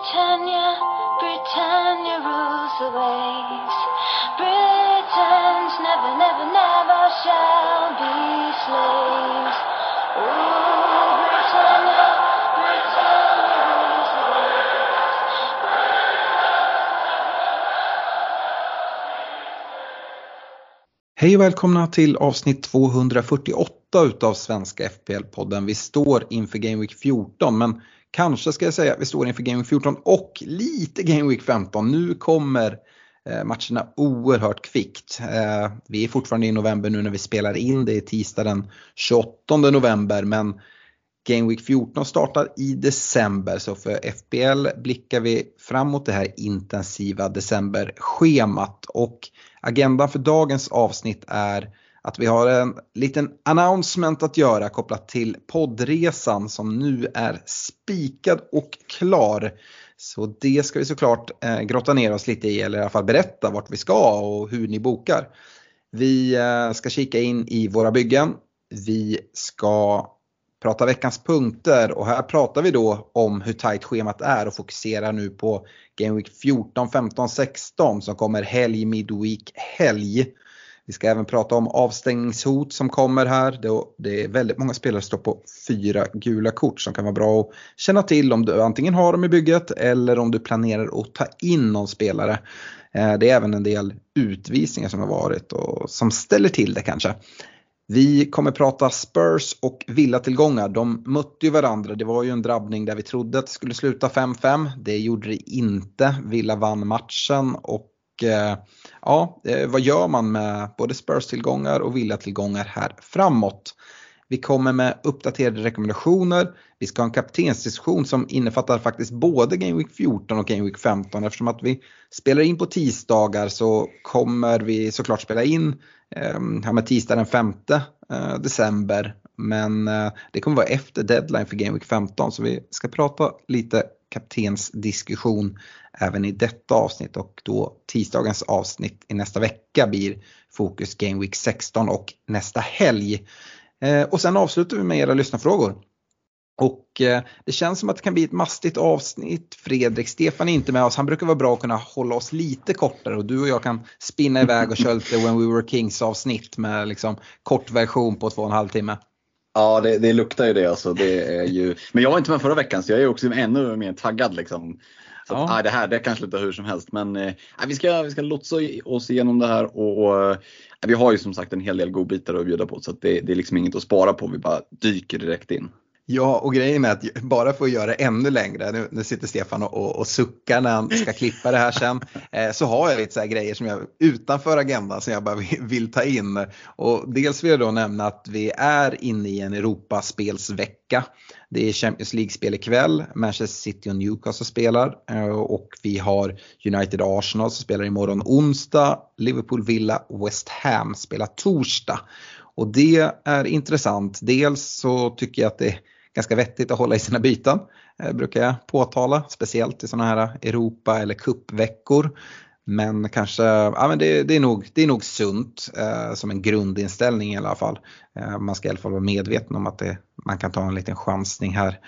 Britannia, Britannia rules the waves. Britons never, never, never shall be slaves. Oh, Britannia, Britannia rules the waves. Hej och välkomna till avsnitt 248 utav Svenska FPL-podden. Vi står inför Game Week 14 men kanske ska jag säga att vi står inför Game Week 14 och lite Game Week 15. Nu kommer eh, matcherna oerhört kvickt. Eh, vi är fortfarande i november nu när vi spelar in. Det är tisdag den 28 november men Game Week 14 startar i december så för FBL blickar vi framåt det här intensiva decemberschemat och agendan för dagens avsnitt är att vi har en liten announcement att göra kopplat till poddresan som nu är spikad och klar. Så det ska vi såklart eh, grotta ner oss lite i eller i alla fall berätta vart vi ska och hur ni bokar. Vi eh, ska kika in i våra byggen. Vi ska prata veckans punkter och här pratar vi då om hur tajt schemat är och fokuserar nu på Game Week 14, 15, 16 som kommer helg, midweek, helg. Vi ska även prata om avstängningshot som kommer här. Det- är väldigt många spelare som står på fyra gula kort som kan vara bra att känna till om du antingen har dem i bygget eller om du planerar att ta in någon spelare. Eh, det är även en del utvisningar som har varit och som ställer till det kanske. Vi kommer prata Spurs och villatillgångar. De mötte ju varandra. Det var ju en drabbning där vi trodde att det skulle sluta 5-5. Det gjorde det inte. Villa vann matchen och Eh, ja, eh, vad gör man med både Spurs-tillgångar och villatillgångar här framåt? Vi kommer med uppdaterade rekommendationer. Vi ska ha en kaptensdiskussion som innefattar faktiskt både Game Week 14 och Game Week 15. Eftersom att vi spelar in på tisdagar så kommer vi såklart spela in eh, med tisdag den 5 eh, december. Men eh, det kommer vara efter deadline för Game Week 15 så vi ska prata lite kaptensdiskussion även i detta avsnitt och då tisdagens avsnitt i nästa vecka blir fokus Game Week 16 och nästa helg. Eh, och sen avslutar vi med era lyssnarfrågor. Och eh, det känns som att det kan bli ett mastigt avsnitt. Fredrik Stefan är inte med oss. Han brukar vara bra att kunna hålla oss lite kortare och du och jag kan spinna iväg och köra lite When We Were Kings avsnitt med liksom kort version på två och en halv timme. Ja, det, det luktar ju det alltså. Det är ju... Men jag var inte med förra veckan så jag är också ännu mer taggad liksom. Så att, Ja. nej, det här det kan sluta hur som helst. Men eh, vi, ska, vi ska lotsa oss igenom det här och, och eh, vi har ju som sagt en hel del godbitar att bjuda på så att det, det är liksom inget att spara på. Vi bara dyker direkt in. Ja, och grejen är att bara för att göra det ännu längre, nu, nu sitter Stefan och, och, och suckar när han ska klippa det här sen, eh, så har jag lite så grejer som jag utanför agendan som jag bara vill, vill ta in. Och dels vill jag då nämna att vi är inne i en Europaspelsvecka. Det är Champions League-spel ikväll, Manchester City och Newcastle spelar eh, och vi har United Arsenal som spelar imorgon onsdag, Liverpool Villa West Ham spelar torsdag. Och det är intressant. Dels så tycker jag att det ganska vettigt att hålla i sina byten. Eh, brukar jag påtala, speciellt i sådana här Europa eller kuppveckor. Men kanske, ja men det, det, är, nog, det är nog sunt eh, som en grundinställning i alla fall. Eh, man ska i alla fall vara medveten om att det, man kan ta en liten chansning här.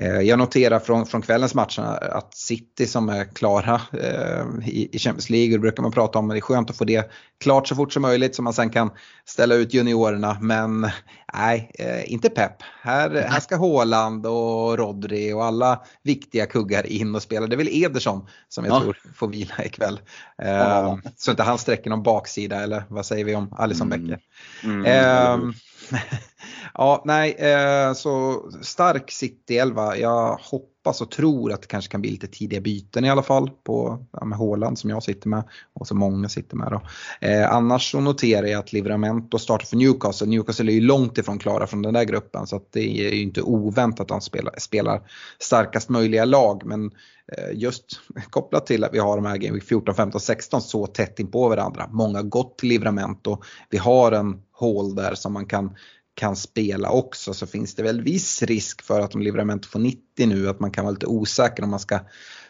Eh, jag noterar från, från kvällens match att City som är klara eh, i, i Champions League, det brukar man prata om, men det är skönt att få det klart så fort som möjligt så man sen kan ställa ut juniorerna. Men nej, eh, inte pepp. Här, här ska Haaland och Rodri och alla viktiga kuggar in och spela. Det är väl Ederson som jag Ja. tror får vila ikväll. Eh, Ja. Så inte han sträcker någon baksida eller vad säger vi om Alisson Mm. Becker? Mm, Ehm, ja, nej, eh, så stark City 11. Jag hoppas och tror att det kanske kan bli lite tidiga byten i alla fall på ja, med Håland som jag sitter med och som många sitter med. Då. Eh, annars så noterar jag att Livramento startar för Newcastle. Newcastle är ju långt ifrån klara från den där gruppen så att det är ju inte oväntat att de spelar, spelar starkast möjliga lag. Men eh, just kopplat till att vi har de här Game Week 14, 15, 16 så tätt in på varandra. Många har gått till Livramento. Vi har en hål där som man kan kan spela också så finns det väl viss risk för att om Livramento får 90 nu att man kan vara lite osäker om man ska,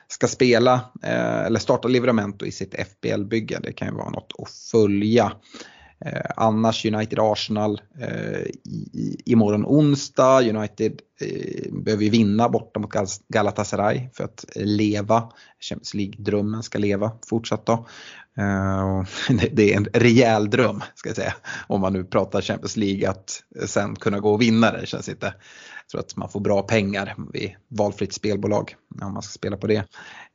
ska spela eh, eller starta Livramento i sitt FBL-bygge. Det kan ju vara något att följa. Eh, annars United-Arsenal eh, i, imorgon onsdag. United eh, behöver ju vinna borta mot Galatasaray för att leva. Champions League-drömmen ska leva fortsatt då. Eh, det är en rejäl dröm ska jag säga. Om man nu pratar Champions League att sen kunna gå och vinna det känns inte. Jag tror att man får bra pengar vid valfritt spelbolag om man ska spela på det.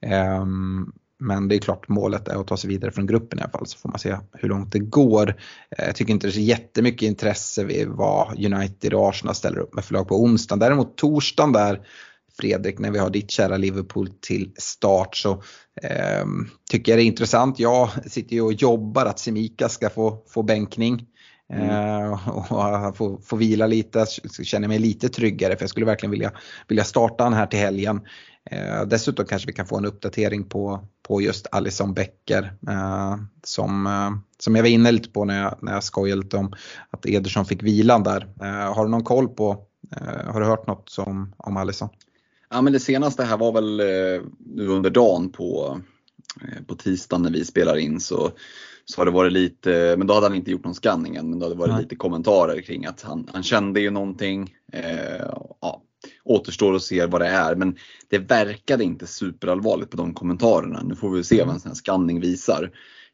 Ehm, men det är klart målet är att ta sig vidare från gruppen i alla fall så får man se hur långt det går. Eh, jag tycker inte det är så jättemycket intresse vid vad United och Arsenal ställer upp med förlag på onsdagen. Däremot torsdagen där Fredrik, när vi har ditt kära Liverpool till start så eh, tycker jag det är intressant. Jag sitter ju och jobbar att Semika ska få, få bänkning. Mm. Eh, och få, få vila lite, känner mig lite tryggare för jag skulle verkligen vilja, vilja starta han här till helgen. Eh, dessutom kanske vi kan få en uppdatering på, på just Alison Becker eh, som, som jag var inne lite på när jag, när jag skojade lite om att Ederson fick vilan där. Har du någon koll på, har du hört något som, om Alison? Ja men det senaste här var väl nu under dagen på, på tisdagen när vi spelar in så så har det varit lite, men då hade han inte gjort någon scanning än, men då hade det varit Nej. lite kommentarer kring att han, han kände ju någonting. Eh, ja, återstår att se vad det är. Men det verkade inte superallvarligt på de kommentarerna. Nu får vi se vad en sån här scanning visar.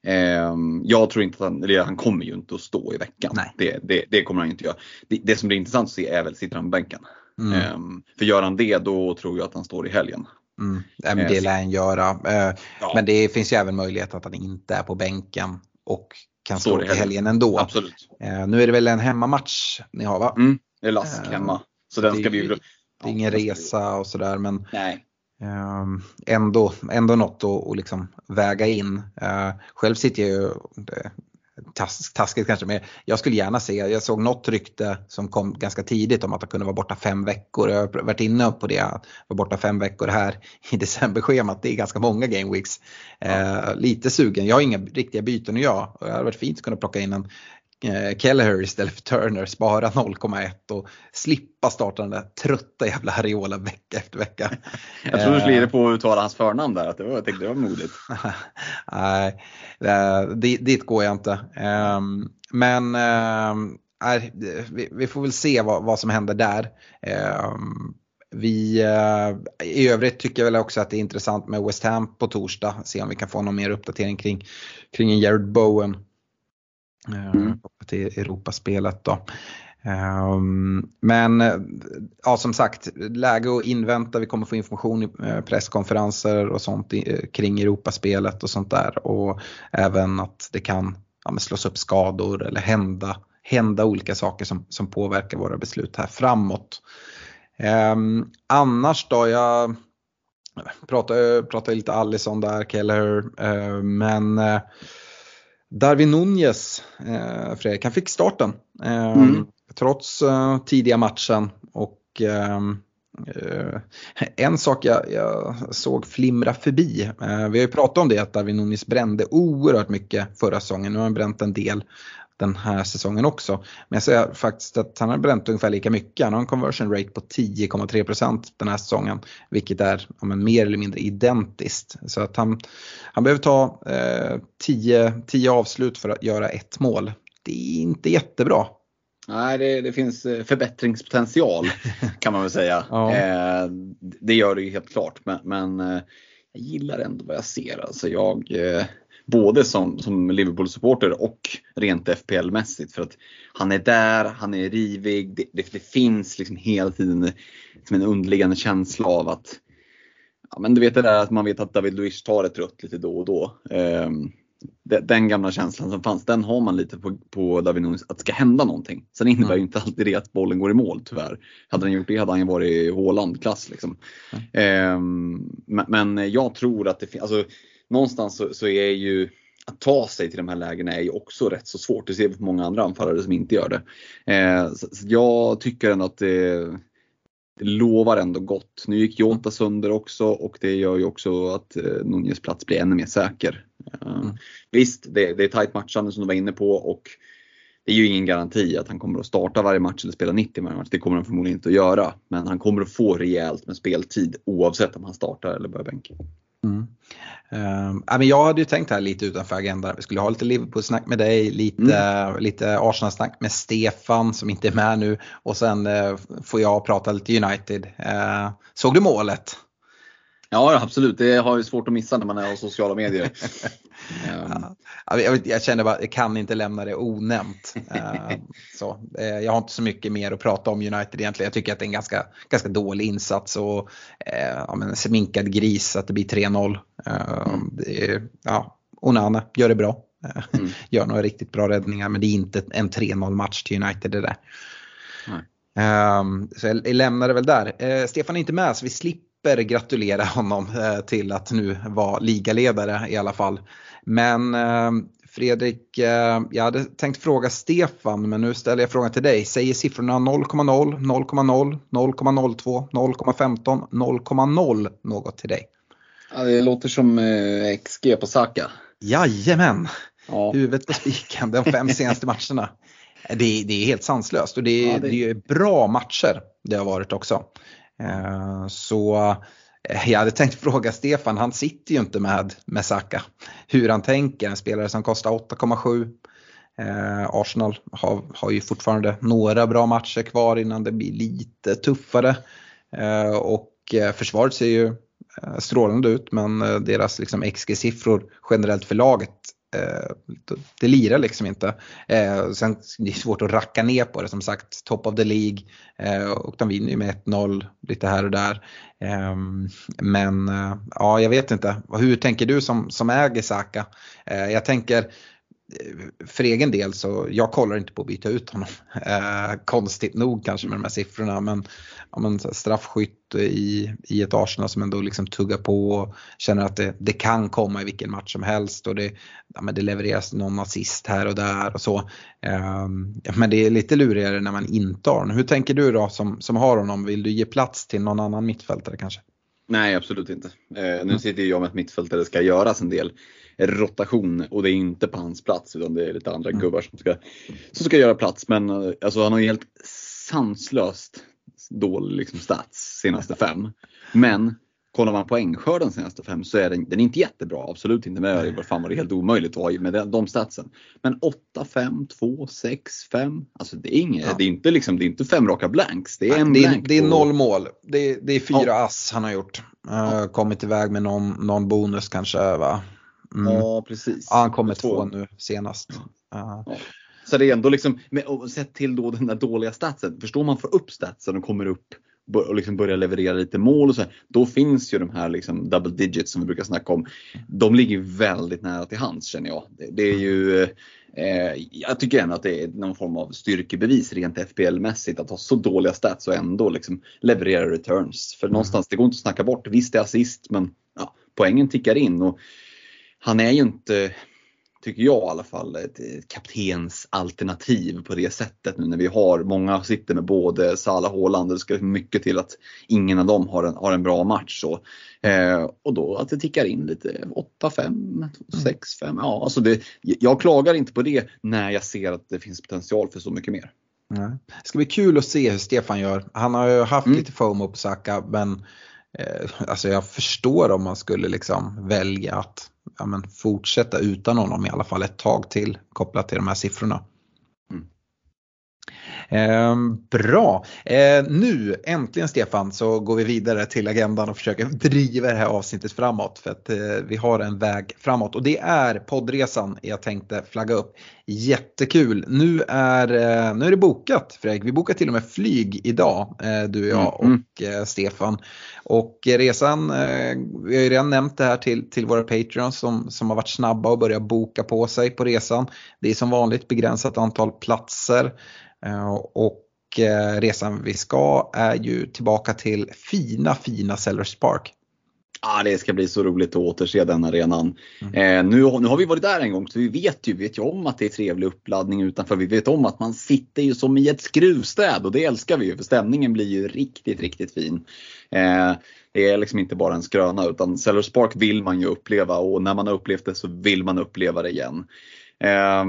Eh, jag tror inte att han, eller han kommer ju inte att stå i veckan. Det, det, det, kommer han inte göra. Det, det, som blir intressant att se är väl, sitter han på bänken? Mm. Eh, för gör han det då tror jag att han står i helgen. Mm. Det lär han göra. Eh, ja. Men det finns ju även möjlighet att han inte är på bänken och kan stå i helgen ändå. Absolut. Eh, nu är det väl en hemmamatch ni har va? Mm, det är Lask hemma. Så den ska vi det är ingen resa och sådär men Nej. Ehm, ändå, ändå något att, liksom väga in. Själv sitter jag ju, tas, taskigt kanske, men jag skulle gärna se, jag såg något rykte som kom ganska tidigt om att han kunde vara borta fem veckor. Jag har varit inne på det, var borta fem veckor här i decemberschemat. Det är ganska många gameweeks. Uh, lite sugen, jag har inga riktiga byten att göra. Det hade varit fint att kunna plocka in en Eh, Kelleher istället för Turner, spara 0,1 och slippa starta den där trötta jävla Hariola vecka efter vecka. jag tror du skulle ge på att uttala hans förnamn där, att det var, jag tänkte det var modigt. Nej, dit går jag inte. Ehm, men ehm, vi får väl se vad som händer där. Ehm, vi, eh, I övrigt tycker jag väl också att det är intressant med West Ham på torsdag. Se om vi kan få någon mer uppdatering kring, kring en Jared Bowen. Mm. Eh, till Europaspelet då. Ehm, men eh, ja, som sagt, läge att invänta. Vi kommer få information i eh, presskonferenser och sånt kring Europaspelet och sånt där. Och även att det kan ja, slås upp skador eller hända, hända olika saker som, som påverkar våra beslut här framåt. Um, annars då, jag pratade, pratade lite Allison där, Keller, uh, ehm, men uh, Darwin Nunez, eh, Fredrik, han fick starten. Eh, mm. Trots eh, tidiga matchen och eh, en sak jag, jag, såg flimra förbi, vi har ju pratat om det att Darwin Nunez brände oerhört mycket förra säsongen, nu har han bränt en del den här säsongen också. Men jag säger faktiskt att han har bränt ungefär lika mycket. Han har en conversion rate på 10,3% den här säsongen. Vilket är ja, mer eller mindre identiskt. Så att han, han behöver ta 10 eh, avslut för att göra ett mål. Det är inte jättebra. Nej, det, det, finns eh, förbättringspotential kan man väl säga. ja. eh, det gör det ju helt klart. Men, men eh, jag gillar ändå vad jag ser. Alltså jag, eh, både som, som Liverpool-supporter och rent FPL-mässigt. För att han är där, han är rivig, det, det, det finns liksom hela tiden liksom en underliggande känsla av att ja, men du vet det där att man vet att David Luiz tar ett rött lite då och då. Um, den gamla känslan som fanns, den har man lite på, på David Nunes, att det ska hända någonting. Sen innebär mm. ju inte alltid det att bollen går i mål tyvärr. Hade han gjort det hade han ju varit i Håland-klass. Liksom. Mm. Um, men, men, jag tror att det finns, alltså, någonstans så, så, är ju att ta sig till de här lägena är ju också rätt så svårt. Det ser vi på många andra anfallare som inte gör det. Eh, så, så jag tycker ändå att det, det lovar ändå gott. Nu gick Jota sönder också och det gör ju också att eh, Nunez plats blir ännu mer säker. Eh, mm. Visst, det, det är tajt matchande som du var inne på och det är ju ingen garanti att han kommer att starta varje match eller spela 90 varje match. Det kommer han förmodligen inte att göra. Men han kommer att få rejält med speltid oavsett om han startar eller börjar bänka. Mm. Uh, jag hade ju tänkt här lite utanför agendan. Vi skulle ha lite Liverpool-snack med dig, lite, mm. lite Arsenal-snack med Stefan som inte är med nu och sen uh, får jag prata lite United. Uh, såg du målet? Ja absolut, det har ju svårt att missa när man är på sociala medier. ja, jag, jag, känner bara, jag kan inte lämna det onämnt. så, jag har inte så mycket mer att prata om United egentligen. Jag tycker att det är en ganska, ganska dålig insats och ja, men sminkad gris att det blir 3-0. Mm. Det ja, Onana gör det bra. Mm. Gör några riktigt bra räddningar men det är inte en 3-0 match till United det där. Um, så jag, jag lämnar det väl där. Uh, Stefan är inte med så vi slipper gratulera honom uh, till att nu vara ligaledare i alla fall. Men uh, Fredrik, jag hade tänkt fråga Stefan men nu ställer jag frågan till dig. Säger siffrorna 0,0, 0,0, 0,02, 0,15, 0,0 något till dig? Ja, det låter som eh, XG på Saka. Jajamän! Ja. Huvudet på spiken de fem senaste matcherna. Det, det, är helt sanslöst och det, ja, det... det är bra matcher det har varit också. Eh, så eh, jag hade tänkt fråga Stefan, han sitter ju inte med, med Saka. Hur han tänker, en spelare som kostar 8,7. Eh, Arsenal har, har ju fortfarande några bra matcher kvar innan det blir lite tuffare. Eh, och eh, försvaret ser ju strålande ut men deras liksom XG-siffror generellt för laget Eh, det lirar liksom inte. Eh, sen det är svårt att racka ner på det som sagt, top of the League eh, och de vinner ju med 1-0 lite här och där. Ehm, eh, men ja, jag vet inte. Hur tänker du som, som äger Saka? jag tänker för egen del så jag kollar inte på att byta ut honom. Eh, konstigt nog kanske med de här siffrorna men, ja, men straffskytt i, i ett Arsenal som ändå liksom tuggar på och känner att det, det kan komma i vilken match som helst och det, ja, men det levereras någon assist här och där och så. Eh, men det är lite lurigare när man inte har honom. Hur tänker du då som, som har honom? Vill du ge plats till någon annan mittfältare kanske? Nej absolut inte. Eh, nu sitter jag med ett mittfältare det ska göras en del rotation och det är inte på hans plats utan det är lite andra mm. gubbar som ska, som ska göra plats. Men eh, alltså, han har ju helt sanslöst dålig liksom, stats senaste fem. Men kollar man poängskörden senaste fem så är den, den är inte jättebra. Absolut inte. Men vad fan var det helt omöjligt att ha med de, de statsen. Men 8, 5, 2, 6, 5. Alltså det är inget, ja. det är inte liksom, det är inte fem raka blanks. Det är en det är, det är noll mål. Det är, det är fyra ja. ass han har gjort. Uh, kommit iväg med någon, någon bonus kanske va? Mm. Ja, precis. Ja, han kom med två nu senast. Ja. Ja. Så det är ändå liksom, och sett till då den där dåliga statsen, förstår man får upp statsen och kommer upp och liksom börjar leverera lite mål och så här, då finns ju de här liksom double digits som vi brukar snacka om. De ligger väldigt nära till hands känner jag. Det, det är ju, eh, jag tycker ändå att det är någon form av styrkebevis rent FPL-mässigt att ha så dåliga stats och ändå liksom leverera returns. För mm. någonstans, det går inte att snacka bort. Visst det är assist men ja, poängen tickar in. Och han är ju inte, tycker jag i alla fall, ett kaptensalternativ på det sättet nu när vi har, många sitter med både Salah och Haaland. Det ska mycket till att ingen av dem har en, har en bra match. Så. Eh, och då att det tickar in lite 8-5, 6-5. Ja, alltså det, jag klagar inte på det när jag ser att det finns potential för så mycket mer. Det ska bli kul att se hur Stefan gör. Han har ju haft mm. lite FOMO på Saka men eh, alltså jag förstår om man skulle liksom välja att ja, men fortsätta utan honom i alla fall ett tag till kopplat till de här siffrorna. Eh, bra. Eh, nu äntligen Stefan så går vi vidare till agendan och försöker driva det här avsnittet framåt för att eh, vi har en väg framåt och det är poddresan jag tänkte flagga upp. Jättekul. Nu är, eh, nu är det bokat Fredrik. Vi bokar till och med flyg idag eh, du och jag mm. och eh, Stefan. Och resan, vi har ju redan nämnt det här till, till våra Patreons som, som har varit snabba och börjat boka på sig på resan. Det är som vanligt begränsat antal platser. Och resan vi ska är ju tillbaka till fina, fina Sellers Park. Ah, det ska bli så roligt att återse den arenan. Mm. Eh, nu, nu har vi varit där en gång så vi vet ju, vet ju om att det är trevlig uppladdning utanför. Vi vet om att man sitter ju som i ett skruvstäd och det älskar vi ju för stämningen blir ju riktigt, riktigt fin. Eh, det är liksom inte bara en skröna utan Sellers Park vill man ju uppleva och när man har upplevt det så vill man uppleva det igen. Eh,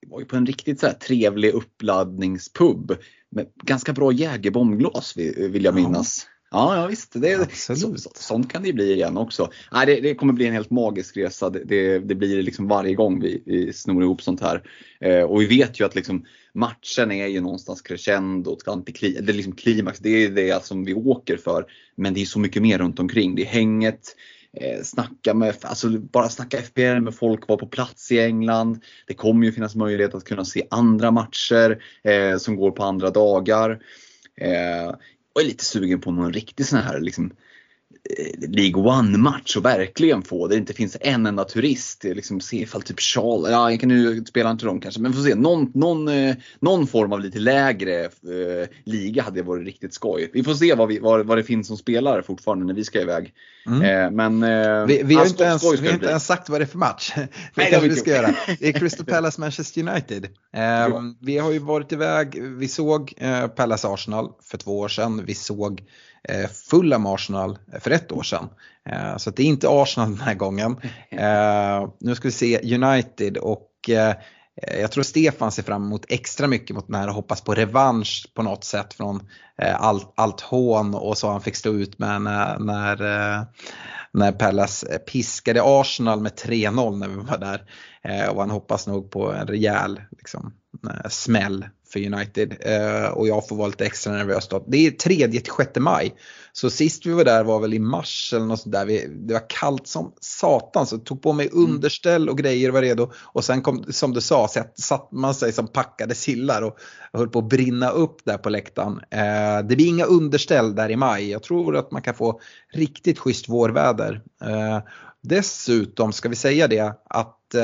vi var ju på en riktigt så trevlig uppladdningspub med ganska bra jägerbombglas vill jag minnas. Ja. Ja, visst. Det, så, sånt kan det bli igen också. Nej, det, det kommer bli en helt magisk resa. Det, det, det blir liksom varje gång vi, vi snor ihop sånt här. Eh, och vi vet ju att liksom, matchen är ju någonstans crescendo, det är liksom klimax. Det är det som vi åker för. Men det är så mycket mer runt omkring. Det är hänget, eh, snacka med, alltså bara snacka FPL med folk, vara på plats i England. Det kommer ju finnas möjlighet att kunna se andra matcher eh, som går på andra dagar. Eh, och är lite sugen på någon riktig sån här liksom, League One-match och verkligen få det inte finns en enda turist. Liksom se ifall typ Charles, ja jag kan nu spela inte dem kanske, men får se. Någon, någon, eh, någon form av lite lägre eh, liga hade varit riktigt skoj. Vi får se vad, vi, vad, vad det finns som spelare fortfarande när vi ska iväg. Mm. Eh, men, eh, vi, vi har inte, ens, vi inte ens sagt vad det är för match. det kanske vi ska göra. Det är Crystal Palace Manchester United. Eh, vi har ju varit iväg, vi såg Palace Arsenal för två år sedan. Vi såg Eh, Fulham Arsenal för ett år sedan. Eh, så det är inte Arsenal den här gången. Eh, nu ska vi se United och jag tror Stefan ser fram emot extra mycket mot den här och hoppas på revansch på något sätt från allt, allt hån och så han fick stå ut med när, när, när Palace piskade Arsenal med 3-0 när vi var där. Och han hoppas nog på en rejäl liksom, smäll för United eh, och jag får vara lite extra nervös då. Det är 3 till 6 maj. Så sist vi var där var väl i mars eller något sånt där. det var kallt som satan så jag tog på mig mm. underställ och grejer och var redo. Och sen kom, som du sa, så satt man sig som packade sillar och, höll på att brinna upp där på läktaren. Eh, det blir inga underställ där i maj. Jag tror att man kan få riktigt schysst vårväder. Eh, dessutom ska vi säga det att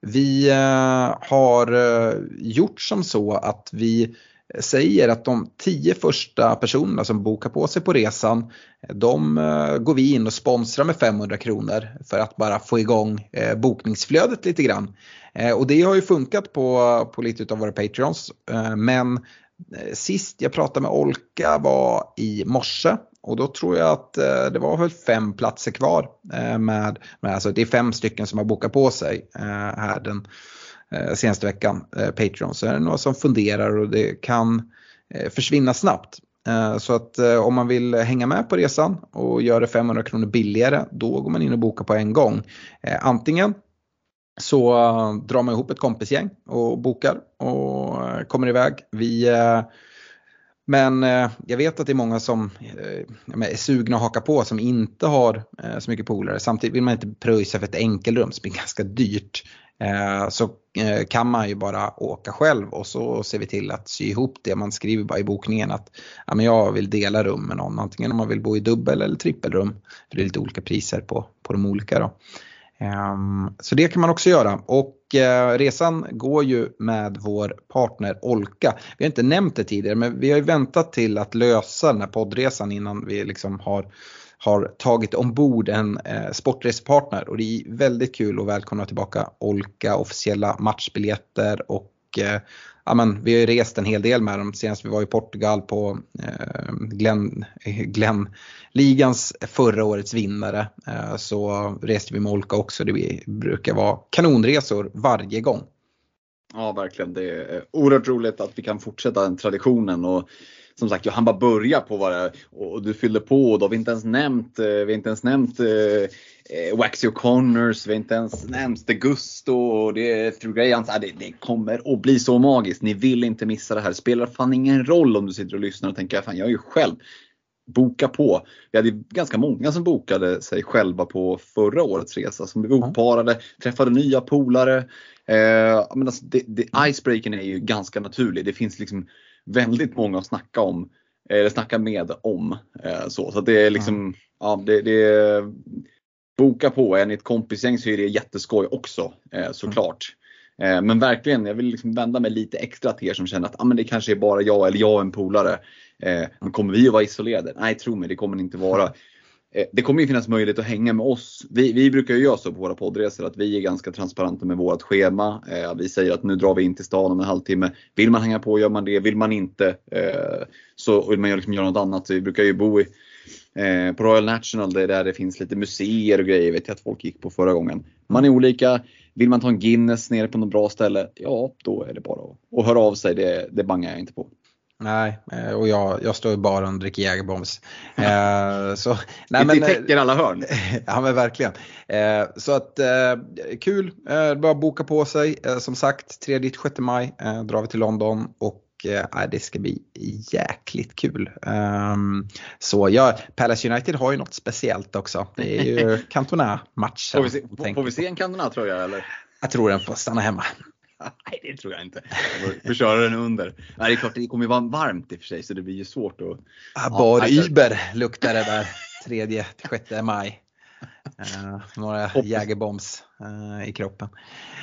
vi eh, har eh, gjort som så att vi säger att de tio första personerna som bokar på sig på resan, de eh, går vi in och sponsrar med 500 kronor för att bara få igång bokningsflödet lite grann. Och det har ju funkat på, på lite av våra Patreons. Men Eh, sist jag pratade med Olka var i morse och då tror jag att eh, det var väl fem platser kvar. Eh, med, med, alltså det är fem stycken som har bokat på sig här den senaste veckan, Patreon. Så är det några som funderar och det kan försvinna snabbt. Så att om man vill hänga med på resan och göra det 500 kronor billigare, då går man in och bokar på en gång. Antingen så eh, drar man ihop ett kompisgäng och bokar och eh, kommer iväg. Vi eh, men jag vet att det är många som är sugna att haka på som inte har så mycket polare. Samtidigt vill man inte pröjsa för ett enkelrum som är ganska dyrt. Så kan man ju bara åka själv och så ser vi till att sy ihop det. Man skriver bara i bokningen att ja, men jag vill dela rum med någon. Antingen om man vill bo i dubbel eller trippelrum. För det är lite olika priser på, på de olika. Då. Ehm, så det kan man också göra och eh, resan går ju med vår partner Olka. Vi har inte nämnt det tidigare men vi har ju väntat till att lösa den här poddresan innan vi liksom har, har tagit ombord en eh, sportresepartner och det är väldigt kul att välkomna tillbaka Olka officiella matchbiljetter och eh, ja, men, vi har ju rest en hel del med dem. Senast vi var i Portugal på eh, Glenn, eh, Glenn ligans förra årets vinnare. Eh, så reste vi med Olka också. Det brukar vara kanonresor varje gång. Ja verkligen. Det är oerhört roligt att vi kan fortsätta den traditionen. Och som sagt, han bara börja på vad det och du fyllde på och då har vi inte ens nämnt, eh, vi har inte ens nämnt eh, eh, Waxy O'Connors, vi har inte ens nämnt The Gusto och det är Through Graham. Det, det kommer att bli så magiskt. Ni vill inte missa det här. Det spelar fan ingen roll om du sitter och lyssnar och tänker, fan jag är ju själv boka på. Vi hade ganska många som bokade sig själva på förra årets resa som blev oparade, träffade nya polare. Eh, men alltså det, det, icebreaken är ju ganska naturlig. Det finns liksom väldigt många att snacka om, eller snacka med om. Eh, så så det är liksom, mm. ja det, det boka på. Är ni ett kompisgäng så är det jätteskoj också eh, såklart. Mm. Men verkligen, jag vill liksom vända mig lite extra till er som känner att ah, men det kanske är bara jag eller jag och en polare. Eh, men kommer vi att vara isolerade? Nej, tro mig, det kommer det inte vara. Eh, det kommer ju finnas möjlighet att hänga med oss. Vi, vi brukar ju göra så på våra poddresor att vi är ganska transparenta med vårt schema. Vi säger att nu drar vi in till stan om en halvtimme. Vill man hänga på gör man det. Vill man inte så vill man liksom göra något annat. Så vi brukar ju bo i Eh, på Royal National det är där det finns lite museer och grejer vet jag att folk gick på förra gången. Man är olika. Vill man ta en Guinness nere på något bra ställe, ja då är det bara att höra av sig. Det, det bangar jag inte på. Nej, eh, och jag, jag står bara och dricker Jägerbombs. Eh, så, nej, men, täcker alla hörn. ja men verkligen. Eh, så att kul, bara boka på sig. Som sagt, 3-6 maj drar vi till London och eh, det ska bli jäkligt kul. Um, så ja, Palace United har ju något speciellt också. Det är ju Cantona-matchen. Får, vi se, får vi se en Cantona-tröja eller? Jag tror den får stanna hemma. Nej, det tror jag inte. Får köra den under. Nej, det är klart, det kommer ju vara varmt i och för sig så det blir ju svårt att... Ah, bar ja, Uber luktar det där 3 6 maj. Uh, några Jägerbombs uh, i kroppen.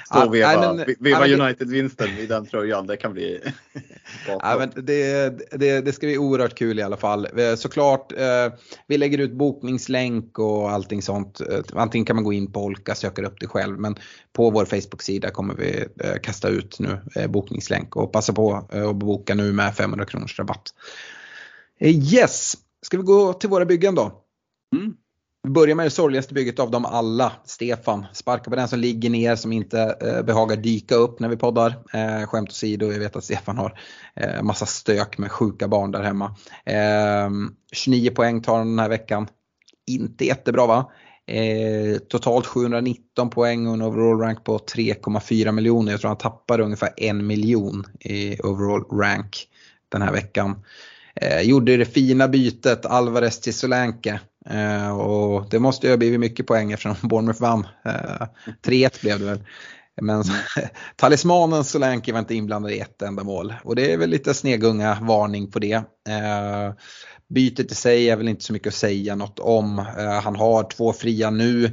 Stå och veva, men, veva United-vinsten i den tröjan, det kan bli ja, men det, det, det, ska bli oerhört kul i alla fall. Såklart, uh, vi lägger ut bokningslänk och allting sånt. Antingen kan man gå in på Olka och söka upp det själv men på vår Facebook-sida kommer vi kasta ut nu bokningslänk och passa på att boka nu med 500 kronors rabatt. Yes, ska vi gå till våra byggen då? Mm. Vi börjar med det sorgligaste bygget av dem alla, Stefan. Sparka på den som ligger ner som inte eh, behagar dyka upp när vi poddar. Eh, skämt åsido, jag vet att Stefan har eh, massa stök med sjuka barn där hemma. Eh, 29 poäng tar han den här veckan. Inte jättebra va? Eh, totalt 719 poäng och en overall rank på 3,4 miljoner. Jag tror han tappar ungefär en miljon i overall rank den här veckan. Eh, gjorde det fina bytet Alvarez till Solanke. Eh, och det måste ju ha blivit mycket poäng eftersom Bournemouth vann. Eh, 3-1 blev det väl. Men talismanen Solanke var inte inblandad i ett enda mål. Och det är väl lite snegunga varning på det. Eh, bytet i sig är väl inte så mycket att säga något om. Eh, han har två fria nu.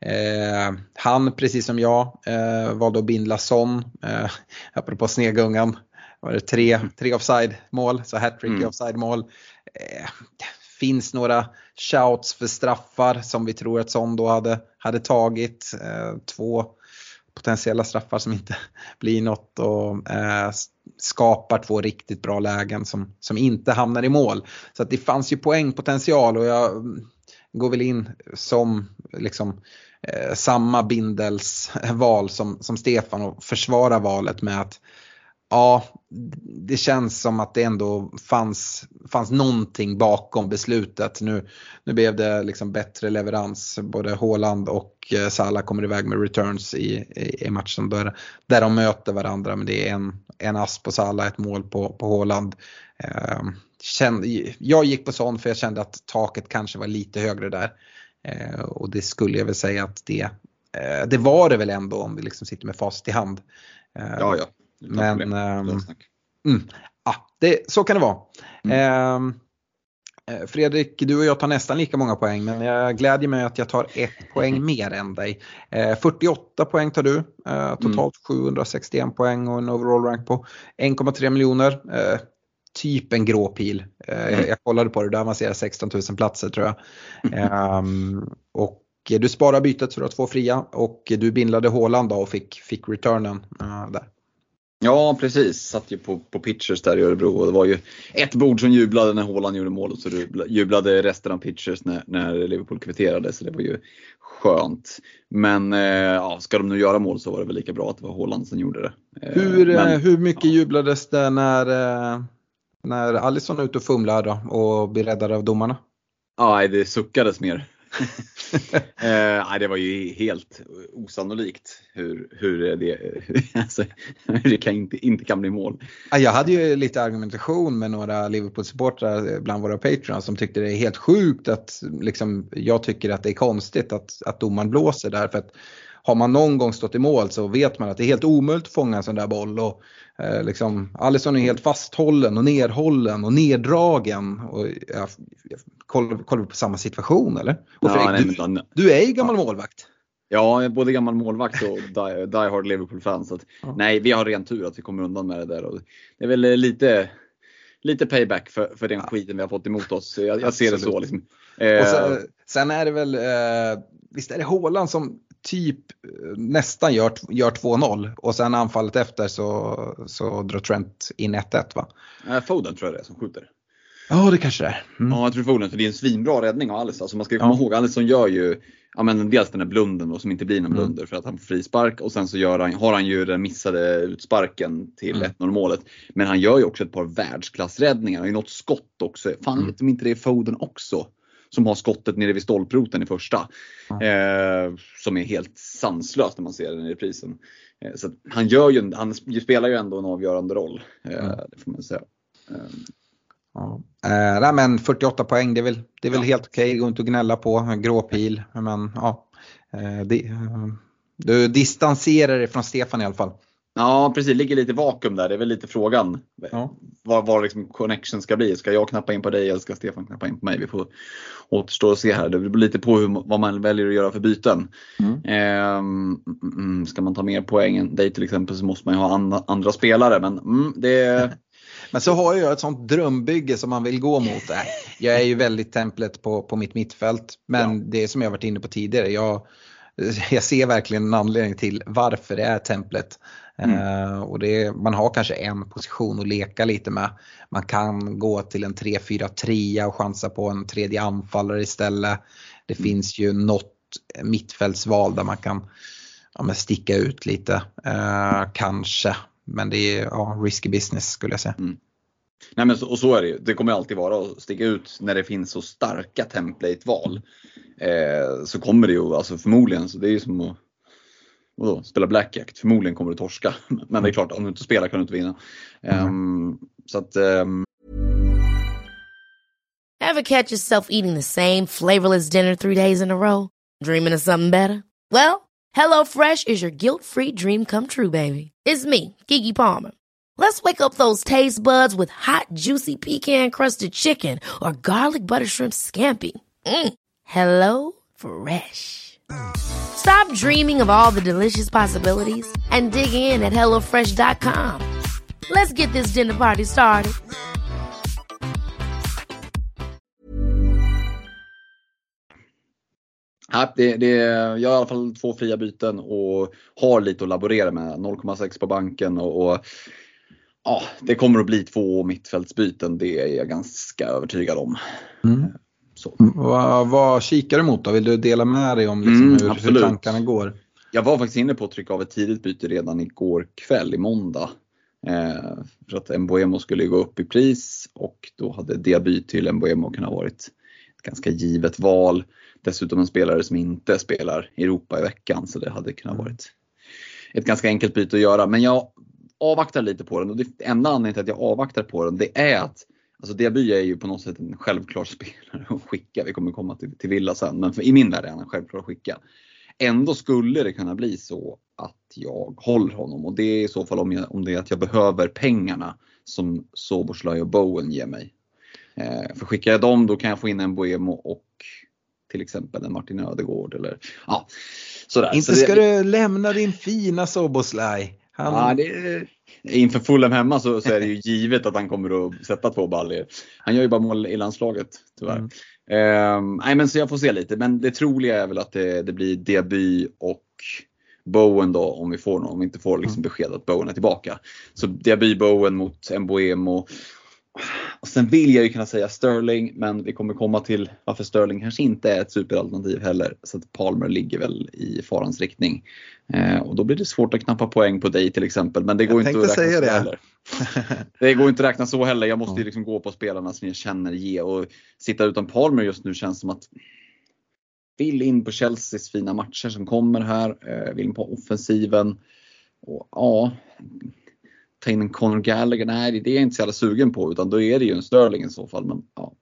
Eh, han, precis som jag, eh, valde att bindla Son. Eh, apropå snegungan var det tre, tre offside mål, så hattrick mm. i offside mål. Eh, finns några shouts för straffar som vi tror att Sondo hade, hade tagit. Eh, två potentiella straffar som inte blir något och eh, skapar två riktigt bra lägen som, som inte hamnar i mål. Så att det fanns ju poängpotential och jag mm, går väl in som liksom eh, samma bindelsval som, som Stefan och försvarar valet med att ja, det känns som att det ändå fanns, fanns någonting bakom beslutet. Nu, nu blev det liksom bättre leverans. Både Håland och eh, Salah kommer iväg med returns i, i, i, matchen där, där de möter varandra. Men det är en, en ass på Salah, ett mål på, på Håland. Eh, kände, jag gick på sån för jag kände att taket kanske var lite högre där. Eh, och det skulle jag väl säga att det, eh, det var det väl ändå om vi liksom sitter med facit i hand. Eh, ja, ja. Men ähm, mm, ja, det, så kan det vara. Mm. Eh, Fredrik, du och jag tar nästan lika många poäng men jag glädjer mig att jag tar ett poäng mer än dig. Eh, 48 poäng tar du, eh, totalt mm. 761 poäng och en overall rank på 1,3 miljoner. Eh, typ en grå pil. Eh, mm. Jag kollade på det, du avancerar 16 000 platser tror jag. Ehm, och du sparar bytet så du har två fria och du bindlade Håland och fick, fick returnen eh, där. Ja precis, satt ju på, på pitchers där i Örebro och det var ju ett bord som jublade när Håland gjorde mål och så jublade resten av pitchers när, när Liverpool kvitterade så det var ju skönt. Men eh, ja, ska de nu göra mål så var det väl lika bra att det var Håland som gjorde det. Eh, hur, Men, eh, hur mycket ja. jublades det när, när Alisson är ute och fumlar då och blir räddad av domarna? Ja, det suckades mer eh, det var ju helt osannolikt hur, hur, det, alltså, hur det kan inte, inte kan bli mål. Jag hade ju lite argumentation med några Liverpool-supportrar bland våra patrons som tyckte det är helt sjukt att liksom, jag tycker att det är konstigt att, att domaren blåser där. För att har man någon gång stått i mål så vet man att det är helt omöjligt att fånga en sån där boll. Och, eh, liksom, Alisson är helt fasthållen och nerhållen och neddragen. Och, ja, kollar, kollar vi på samma situation eller? Och Fredrik, ja, nej, du, men, du, är ju gammal ja. målvakt. Ja, jag är både gammal målvakt och die, die hard Liverpool-fan. Så att, ja. Nej, vi har ren tur att vi kommer undan med det där. Och det är väl lite, lite payback för, för den skiten vi har fått emot oss. Jag, jag ser det så. Liksom. Eh, sen, sen, är det väl, eh, visst är det Håland som typ nästan gör, gör 2-0 och sen anfallet efter så, så drar Trent in 1-1 va? Eh, Foden tror jag det är som skjuter. Ja, det kanske det är. Mm. Ja, jag tror förmodligen för det är en svinbra räddning av Alisson. Alltså man ska komma ja. ihåg, Alisson gör ju ja, men dels den där blunden då, som inte blir någon mm. blunder för att han får frispark och sen så gör han, har han ju den missade utsparken till mm. 1-0 målet. Men han gör ju också ett par världsklassräddningar. Han har ju något skott också. Fan, mm. inte det är Foden också som har skottet nere vid stolproten i första. Eh, som är helt sanslöst när man ser den i reprisen. Eh, så han, gör ju, han spelar ju ändå en avgörande roll. Eh. Det får man säga. Eh, Ja. Eh, nej, men 48 poäng, det är väl, det är väl ja. helt okej, det går inte att gnälla på. Gråpil, men ja. Eh, det, du distanserar dig från Stefan i alla fall. Ja precis, ligger lite vakuum där. Det är väl lite frågan ja. vad, vad liksom connection ska bli. Ska jag knappa in på dig eller ska Stefan knappa in på mig? Vi får återstå och se här. Det beror lite på hur, vad man väljer att göra för byten. Mm. Eh, ska man ta mer poäng än dig till exempel så måste man ju ha andra, andra spelare. Men mm, det, Men så har jag ett sånt drömbygge som man vill gå mot. Jag är ju väldigt templet på, på mitt mittfält. Men ja. det som jag varit inne på tidigare. Jag, jag ser verkligen en anledning till varför det är templet. Mm. Uh, och det, man har kanske en position att leka lite med. Man kan gå till en 3-4-3 och chansa på en tredje anfallare istället. Det mm. finns ju något mittfältsval där man kan ja, sticka ut lite. Uh, kanske. Men det är ja, risky business skulle jag säga. Mm. Nej, men så, och så är det ju. Det kommer alltid vara att sticka ut när det finns så starka template-val. Eh, så kommer det ju, alltså förmodligen, så det är ju som att vadå, spela blackjack. Förmodligen kommer du torska. Men det är klart, om du inte spelar kan du inte vinna. Um, så att, um... Have catch yourself eating the same flavorless dinner three days in a row? Dreaming of something better? Well, hello fresh is your guilt free dream come true baby. It's me, Gigi Palmer. Let's wake up those taste buds with hot, juicy pecan crusted chicken or garlic butter shrimp scampi. Mm. Hello Fresh. Stop dreaming of all the delicious possibilities and dig in at HelloFresh.com. Let's get this dinner party started. Ja, det, det, jag har i alla fall två fria byten och har lite att laborera med. 0,6 på banken och, och ja, det kommer att bli två mittfältsbyten, det är jag ganska övertygad om. Mm. Vad, vad kikar du mot då? Vill du dela med dig om liksom mm, hur, hur tankarna går? Jag var faktiskt inne på att trycka av ett tidigt byte redan igår kväll, i måndag. Eh, för att Mbuemo skulle gå upp i pris och då hade Diaby till Mbuemo kunnat varit ett ganska givet val. Dessutom en spelare som inte spelar Europa i veckan så det hade kunnat mm. varit ett ganska enkelt byte att göra. Men jag avvaktar lite på den och det enda anledningen till att jag avvaktar på den det är att Alltså Diaby är ju på något sätt en självklar spelare att skicka. Vi kommer komma till, till Villa sen, men för, i min värld är han en självklar att skicka. Ändå skulle det kunna bli så att jag håller honom och det är i så fall om, jag, om det är att jag behöver pengarna som Soboslaj och Bowen ger mig. Eh, för skickar jag dem då kan jag få in en Boemo och till exempel en Martin Ödegård eller ja, sådär. Inte så ska det, du lämna din fina Soboslaj. Han... Ja, det, inför Fulham hemma så, så, är det ju givet att han kommer att sätta två baller. Han gör ju bara mål i landslaget tyvärr. Mm. Um, nej, men så jag får se lite, men det troliga är väl att det, det blir Diaby och Bowen då om vi får någon, om vi inte får liksom mm. besked att Bowen är tillbaka. Så Diaby Bowen mot Mbuemo och sen vill jag ju kunna säga Sterling, men vi kommer komma till varför Sterling kanske inte är ett superalternativ heller. Så att Palmer ligger väl i farans riktning. Eh, och då blir det svårt att knappa poäng på dig till exempel. Men det går jag inte att räkna så det. heller. det går inte att räkna så heller. Jag måste ju liksom gå på spelarna som jag känner ge. Och sitta utan Palmer just nu känns som att vill in på Chelseas fina matcher som kommer här. Eh, vill in på offensiven. Och, ja, ta in en Conor Gallagher, nej det är jag inte så jävla sugen på utan då är det ju en Sterling i så fall. Men, ja.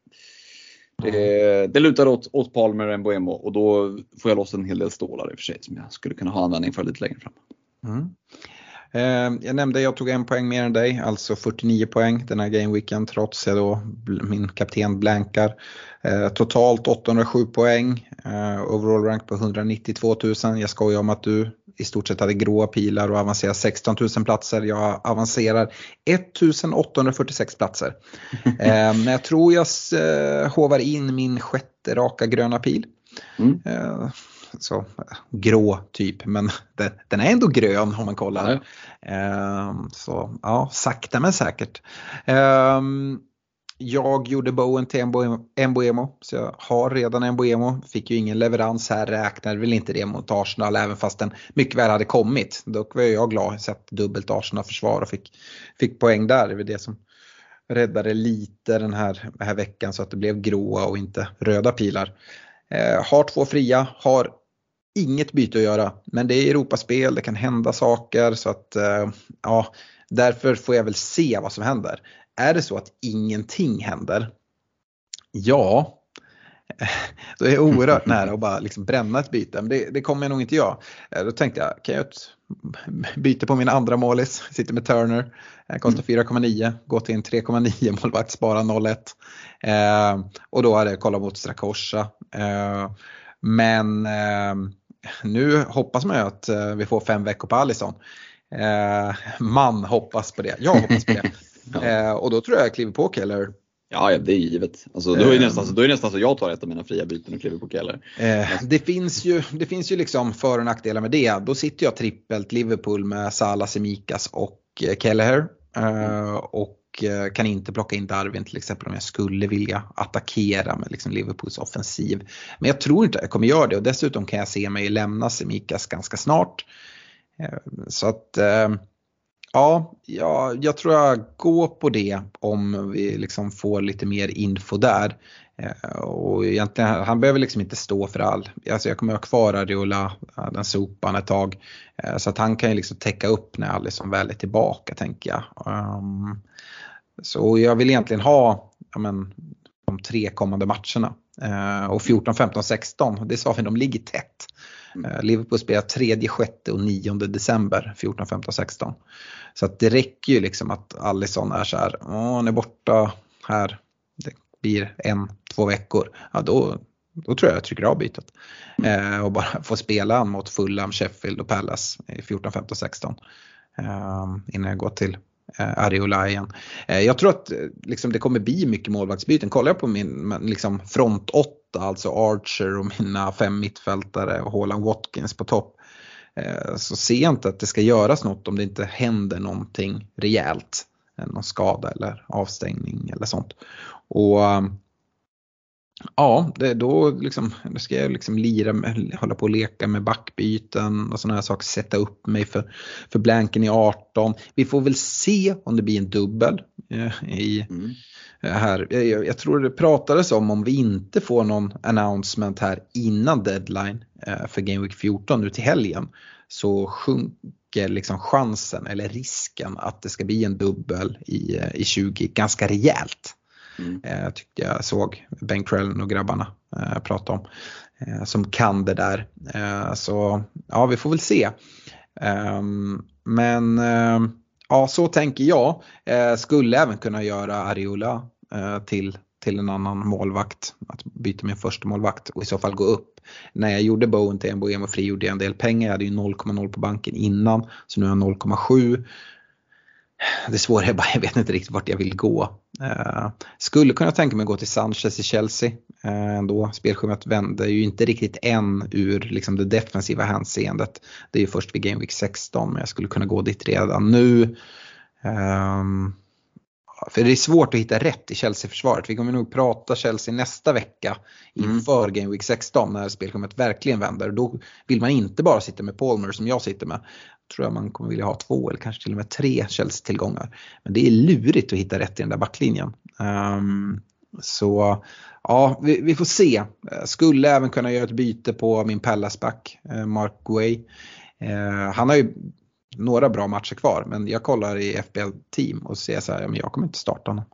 det, det lutar åt, åt Palmer och Mbuemo och då får jag loss en hel del stålar i och för sig som jag skulle kunna ha användning för lite längre fram. Mm. Eh, jag nämnde jag tog en poäng mer än dig, alltså 49 poäng den här gameweeken trots att då min kapten blankar. Eh, totalt 807 poäng, eh, overall rank på 192 000. Jag skojar om att du i stort sett hade gråa pilar och avancerar 16 000 platser. Jag avancerar 1846 platser. men jag tror jag hovar in min sjätte raka gröna pil. Mm. Så grå typ, men den, den, är ändå grön om man kollar. Eh, så ja, sakta men säkert. Eh, jag gjorde Bowen till Mbuemo, så jag har redan Mbuemo. Fick ju ingen leverans här, räknade väl inte det mot Arsenal även fast den mycket väl hade kommit. Dock var jag glad, sett dubbelt Arsenal-försvar och fick, fick poäng där. Det var det som räddade lite den här, den här veckan så att det blev gråa och inte röda pilar. Eh, har två fria, har inget byte att göra. Men det är Europaspel, det kan hända saker så att eh, ja, därför får jag väl se vad som händer. Är det så att ingenting händer, ja, då är jag oerhört nära att bara liksom bränna ett byte. Men det, det kommer jag nog inte göra. Eh, då tänkte jag, kan jag ett byte på min andra målis, sitter med Turner, eh, kostar 4,9, mm. går till en 3,9 målvakt, spara 0,1. Eh, och då hade jag kollat mot Strakosha. Eh, men eh, nu hoppas man ju att eh, vi får fem veckor på Allison. man hoppas på det, jag hoppas på det. ja. och då tror jag jag kliver på Keller Ja, det är givet. Alltså, då, är det nästan, då är det nästan så jag tar ett av mina fria byten och kliver på Keller. Eh, det, finns ju, det finns ju liksom för och nackdelar med det. Då sitter jag trippelt Liverpool med Salah, Semikas och eh, Kelleher. Eh, och och eh, kan inte plocka in Darwin till exempel om jag skulle vilja attackera med liksom Liverpools offensiv. Men jag tror inte jag kommer göra det och dessutom kan jag se mig lämna Semikas ganska snart. Eh, så att eh, Ja, jag, jag tror jag går på det om vi liksom får lite mer info där. Och egentligen, han behöver liksom inte stå för all. Alltså jag kommer ha kvar Ariola, den sopan ett tag. Så att han kan ju liksom täcka upp när Alisson väl är tillbaka tänker jag. Um, så jag vill egentligen ha ja men, de tre kommande matcherna. Uh, och 14, 15, 16, det sa vi, de ligger tätt. Uh, Liverpool spelar 3, 6 och 9 december 14, 15, 16. Så det räcker ju liksom att Allison är så här, han är borta här, det blir en, två veckor. Ja, då, då tror jag jag trycker av bytet. Mm. Eh, och bara får spela mot Fulham, Sheffield och Palace i 14, 15, 16. Eh, innan jag går till eh, Ariola igen. Eh, jag tror att eh, liksom, det kommer bli mycket målvaktsbyten. Kollar jag på min liksom, front 8, alltså Archer och mina fem mittfältare och Haaland Watkins på topp. Eh, så ser jag inte att det ska göras något om det inte händer någonting rejält. Eh, någon skada eller avstängning eller sånt. Och eh, Ja, det, då, liksom, då ska jag liksom lira med, hålla på och leka med backbyten och sådana här saker. Sätta upp mig för, för blanken i 18. Vi får väl se om det blir en dubbel eh, i, mm. här. Jag, jag, tror det pratades om om vi inte får någon announcement här innan deadline eh, för Game Week 14 nu till helgen så sjunker liksom chansen eller risken att det ska bli en dubbel i, eh, i 20 ganska rejält. Mm. Eh, tyckte jag såg Bengt Krellen och grabbarna eh, prata om. Eh, som kan det där. Eh, så ja, vi får väl se. Ehm, men eh, ja, så tänker jag. Eh, skulle även kunna göra Ariola eh, till, till en annan målvakt. Att byta min första målvakt och i så fall gå upp. När jag gjorde Bowen till Mboemo Fri gjorde jag en del pengar. Jag hade ju 0,0 på banken innan. Så nu har jag 0,7 det svåra är bara, jag vet inte riktigt vart jag vill gå. Uh, skulle kunna tänka mig att gå till Sanchez i Chelsea uh, ändå. Spelschemat vänder ju inte riktigt än ur liksom, det defensiva hänseendet. Det är ju först vid Game Week 16 men jag skulle kunna gå dit redan nu. Um, för det är svårt att hitta rätt i Chelsea-försvaret. Vi kommer nog prata Chelsea nästa vecka inför mm. Game Week 16 när spelschemat verkligen vänder. Då vill man inte bara sitta med Palmer som jag sitter med. Tror jag man kommer vilja ha två eller kanske till och med tre Chelsea-tillgångar. Men det är lurigt att hitta rätt i den där backlinjen. Um, så ja, vi, vi, får se. Skulle även kunna göra ett byte på min Pallas-back, eh, Mark Guay. Uh, ehm, han har ju några bra matcher kvar. Men jag kollar i FBL team och ser så här, men jag kommer inte starta honom.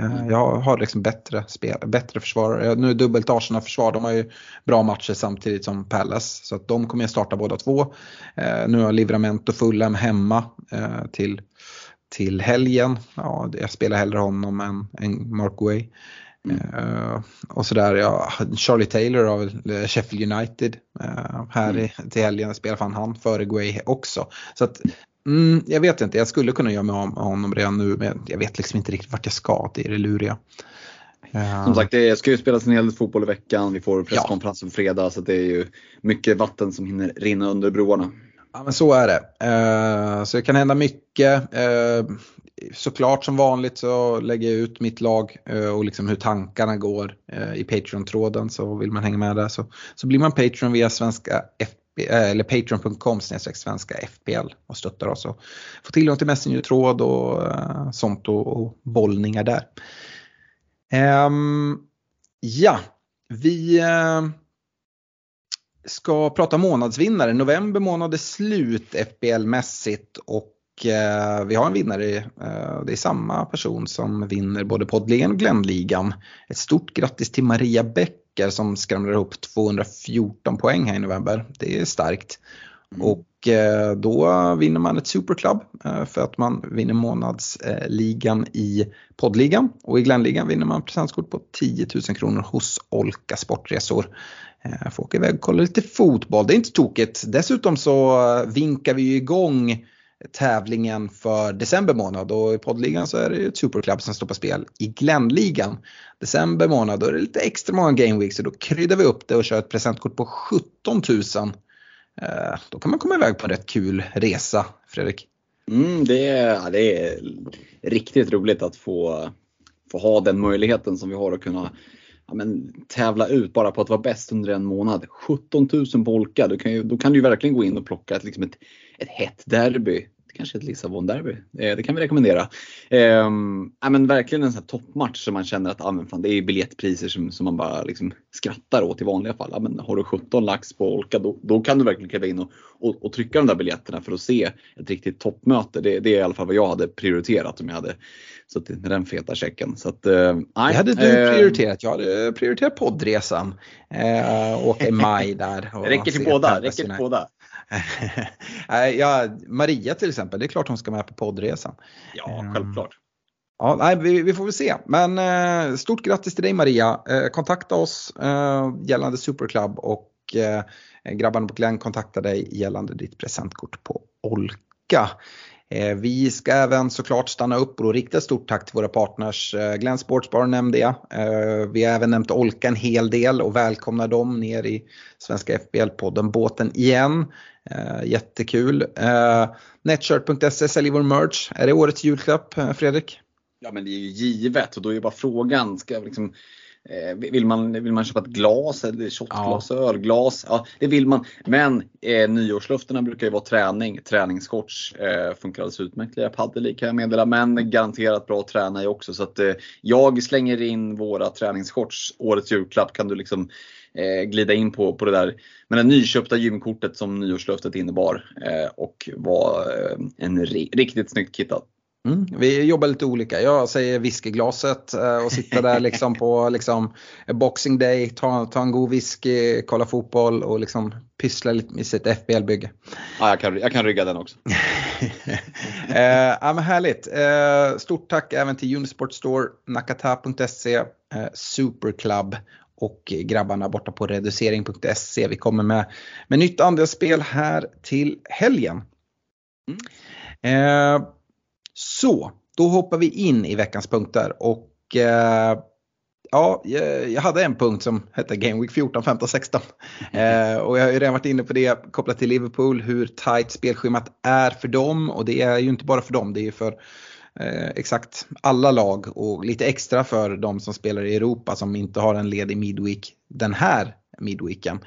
Eh, mm. Jag har liksom bättre, spel, bättre försvarare. Nu är dubbelt Arsenal-försvar, de har ju bra matcher samtidigt som Palace. Så att de kommer jag starta båda två. Eh, nu har Livramento Fulham hemma eh, till, till helgen. Ja, jag spelar hellre honom än, än Mark Way. Uh, och sådär, ja, Charlie Taylor av Sheffield United här mm. i, till helgen spelar fan han före Guay också. Så att, mm, jag vet inte, jag skulle kunna göra mig av med honom redan nu men jag vet liksom inte riktigt vart jag ska, det är det luriga. Uh, Som sagt, det ska ju spelas en hel del fotboll i veckan, vi får presskonferens ja. på fredag så det är ju mycket vatten som hinner rinna under broarna. Ja men så är det. så det kan hända mycket såklart som vanligt så lägger jag ut mitt lag och liksom hur tankarna går i Patreon-tråden så vill man hänga med där så, så blir man Patreon via svenska FP, eller patreon.com svenska FPL och stöttar oss och får tillgång till Messenger-tråd och eh, sånt och, och bollningar där. Um, ja, vi uh, ska prata månadsvinnare. November månad är slut FBL-mässigt och uh, vi har en vinnare. Uh, det är samma person som vinner både poddligan och Glennligan. Ett stort grattis till Maria Bäcker som skramlar ihop 214 poäng här i november. Det är starkt. Mm. Och eh, då vinner man ett Superclub eh, för att man vinner månadsligan i poddligan och i Glennligan vinner man presentkort på 10 000 kronor hos Olka Sportresor. Eh, får åka iväg och kolla lite fotboll, det är inte tokigt. Dessutom så vinkar vi igång tävlingen för december månad och i poddligan så är det ju ett superklubb som står på spel. I Glennligan december månad då är det lite extra många gameweeks så då kryddar vi upp det och kör ett presentkort på 17 000 eh, då kan man komma iväg på en rätt kul resa, Fredrik. Mm, det, är, det är riktigt roligt att få, få ha den möjligheten som vi har att kunna ja, men, tävla ut bara på att vara bäst under en månad. 17 000 på Olka, då kan, ju, då kan du verkligen gå in och plocka ett, liksom ett, ett hett derby kanske ett Lissabon-derby. Det kan vi rekommendera. Ehm, ja, men verkligen en sån toppmatch som man känner att ah, fan, det är biljettpriser som, som man bara liksom skrattar åt i vanliga fall. Ja, men har du 17 lax på Olka då, då kan du verkligen kliva in och, och, och, trycka de där biljetterna för att se ett riktigt toppmöte. Det, det är i alla fall vad jag hade prioriterat om jag hade suttit med den feta checken. Så att, eh, det hade du eh, prioriterat. Jag hade prioriterat poddresan. Eh, åka i maj där. Det räcker till båda. Räcker till båda. ja, Maria till exempel, det är klart hon ska med på poddresan. Ja, ehm, självklart. Ja, nej, vi, vi, får väl se. Men eh, stort grattis till dig Maria. Eh, kontakta oss eh, gällande Superclub och eh, grabbarna på Glenn kontaktar dig gällande ditt presentkort på Olka. Eh, vi ska även såklart stanna upp och rikta ett stort tack till våra partners. Eh, Glenn Sportsbar nämnde jag. Eh, vi har även nämnt Olka en hel del och välkomnar dem ner i Svenska FBL-podden Båten igen. Jättekul. Netshirt.se säljer vår merch. Är det årets julklapp Fredrik? Ja men det är ju givet och då är ju bara frågan, ska jag liksom Eh, vill man, vill man köpa ett glas, eller shotglas, ja. ölglas? Ja, det vill man. Men eh, nyårslöftena brukar ju vara träning. Träningsshorts eh, funkar alldeles utmärkt. Jag paddel kan jag meddela. Men garanterat bra att träna i också. Så att eh, jag slänger in våra träningsshorts. Årets julklapp kan du liksom eh, glida in på, på det där med det nyköpta gymkortet som nyårslöftet innebar. Eh, och var en riktigt snyggt kittat. Mm, vi jobbar lite olika. Jag säger whiskyglaset eh, och sitta där liksom på liksom Boxing Day, ta, ta en god whisky, kolla fotboll och liksom pyssla lite med sitt FBL-bygge. Ja, jag, kan, jag kan rygga den också. eh, ja, men härligt. Eh, stort tack även till Unisport Store, nakata.se, eh, Superclub och grabbarna borta på reducering.se. Vi kommer med, med nytt andelsspel här till helgen. Mm. Eh, så, då hoppar vi in i veckans punkter och eh, ja, jag hade en punkt som hette Game Week 14, 15, 16. Eh, och jag har ju redan varit inne på det kopplat till Liverpool, hur tight spelschemat är för dem och det är ju inte bara för dem, det är för eh, exakt alla lag och lite extra för de som spelar i Europa som inte har en ledig midweek den här midweeken.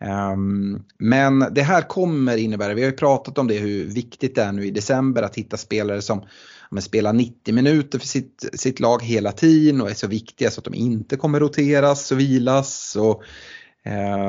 Ehm, men det här kommer innebära, vi har ju pratat om det hur viktigt det är nu i december att hitta spelare som men, spelar 90 minuter för sitt, sitt lag hela tiden och är så viktiga så att de inte kommer roteras och vilas. Och,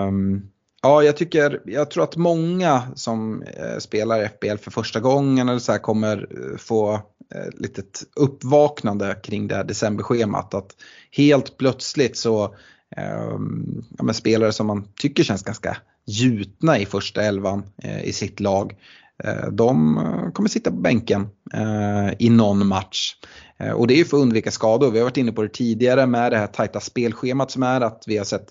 um, ja, jag, tycker, jag tror att många som uh, spelar FBL för första gången eller så här kommer uh, få ett uh, litet uppvaknande kring det här decemberschemat. Att helt plötsligt så Ehm, ja, men spelare som man tycker känns ganska gjutna i första elvan eh, i sitt lag. Eh, de eh, kommer sitta på bänken eh, i någon match. Eh, och det är ju för att undvika skador. Vi har varit inne på det tidigare med det här tajta spelschemat som är att vi har sett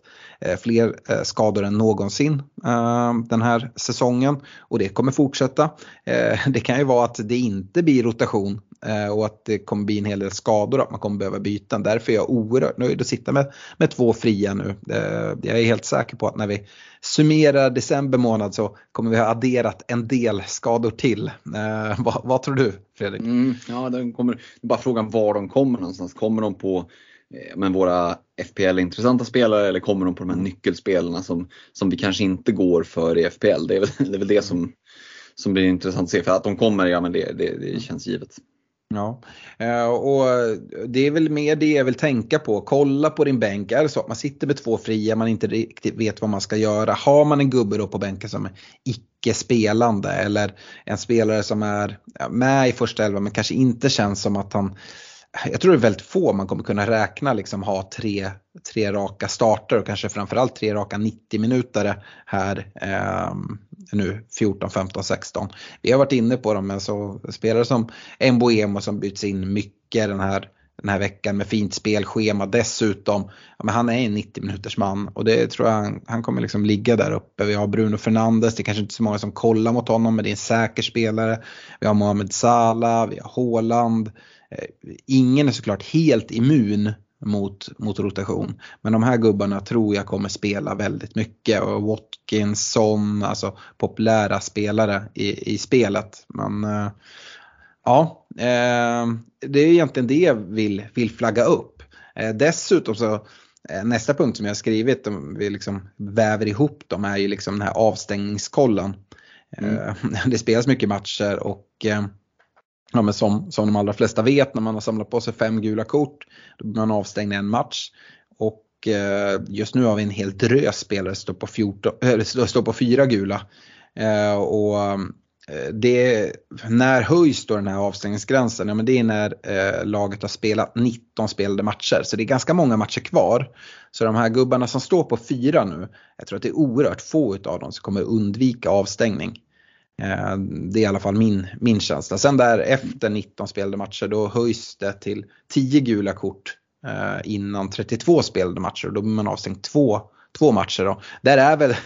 fler skador än någonsin ehm, den här säsongen. Och det kommer fortsätta. Det kan ju vara att det inte blir rotation Eh, och att det kommer bli en hel del skador och att man kommer behöva byta. Därför är jag oerhört nöjd att sitta med, med två fria nu. Eh, jag är helt säker på att när vi summerar december månad så kommer vi ha adderat en del skador till. Eh, vad, vad, tror du Fredrik? Mm, ja, den kommer, bara frågan var de kommer någonstans. Kommer de på eh, men våra FPL-intressanta spelare eller kommer de på de här nyckelspelarna som, som vi kanske inte går för i FPL? Det är väl det, är väl det som, som blir intressant att se. För att de kommer, ja men det, det, det känns givet. Ja, eh, och det är väl mer det jag vill tänka på. Kolla på din bänk. Är det så att man sitter med två fria, man inte riktigt vet vad man ska göra. Har man en gubbe då på bänken som är icke spelande eller en spelare som är med i första elvan men kanske inte känns som att han jag tror det är väldigt få man kommer kunna räkna liksom ha tre, tre raka starter och kanske framförallt tre raka 90 minuter här eh, nu 14, 15, 16. Vi har varit inne på dem men så spelare som Mboemo som byts in mycket den här, den här veckan med fint spelschema dessutom. Ja, men han är en 90 minuters man och det tror jag han, han kommer liksom ligga där uppe. Vi har Bruno Fernandes, det är kanske inte så många som kollar mot honom men det är en säker spelare. Vi har Mohamed Salah, vi har Haaland. Eh, ingen är såklart helt immun mot, mot rotation. Men de här gubbarna tror jag kommer spela väldigt mycket och Watkinson, alltså populära spelare i, i spelet. Men äh, ja, äh, det är egentligen det jag vill, vill flagga upp. Dessutom så nästa punkt som jag har skrivit, om vi liksom väver ihop dem, är ju liksom den här avstängningskollen. Mm. Det spelas mycket matcher och ja, men som, som de allra flesta vet när man har samlat på sig fem gula kort, då blir man avstängd i en match. Och eh, just nu har vi en hel drös spelare som står på, 14, äh, eh, står på fyra gula. Eh, och eh, det, när höjs då den här avstängningsgränsen? Ja, men det är när eh, laget har spelat 19 spelade matcher. Så det är ganska många matcher kvar. Så de här gubbarna som står på fyra nu, jag tror att det är oerhört få av dem som kommer undvika avstängning. Eh, det är i alla fall min, min känsla. Sen där efter 19 spelade matcher då höjs det till 10 gula kort eh, innan 32 spelade matcher. och Då blir man avstängd två, två matcher. Då. Där, är väl,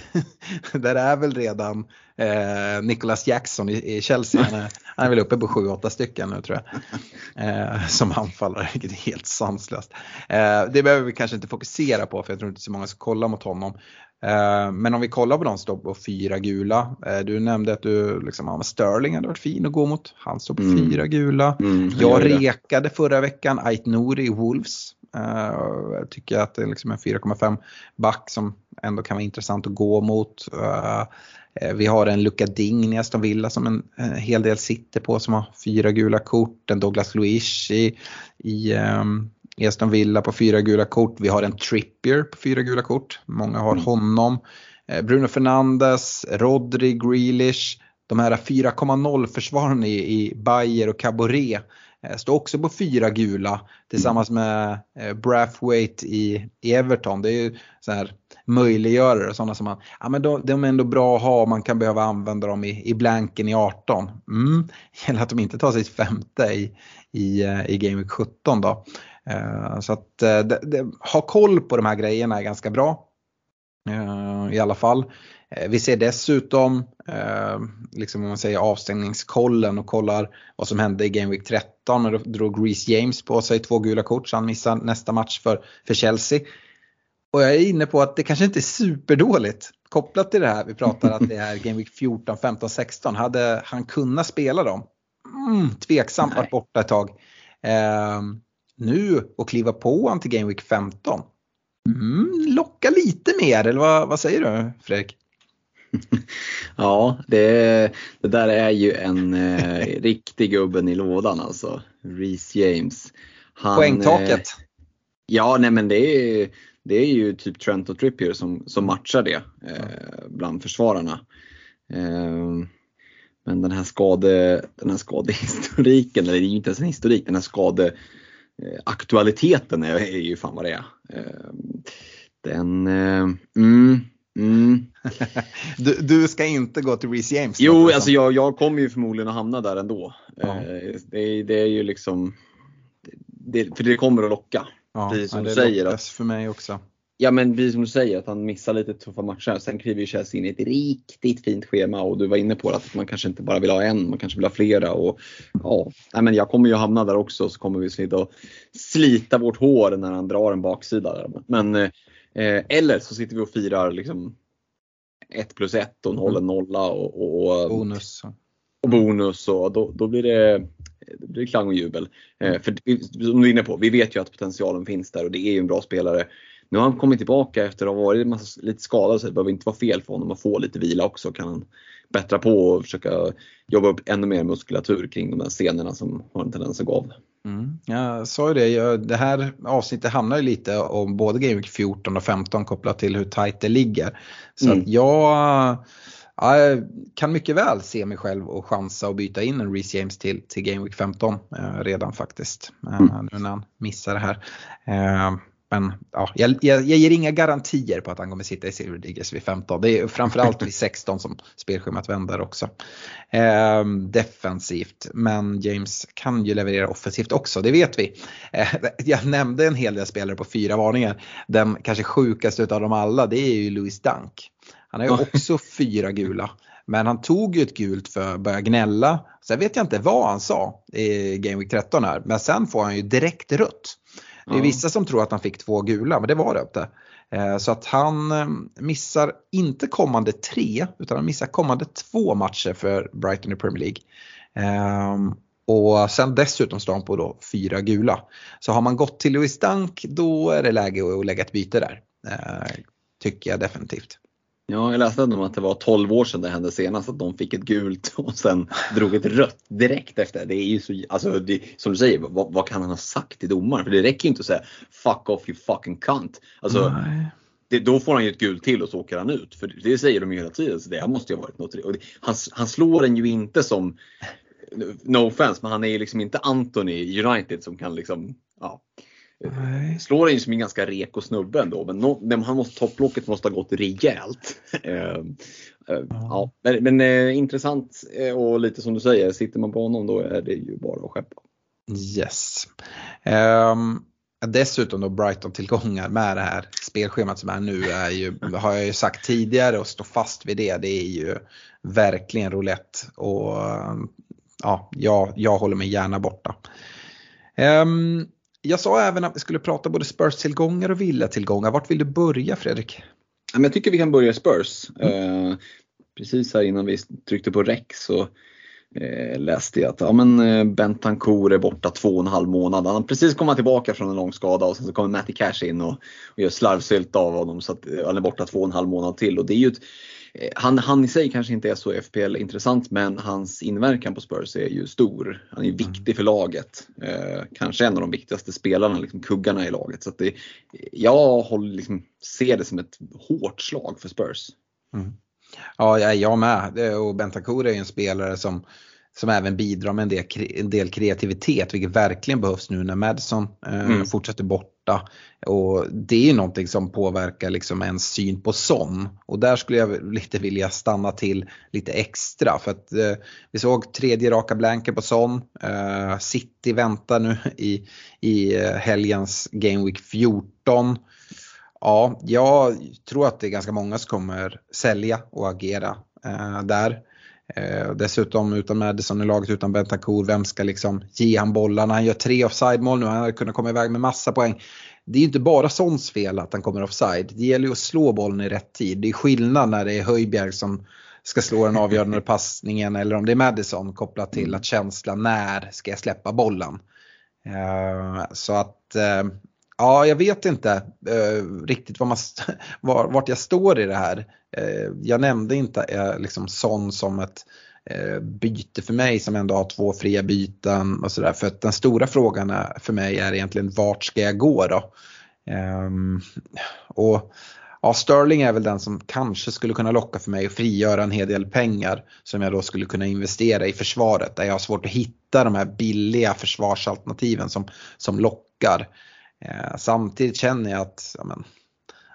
där är väl redan eh, Nicholas Jackson i, i Chelsea. Han är, han är väl uppe på 7-8 stycken nu tror jag. Eh, som anfallare, vilket är helt sanslöst. Eh, det behöver vi kanske inte fokusera på för jag tror inte så många ska kolla mot honom. Eh, men om vi kollar på de som står på fyra gula. Eh, du nämnde att du liksom, ja, Sterling hade varit fin att gå mot. Han står på mm. fyra gula. Mm, jag rekade förra veckan Ait Nouri i Wolves. Eh, jag tycker att det är liksom en 4,5 back som ändå kan vara intressant att gå mot. Vi har en Luca Dign i Aston Villa som en, hel del sitter på som har fyra gula kort. En Douglas Luiz i, i um, Aston Villa på fyra gula kort. Vi har en Trippier på fyra gula kort. Många har mm. honom. Eh, Bruno Fernandes, Rodri, Grealish. De här 4,0 försvararna i, i Bayer och Caboret eh, står också på fyra gula tillsammans mm. med eh, Brathwaite i, i Everton. Det är ju så här möjliggörare och sådana som man, ja men de, de, är ändå bra att ha, man kan behöva använda dem i, i blanken i 18. Mm. Gäller att de inte tar sitt femte i, i, i Game Week 17 då. Eh, så att eh, det, det, ha koll på de här grejerna är ganska bra. Eh, I alla fall. Vi ser dessutom, liksom om man säger avstängningskollen och kollar vad som hände i Game Week 13 när då drog Reece James på sig två gula kort så han missar nästa match för, för Chelsea. Och jag är inne på att det kanske inte är superdåligt kopplat till det här vi pratar att det är Game Week 14, 15, 16. Hade han kunnat spela dem? Mm, tveksamt varit borta ett tag. Eh, nu och kliva på han till Game Week 15. Mm, locka lite mer, eller vad, vad säger du Fredrik? Ja, det, det, där är ju en eh, riktig gubben i lådan alltså. Reece James. Han, Poängtaket. Eh, ja, nej men det är, det är ju typ Trent och Trippier som, som matchar det eh, bland försvararna. Eh, men den här, skade, den här skadehistoriken, eller det är ju inte ens en historik, den här skade aktualiteten är, är ju fan vad det är. Eh, den, eh, mm, mm. du, du, ska inte gå till Reece James? Jo, alltså jag, jag kommer ju förmodligen att hamna där ändå. Ja. Det, det, är ju liksom, det, för det kommer att locka. Ja, precis som ja, du säger. Att, för mig också. Ja men precis som du säger att han missar lite tuffa matcher. Sen kliver ju Chelsea in i ett riktigt fint schema och du var inne på att man kanske inte bara vill ha en, man kanske vill ha flera. Och, ja, nej, men jag kommer ju hamna där också så kommer vi sitta och slita vårt hår när han drar en baksida. Där. Men, eh, eller så sitter vi och firar liksom 1 plus 1 och en hållen nolla och, och, bonus. Och bonus och då, då blir det det blir klang och jubel. Eh, för som du är inne på, vi vet ju att potentialen finns där och det är ju en bra spelare. Nu har han kommit tillbaka efter att ha varit massa, lite skadad så det behöver inte vara fel för honom att få lite vila också. Kan han bättra på och försöka jobba upp ännu mer muskulatur kring de där scenerna som har en tendens att gå av. Mm. Jag sa ju det, det här avsnittet handlar ju lite om både Game Week 14 och 15 kopplat till hur tight det ligger. Så mm. jag jag kan mycket väl se mig själv och chansa och byta in en Reece James till, till Game Week 15 eh, redan faktiskt. Eh, mm. Nu när han missar det här. Eh, men ja, jag, jag, jag, ger inga garantier på att han kommer sitta i Silver Diggers vid 15. Det är framförallt vid 16 som spelschemat vänder också. Eh, defensivt, men James kan ju leverera offensivt också, det vet vi. Eh, jag nämnde en hel del spelare på fyra varningar. Den kanske sjukaste av dem alla det är ju Louis Dunk. Han har ju också fyra gula. Men han tog ju ett gult för att börja gnälla. Sen vet jag inte vad han sa i Game Week 13 här. Men sen får han ju direkt rött. Det är vissa som tror att han fick två gula, men det var det inte. Eh, så att han eh, missar inte kommande tre, utan han missar kommande två matcher för Brighton i Premier League. Ehm, och sen dessutom står han på då fyra gula. Så har man gått till Louis Dunk då är det läge att lägga ett byte där. Eh, tycker jag definitivt. Ja, jag läste om att det var 12 år sedan det hände senast att de fick ett gult och sen drog ett rött direkt efter. Det är ju så, alltså det, som du säger, vad, vad, kan han ha sagt till domaren? För det räcker ju inte att säga fuck off you fucking cunt. Alltså, det, då får han ju ett gult till och så åker han ut. För det säger de ju hela tiden, så det måste ju ha varit något. Och det, han, han slår den ju inte som, no offense, men han är ju liksom inte Anthony United som kan liksom, ja Nej. Slår in som en ganska reko snubbe ändå, men no, han måste, topplocket måste ha gått rejält. uh, uh, ja. Men, men uh, intressant och lite som du säger, sitter man på honom då är det ju bara att skeppa. Yes. Um, dessutom då Brighton-tillgångar med det här spelschemat som är nu är ju, har jag ju sagt tidigare och står fast vid det, det är ju verkligen roulette. Och ja, jag, jag håller mig gärna borta. Um, jag sa även att vi skulle prata både Spurs-tillgångar och Villa-tillgångar. Vart vill du börja Fredrik? Jag tycker vi kan börja Spurs. Mm. Eh, precis här innan vi tryckte på REC så eh, läste jag att ja, men, eh, Bentancourt är borta två och en halv månad. Han har precis kommit tillbaka från en lång skada och sen så kommer Matty Cash in och, och gör slarvsylt av honom så att han är borta två och en halv månad till. Och det är ju ett, Eh, han, han i sig kanske inte är så FPL intressant men hans inverkan på Spurs är ju stor. Han är ju mm. viktig för laget. Eh, kanske en av de viktigaste spelarna, liksom kuggarna i laget. Så det, jag håller, liksom, ser det som ett hårt slag för Spurs. Mm. Ja, jag med. Och Bentancur är ju en spelare som som även bidrar med en del, en del kreativitet vilket verkligen behövs nu när Madison eh, mm. fortsätter borta. Och det är ju någonting som påverkar liksom ens syn på Son. Och där skulle jag lite vilja stanna till lite extra för att eh, vi såg tredje raka blanker på Son. Eh, City väntar nu i, i eh, helgens Game Week 14. Ja, jag tror att det är ganska många som kommer sälja och agera eh, där. Eh, dessutom utan Madison i laget, utan Bentancur, vem ska liksom ge han bollarna? Han gör tre offside-mål nu, han hade kunnat komma iväg med massa poäng. Det är ju inte bara Sons fel att han kommer offside. Det gäller ju att slå bollen i rätt tid. Det är skillnad när det är Höjbjerg som ska slå den avgörande passningen eller om det är Madison kopplat till mm. att känsla när ska jag släppa bollen. Eh, så att eh, Ja, jag vet inte eh, riktigt var man var, vart jag står i det här. Eh, jag nämnde inte eh, liksom sån som ett eh, byte för mig som ändå har två fria byten och sådär. För att den stora frågan är, för mig är egentligen vart ska jag gå då? Ehm, och ja, Sterling är väl den som kanske skulle kunna locka för mig och frigöra en hel del pengar som jag då skulle kunna investera i försvaret där jag har svårt att hitta de här billiga försvarsalternativen som, som lockar. Eh, samtidigt känner jag att ja, men,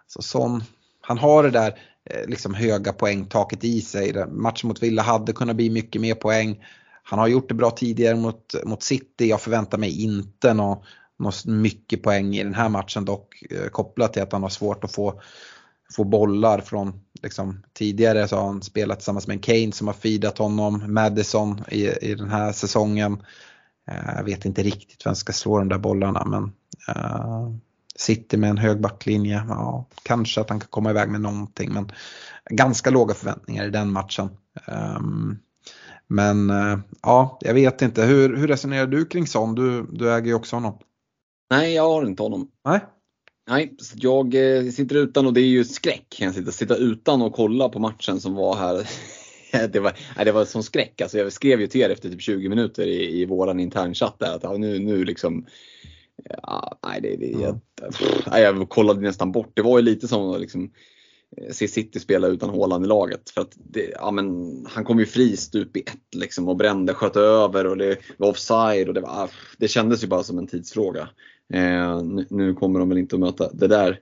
alltså, son, han har det där eh, liksom höga poängtaket i sig. Matchen mot Villa hade kunnat bli mycket mer poäng. Han har gjort det bra tidigare mot, mot City. Jag förväntar mig inte något något mycket poäng i den här matchen dock eh, kopplat till att han har svårt att få, få bollar från liksom, tidigare så har han spelat tillsammans med en Kane som har feedat honom, Madison i, i den här säsongen. Eh, jag vet inte riktigt vem som ska slå de där bollarna men uh, City med en hög backlinje, ja, kanske att han kan komma iväg med någonting men ganska låga förväntningar i den matchen. Um, men uh, ja, jag vet inte. Hur, hur resonerar du kring Son? Du, du äger ju också honom. Nej, jag har inte honom. Nej. Nej, jag eh, sitter utan och det är ju skräck. Jag sitter, sitta utan och kolla på matchen som var här. det, var, nej, det var som skräck. Alltså, jag skrev ju till er efter typ 20 minuter i, i våran internchatt där att ja, nu, nu liksom Ja, nej, det, det, jag, nej, jag kollade nästan bort. Det var ju lite som att liksom, eh, se City spela utan Haaland i laget. För att det, ja, men, han kom ju fri stup i ett liksom, och brände, sköt över och det var offside. Och det, var, det kändes ju bara som en tidsfråga. Eh, nu, nu, kommer de väl inte att möta det där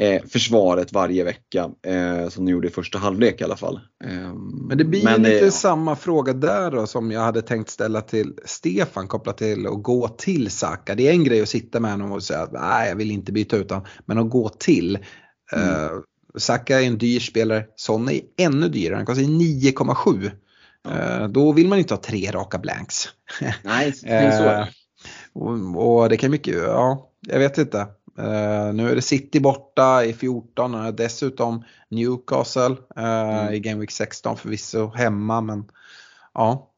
eh, försvaret varje vecka eh, som de gjorde i första halvlek i alla fall. Eh, men det blir men, lite samma fråga där då som jag hade tänkt ställa till Stefan kopplat till att gå till Saka. Det är en grej att sitta med honom och säga att nej jag vill inte byta ut honom. Men att gå till. Eh, mm. Saka är en dyr spelare, Son är ännu dyrare, han kostar 9,7. Ja. Eh, då vill man inte ha tre raka blanks. Nej, så är och, och det kan mycket, ja, jag vet inte. Uh, nu är det City borta i 14, uh, dessutom Newcastle uh, mm. i Game Week 16 förvisso hemma men ja,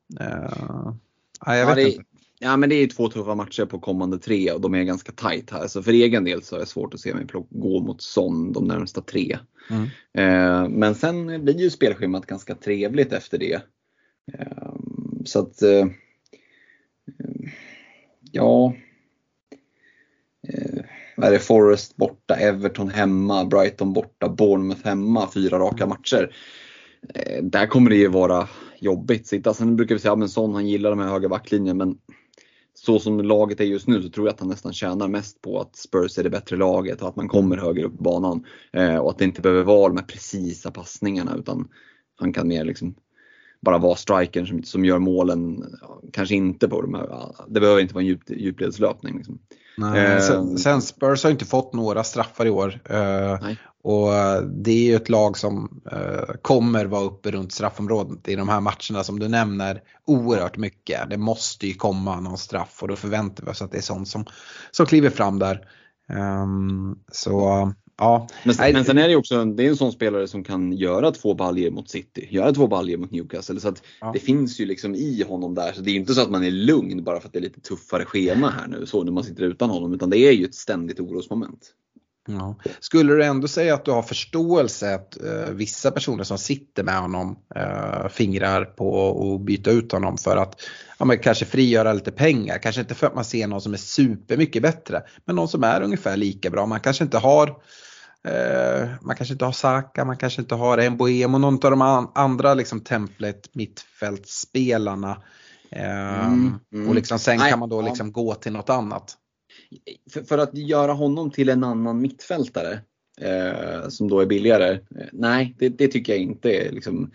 jag ja, vet det, inte. Ja men det är två tuffa matcher på kommande tre och de är ganska tight här. Så för egen del så är det svårt att se mig gå mot Son de närmsta tre. Mm. men sen blir ju spelschemat ganska trevligt efter det. så att ja, eh, vad är det, Forest borta, Everton hemma, Brighton borta, Bournemouth hemma, fyra raka matcher. Eh, där kommer det ju vara jobbigt. Sitta. Sen brukar vi säga att ja, Son han gillar de här höga backlinjen men så som laget är just nu så tror jag att han nästan tjänar mest på att Spurs är det bättre laget och att man kommer högre upp i banan. Eh, och att det inte behöver vara de här precisa passningarna utan han kan mer liksom bara vara strikern som, som gör målen. Kanske inte på de här, det behöver inte vara en djup, djupledslöpning. Liksom. Nej, eh, sen, sen, Spurs har inte fått några straffar i år. Eh, och det är ju ett lag som eh, kommer vara uppe runt straffområdet i de här matcherna som du nämner oerhört mycket. Det måste ju komma någon straff och då förväntar vi oss att det är sånt som, som kliver fram där. Um, så Ja, men, nej, men sen är det ju också det är en sån spelare som kan göra två baljer mot City, göra två baljer mot Newcastle. Så att ja. det finns ju liksom i honom där. Så det är inte så att man är lugn bara för att det är lite tuffare schema här nu så när man sitter utan honom. Utan det är ju ett ständigt orosmoment. Ja. Skulle du ändå säga att du har förståelse att uh, vissa personer som sitter med honom uh, fingrar på att byta ut honom för att ja, men kanske frigöra lite pengar. Kanske inte för att man ser någon som är supermycket bättre men någon som är ungefär lika bra. Man kanske inte har Eh, man kanske inte har Saka, man kanske inte har Mboemo, någon av de andra liksom templet mittfältsspelarna. Eh, mm, mm. Och liksom, sen Nej, kan man då liksom ja. gå till något annat. För, för, att göra honom till en annan mittfältare eh, som då är billigare. Eh, nej, det, det, tycker jag inte är liksom,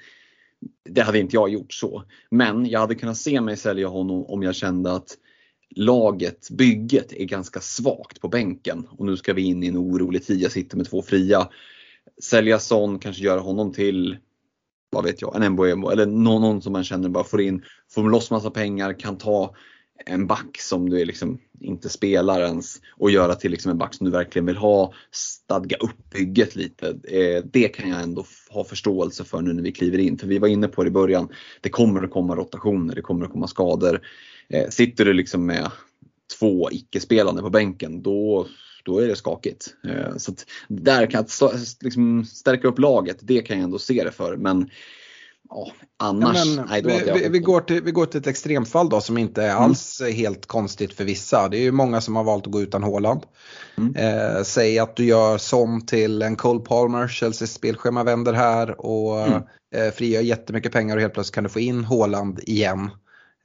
det hade inte jag gjort så. Men jag hade kunnat se mig sälja honom om jag kände att laget, bygget är ganska svagt på bänken och nu ska vi in i en orolig tid. Jag sitter med två fria. Sälja Son, kanske göra honom till vad vet jag, en Mboemo eller någon, någon som man känner bara får in, får loss massa pengar, kan ta en back som du liksom inte spelar ens och göra till liksom en back som du verkligen vill ha, stadga upp bygget lite. Eh, det kan jag ändå ha förståelse för nu när vi kliver in. För vi var inne på det i början, det kommer att komma rotationer, det kommer att komma skador. Eh, sitter du liksom med två icke-spelande på bänken då, då är det skakigt. Eh, så där kan jag liksom stärka upp laget, det kan jag ändå se det för. Men Ja, annars, ja, nej, vi, vi, vi, går till, vi går till ett extremfall då som inte är mm. alls helt konstigt för vissa. Det är ju många som har valt att gå utan Håland. Mm. Eh, säg att du gör som till en Cole Palmer, Chelseas spelschema vänder här och mm. eh, frigör jättemycket pengar och helt plötsligt kan du få in Håland igen.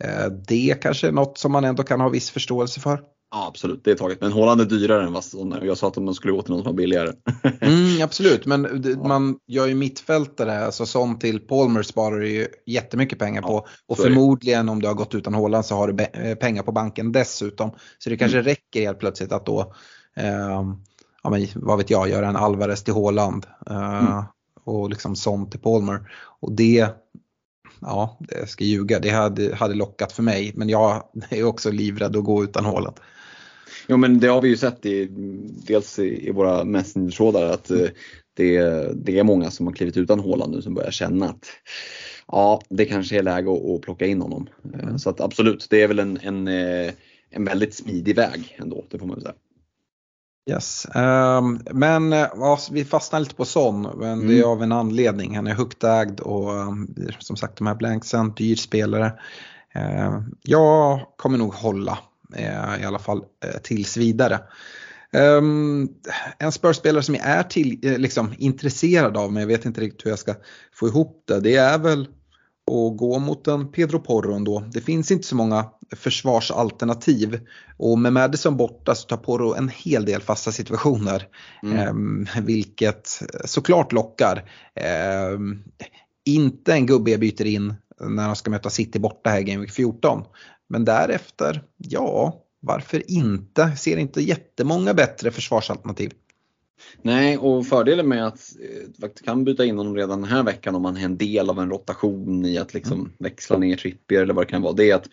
Eh, det kanske är något som man ändå kan ha viss förståelse för. Ja, absolut, det är taget. Men Håland är dyrare än vad jag sa att man skulle gå till någon som var billigare. mm, absolut, men man gör ju mittfältare, alltså sånt till Palmer sparar du ju jättemycket pengar på. och förmodligen om du har gått utan Håland så har du eh, pengar på banken dessutom. Så det kanske mm. räcker helt plötsligt att då, eh, ja men vad vet jag, göra en Alvarez till Håland. Eh, mm. Och liksom sånt till Palmer. Och det ja, jag ska ljuga, det hade, hade lockat för mig. Men jag är också livrädd att gå utan Håland. Jo men det har vi ju sett i, dels i, i våra messenger att mm. det, det är många som har klivit utan Håland nu som börjar känna att ja, det kanske är läge att, att plocka in honom. Mm. Så att absolut, det är väl en, en, eh, en väldigt smidig väg ändå, det får man säga. Yes. Um, men ja, vi fastnar lite på Son, men mm. det är av en anledning. Han är högt ägd och um, som sagt de här blanksen, dyr spelare. Uh, jag kommer nog hålla i alla fall uh, tills vidare. Um, en Spurs-spelare som jag är till, liksom, intresserad av, men jag vet inte riktigt hur jag ska få ihop det, det är väl och gå mot en Pedro Porro ändå. Det finns inte så många försvarsalternativ och med Madison borta så tar Porro en hel del fasta situationer. Mm. Eh, vilket såklart lockar. Eh, inte en gubbe jag byter in när de ska möta City borta här i Game Week 14. Men därefter, ja, varför inte? Ser inte jättemånga bättre försvarsalternativ. Nej, och fördelen med att eh, kan byta in honom redan den här veckan om man är en del av en rotation i att liksom mm. växla ner Trippier eller vad det kan vara. Det är att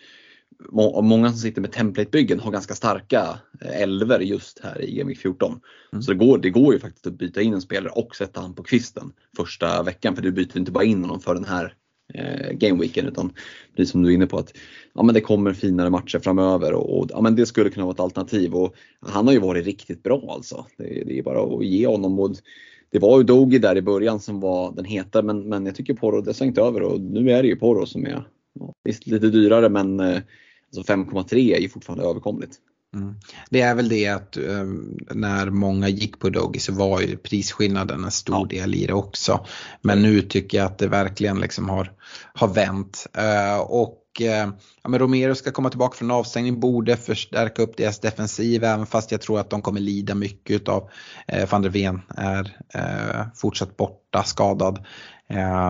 många som sitter med template-byggen har ganska starka eh, elver just här i Gaming 14. Mm. Så det går, det går ju faktiskt att byta in en spelare och sätta han på kvisten första veckan för du byter inte bara in honom för den här eh, gameweeken utan precis som du är inne på att ja, men det kommer finare matcher framöver och, och ja, men det skulle kunna vara ett alternativ. Och han har ju varit riktigt bra alltså. Det, det är bara att ge honom. Och det var ju Dogi där i början som var den heta men, men jag tycker Porro det svängt över och nu är det ju Porro som är ja, visst lite dyrare men eh, alltså 5,3 är ju fortfarande överkomligt. Mm. Det är väl det att um, när många gick på Dogi så var ju prisskillnaden en stor ja. del i det också. Men nu tycker jag att det verkligen liksom har, har vänt. Uh, och uh, ja, men Romero ska komma tillbaka från avstängning, borde förstärka upp deras defensiv även fast jag tror att de kommer lida mycket av uh, van der Ven är uh, fortsatt borta, skadad.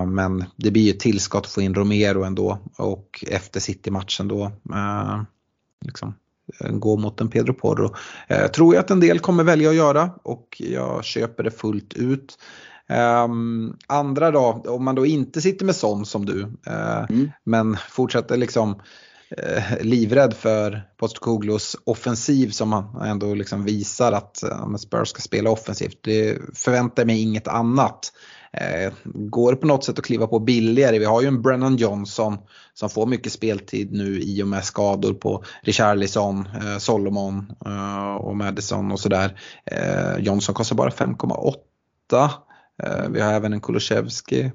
Men det blir ju ett tillskott att få in Romero ändå och efter City-matchen då liksom, Eh, gå mot en Pedro Porro. Eh, tror jag att en del kommer välja att göra och jag köper det fullt ut. Um, andra då, om man då inte sitter med sån som du, uh, mm. men fortsätter liksom uh, livrädd för Postcoglus offensiv som han ändå liksom visar att uh, Spurs ska spela offensivt. Det förväntar mig inget annat. Eh, går på något sätt att kliva på billigare. Vi har ju en Brennan Johnson som får mycket speltid nu i och med skador på Richarlison, eh, Solomon eh, och Madison och sådär. Eh, Johnson kostar bara 5,8. Eh, vi har även en Kulusevski,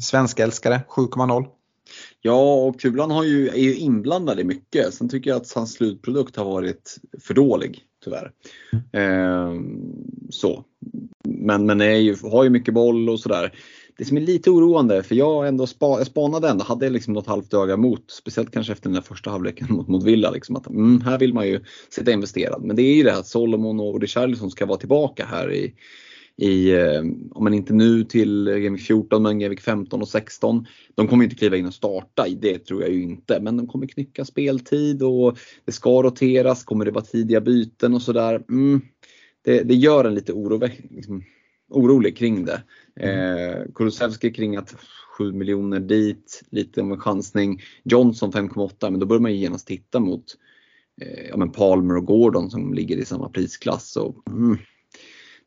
svenskälskare, 7,0. Ja, och Kulan har ju, är ju inblandad i mycket. Sen tycker jag att hans slutprodukt har varit för dålig, tyvärr. Eh, så men, men är ju, har ju mycket boll och sådär. Det som är lite oroande, för jag, ändå spa, jag spanade ändå, hade liksom något halvt öga mot, speciellt kanske efter den där första halvleken mot, mot Villa, liksom att mm, här vill man ju sitta investerad. Men det är ju det att Solomon och Richarlison ska vara tillbaka här i, i, eh, om man inte nu till Gaming 14 men Gaming 15 och 16. De kommer inte kliva in och starta, det tror jag ju inte, men de kommer knycka speltid och det ska roteras, kommer det vara tidiga byten och sådär. Mm, det, det gör en lite oro, liksom, orolig kring det. Mm. Eh, Kulusevski kring att 7 miljoner dit, lite om en chansning. Johnson 5,8 men då börjar man ju genast titta mot eh, ja, men Palmer och Gordon som ligger i samma prisklass. Och, mm,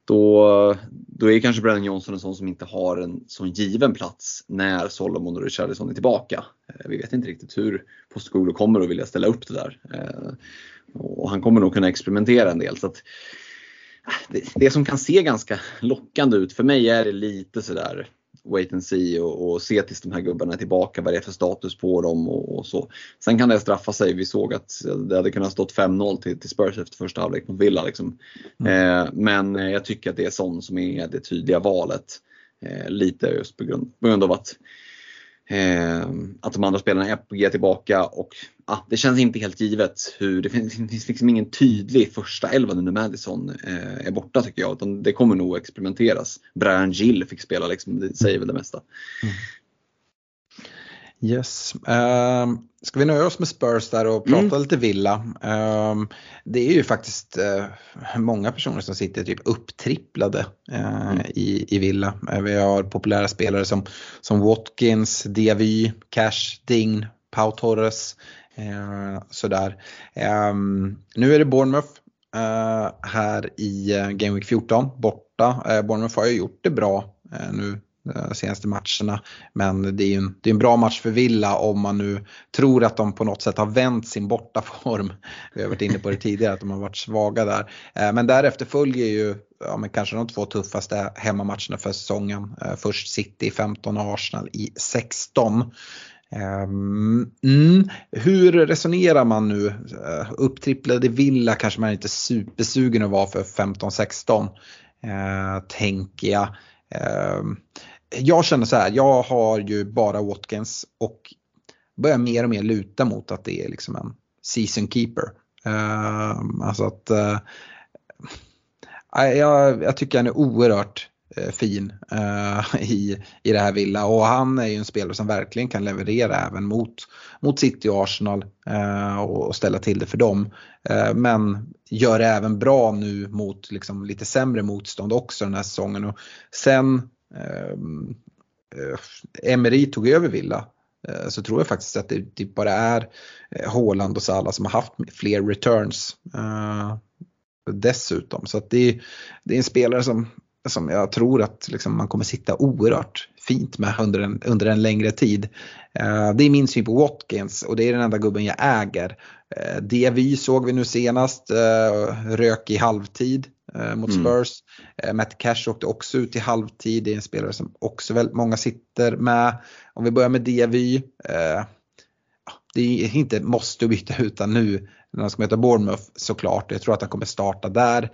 då, då är kanske Brennan Johnson en sån som inte har en sån given plats när Solomon och Richarlison är tillbaka. Eh, vi vet inte riktigt hur Postgolo kommer att vilja ställa upp det där. Eh, och han kommer nog kunna experimentera en del. Så att, eh, det, det, som kan se ganska lockande ut, för mig är det lite sådär wait and see och, och, se tills de här gubbarna är tillbaka, vad det är för status på dem och, och så. Sen kan det straffa sig. Vi såg att det hade kunnat stått 5-0 till, till Spurs efter första halvlek mot Villa. Liksom. Mm. Eh, men jag tycker att det är sån som är det tydliga valet. Eh, lite just på grund, på grund av att Eh, att de andra spelarna är på G tillbaka och ah, det känns inte helt givet hur, det finns, det finns liksom ingen tydlig första elva nu när Madison eh, är borta tycker jag. Utan det kommer nog experimenteras. Brian Gill fick spela liksom, det säger väl det mesta. Mm. Yes. Um, ska vi nöja oss med Spurs där och prata mm. lite Villa? Um, det är ju faktiskt uh, många personer som sitter typ upptripplade uh, mm. i, i Villa. Uh, vi har populära spelare som, som Watkins, Diavy, Cash, Ding, Pau Torres. sådär. Um, nu är det Bournemouth här i Game Week 14 borta. Bournemouth har ju gjort det bra nu Eh, senaste matcherna. Men det är ju en, det är en bra match för Villa om man nu tror att de på något sätt har vänt sin bortaform. Vi har varit inne på det tidigare att de har varit svaga där. Eh, men därefter följer ju ja, men kanske de två tuffaste hemmamatcherna för säsongen. Eh, först City 15 och Arsenal i 16. Ehm, mm. Hur resonerar man nu? Upptripplade Villa kanske man inte är supersugen att vara för 15-16. Tänker jag. Ehm, jag känner så här, jag har ju bara Watkins och börjar mer och mer luta mot att det är liksom en season keeper. Uh, alltså att uh, jag, jag, tycker han är oerhört uh, fin eh, i, i det här Villa och han är ju en spelare som verkligen kan leverera även mot, mot City och Arsenal och ställa till det för dem. men gör det även bra nu mot liksom, lite sämre motstånd också den här säsongen. Och sen Ehm, eh, Emery tog över Villa eh, så tror jag faktiskt att det, typ bara är eh, Haaland och Salah som har haft fler returns eh, dessutom. Så att det, det är en spelare som, som jag tror att liksom man kommer sitta oerhört fint med under en, under en längre tid. Uh, det är min syn på Watkins och det är den enda gubben jag äger. Det vi såg vi nu senast, rök i halvtid eh, mot mm. Spurs. Mm. Eh, Matt Cash åkte också ut i halvtid. Det är en spelare som också väldigt många sitter med. Om vi börjar med. Eh, det är inte måste byta ut nu när han ska möta Bournemouth såklart. Jag tror att han kommer starta där.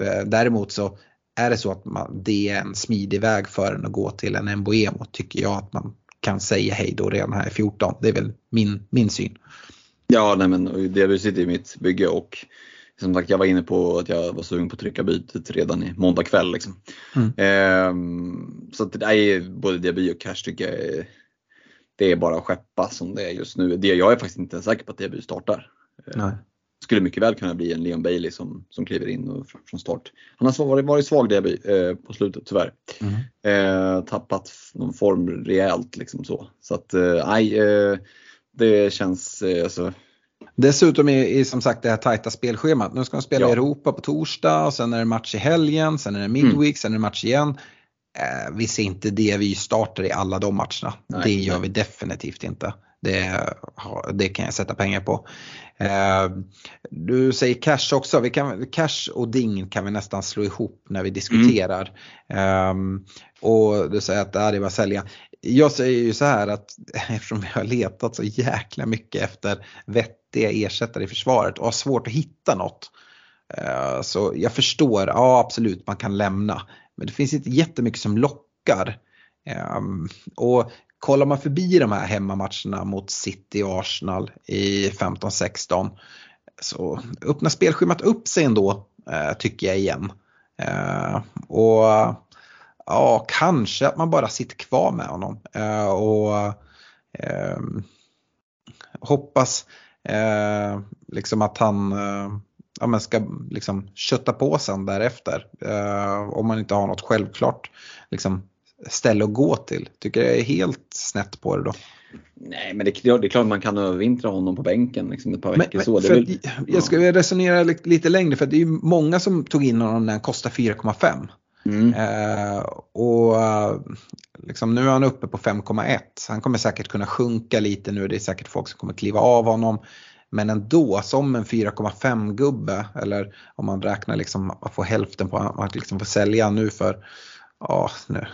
Eh, däremot så är det så att man, det är en smidig väg för en att gå till en Mbuemo tycker jag att man kan säga hej då redan här i 14. Det är väl min, min syn. Ja, nej men det sitter i mitt bygge och som sagt, jag var inne på att jag var sugen på att trycka bytet redan i måndag kväll. Liksom. Mm. Ehm, så att det är både Diaby och Cash tycker jag är, det är bara att skeppa som det är just nu. Det, jag är faktiskt inte säker på att Diaby startar. Nej. Skulle mycket väl kunna bli en Leon Bailey som, som kliver in och, från start. Han har varit, varit svag Diaby eh, på slutet tyvärr. Mm. Eh, tappat någon form rejält liksom så. Så att eh, nej, eh, det känns, eh, alltså, Dessutom är, är som sagt det här tajta spelschemat. Nu ska de spela i Europa på torsdag och sen är det match i helgen, sen är det midweek, mm. sen är det match igen. Eh, vi ser inte det vi startar i alla de matcherna. Nej, det gör nej. vi definitivt inte. Det, det kan jag sätta pengar på. Eh, du säger cash också. Vi kan, cash och ding kan vi nästan slå ihop när vi diskuterar. Mm. Och du säger att det är bara att sälja. Jag säger ju så här att eftersom vi har letat så jäkla mycket efter vettiga ersättare i försvaret och har svårt att hitta något. Eh, så jag förstår, ja absolut man kan lämna. Men det finns inte jättemycket som lockar. Ehm, och kollar man förbi de här hemmamatcherna mot City och Arsenal i 15-16 så öppnar spelschemat upp sig ändå eh, tycker jag igen. Eh, och ja, kanske att man bara sitter kvar med honom eh, och ehm, hoppas liksom att han ja, men ska liksom kötta på sen därefter. om man inte har något självklart liksom, ställe att gå till. Tycker jag är helt snett på det då. Nej men det, det är klart man kan övervintra honom på bänken liksom ett par veckor. Men, så. Det väl, jag ska resonera lite längre för det är ju många som tog in honom när han kostar 4,5. Mm. Eh, och liksom, nu är han uppe på 5,1. Han kommer säkert kunna sjunka lite nu. Det är säkert folk som kommer kliva av honom. Men ändå som en 4,5 gubbe eller om man räknar liksom att få hälften på att liksom få sälja nu för Ja, nu,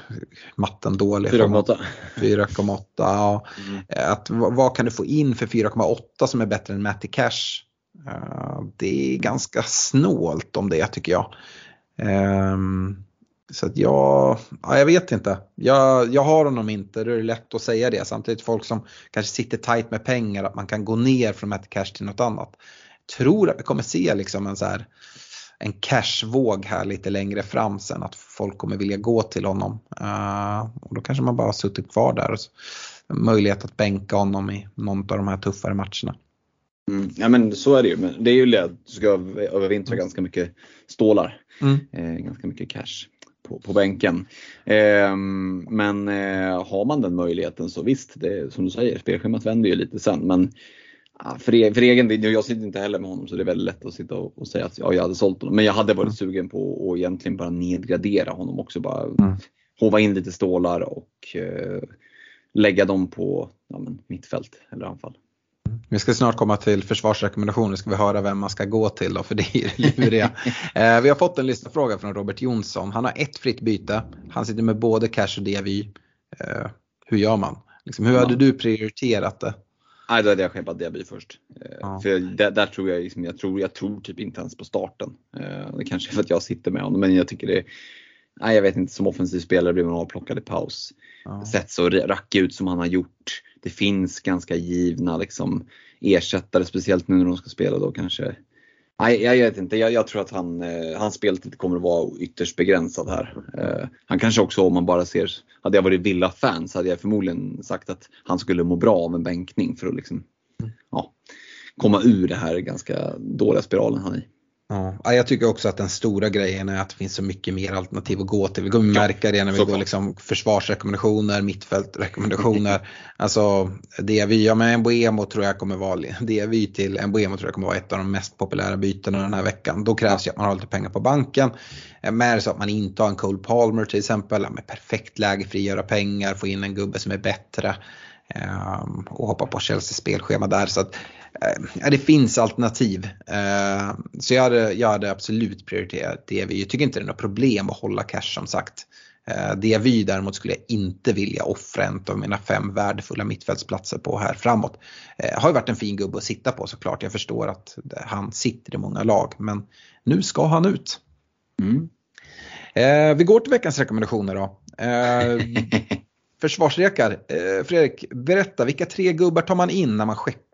matten dålig. 4,8. 4,8 ja. Mm. Att, vad kan du få in för 4,8 som är bättre än Matty Cash? Uh, det är ganska snålt om det tycker jag. Um, Så att jag, ja, jag vet inte. Jag, jag har honom inte, det är lätt att säga det. Samtidigt folk som kanske sitter tight med pengar, att man kan gå ner från Cash till något annat. Jag tror att vi kommer se liksom en så här en cashvåg här lite längre fram sen att folk kommer vilja gå till honom. Uh, och då kanske man bara suttit kvar där och möjlighet att bänka honom i någon av de här tuffare matcherna. Mm, ja men så är det ju. Men det är ju det att du ska övervintra mm. ganska mycket stålar. Mm. Eh, ganska mycket cash på, på bänken. Eh, men eh, har man den möjligheten så visst, det, som du säger, spelschemat vänder ju lite sen. Men för, e-, för egen del, jag sitter inte heller med honom så det är väldigt lätt att sitta och, och säga att ja, jag hade sålt honom. Men jag hade varit mm. sugen på att egentligen bara nedgradera honom också. Bara mm. hova in lite stålar och eh, lägga dem på ja, men, mittfält eller anfall. Vi ska snart komma till försvarsrekommendationer, ska vi höra vem man ska gå till då, för det är luriga. eh, vi har fått en lyssnarfråga från Robert Jonsson. Han har ett fritt byte, han sitter med både cash och DVY. Eh, hur gör man? Liksom, hur hade du prioriterat det? Nej, då hade jag skeppat Diaby först. Eh, ja. För där, där, tror jag, liksom, jag, tror, jag tror typ inte ens på starten. Eh, det kanske är för att jag sitter med honom, men jag tycker det Nej, jag vet inte, som offensiv spelare blir man avplockad i paus. Ja. Sett så rackig ut som han har gjort. Det finns ganska givna liksom, ersättare, speciellt nu när de ska spela då kanske. Nej, jag vet inte. Jag, jag tror att han, eh, hans speltid kommer att vara ytterst begränsad här. Eh, han kanske också, om man bara ser, hade jag varit Villa-fan så hade jag förmodligen sagt att han skulle må bra av en bänkning för att liksom, mm. ja, komma ur det här ganska dåliga spiralen han är i. Ja, jag tycker också att den stora grejen är att det finns så mycket mer alternativ att gå till. Vi kommer märka det när vi går liksom försvarsrekommendationer, mittfältrekommendationer. alltså det vi gör med Mbuemo tror jag kommer vara, det vi till Mbuemo tror jag kommer vara ett av de mest populära bytena den här veckan. Då krävs ju att man har lite pengar på banken. Men är det så att man inte har en Cole Palmer till exempel, med perfekt läge frigöra pengar, få in en gubbe som är bättre. Ehm, och hoppa på Chelseas spelschema där. Så att, eh, det finns alternativ. Ehm, så jag hade, jag hade absolut prioriterat DVY. Jag tycker inte det är något problem att hålla cash som sagt. Ehm, DVY däremot skulle jag inte vilja offra en av mina fem värdefulla mittfältsplatser på här framåt. har ju varit en fin gubbe att sitta på såklart. Jag förstår att han sitter i många lag men nu ska han ut. Mm. vi går till veckans rekommendationer då. Försvarsrekar. Eh, Fredrik, berätta, vilka tre gubbar tar man in när man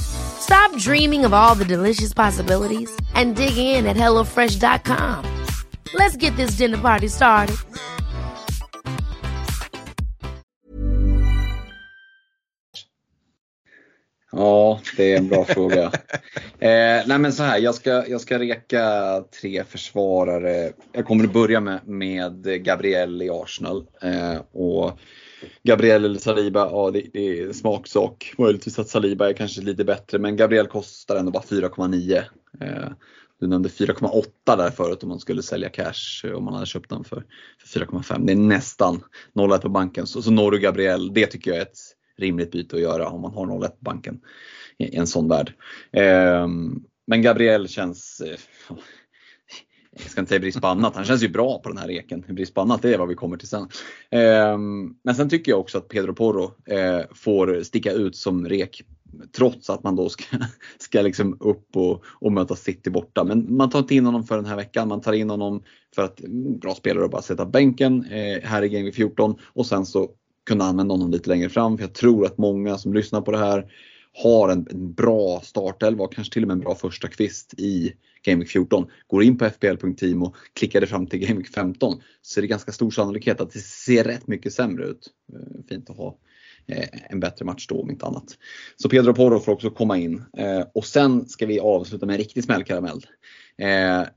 Stop dreaming of all the delicious possibilities and dig in at HelloFresh.com. Let's get this dinner party started. Ja, det är en bra fråga. Eh, nej men så här, jag ska, jag ska reka tre försvarare. Jag kommer att börja med, med Gabriel i Arsenal. Eh, och Gabriel eller Saliba, ja det, det är smaksak. Möjligtvis att Saliba är kanske lite bättre men Gabriel kostar ändå bara 4,9. Eh, du nämnde 4,8 där förut om man skulle sälja cash eh, om man hade köpt den för, för 4,5. Det är nästan 0,1 på banken. Så, så når du Gabriel, det tycker jag är ett rimligt byte att göra om man har 0,1 på banken i en sån värld. Eh, men Gabriel känns eh, jag ska inte säga brist på annat, han känns ju bra på den här eken. Brist på annat, det är vad vi kommer till sen. Ehm, men sen tycker jag också att Pedro Porro eh, får sticka ut som rek trots att man då ska, ska liksom upp och, och möta City borta. Men man tar inte in honom för den här veckan, man tar in honom för att mm, bra spelare att bara sätta bänken eh, här i Game 14 och sen så kunna använda honom lite längre fram. För jag tror att många som lyssnar på det här har en, en bra startelva och kanske till och med en bra första kvist i Game 14. Går in på fpl.team och klickar det fram till Game 15 så är det ganska stor sannolikhet att det ser rätt mycket sämre ut. Eh, fint att ha en bättre match då om inte annat. Så Pedro Porro får också komma in. Och sen ska vi avsluta med en riktig smällkaramell.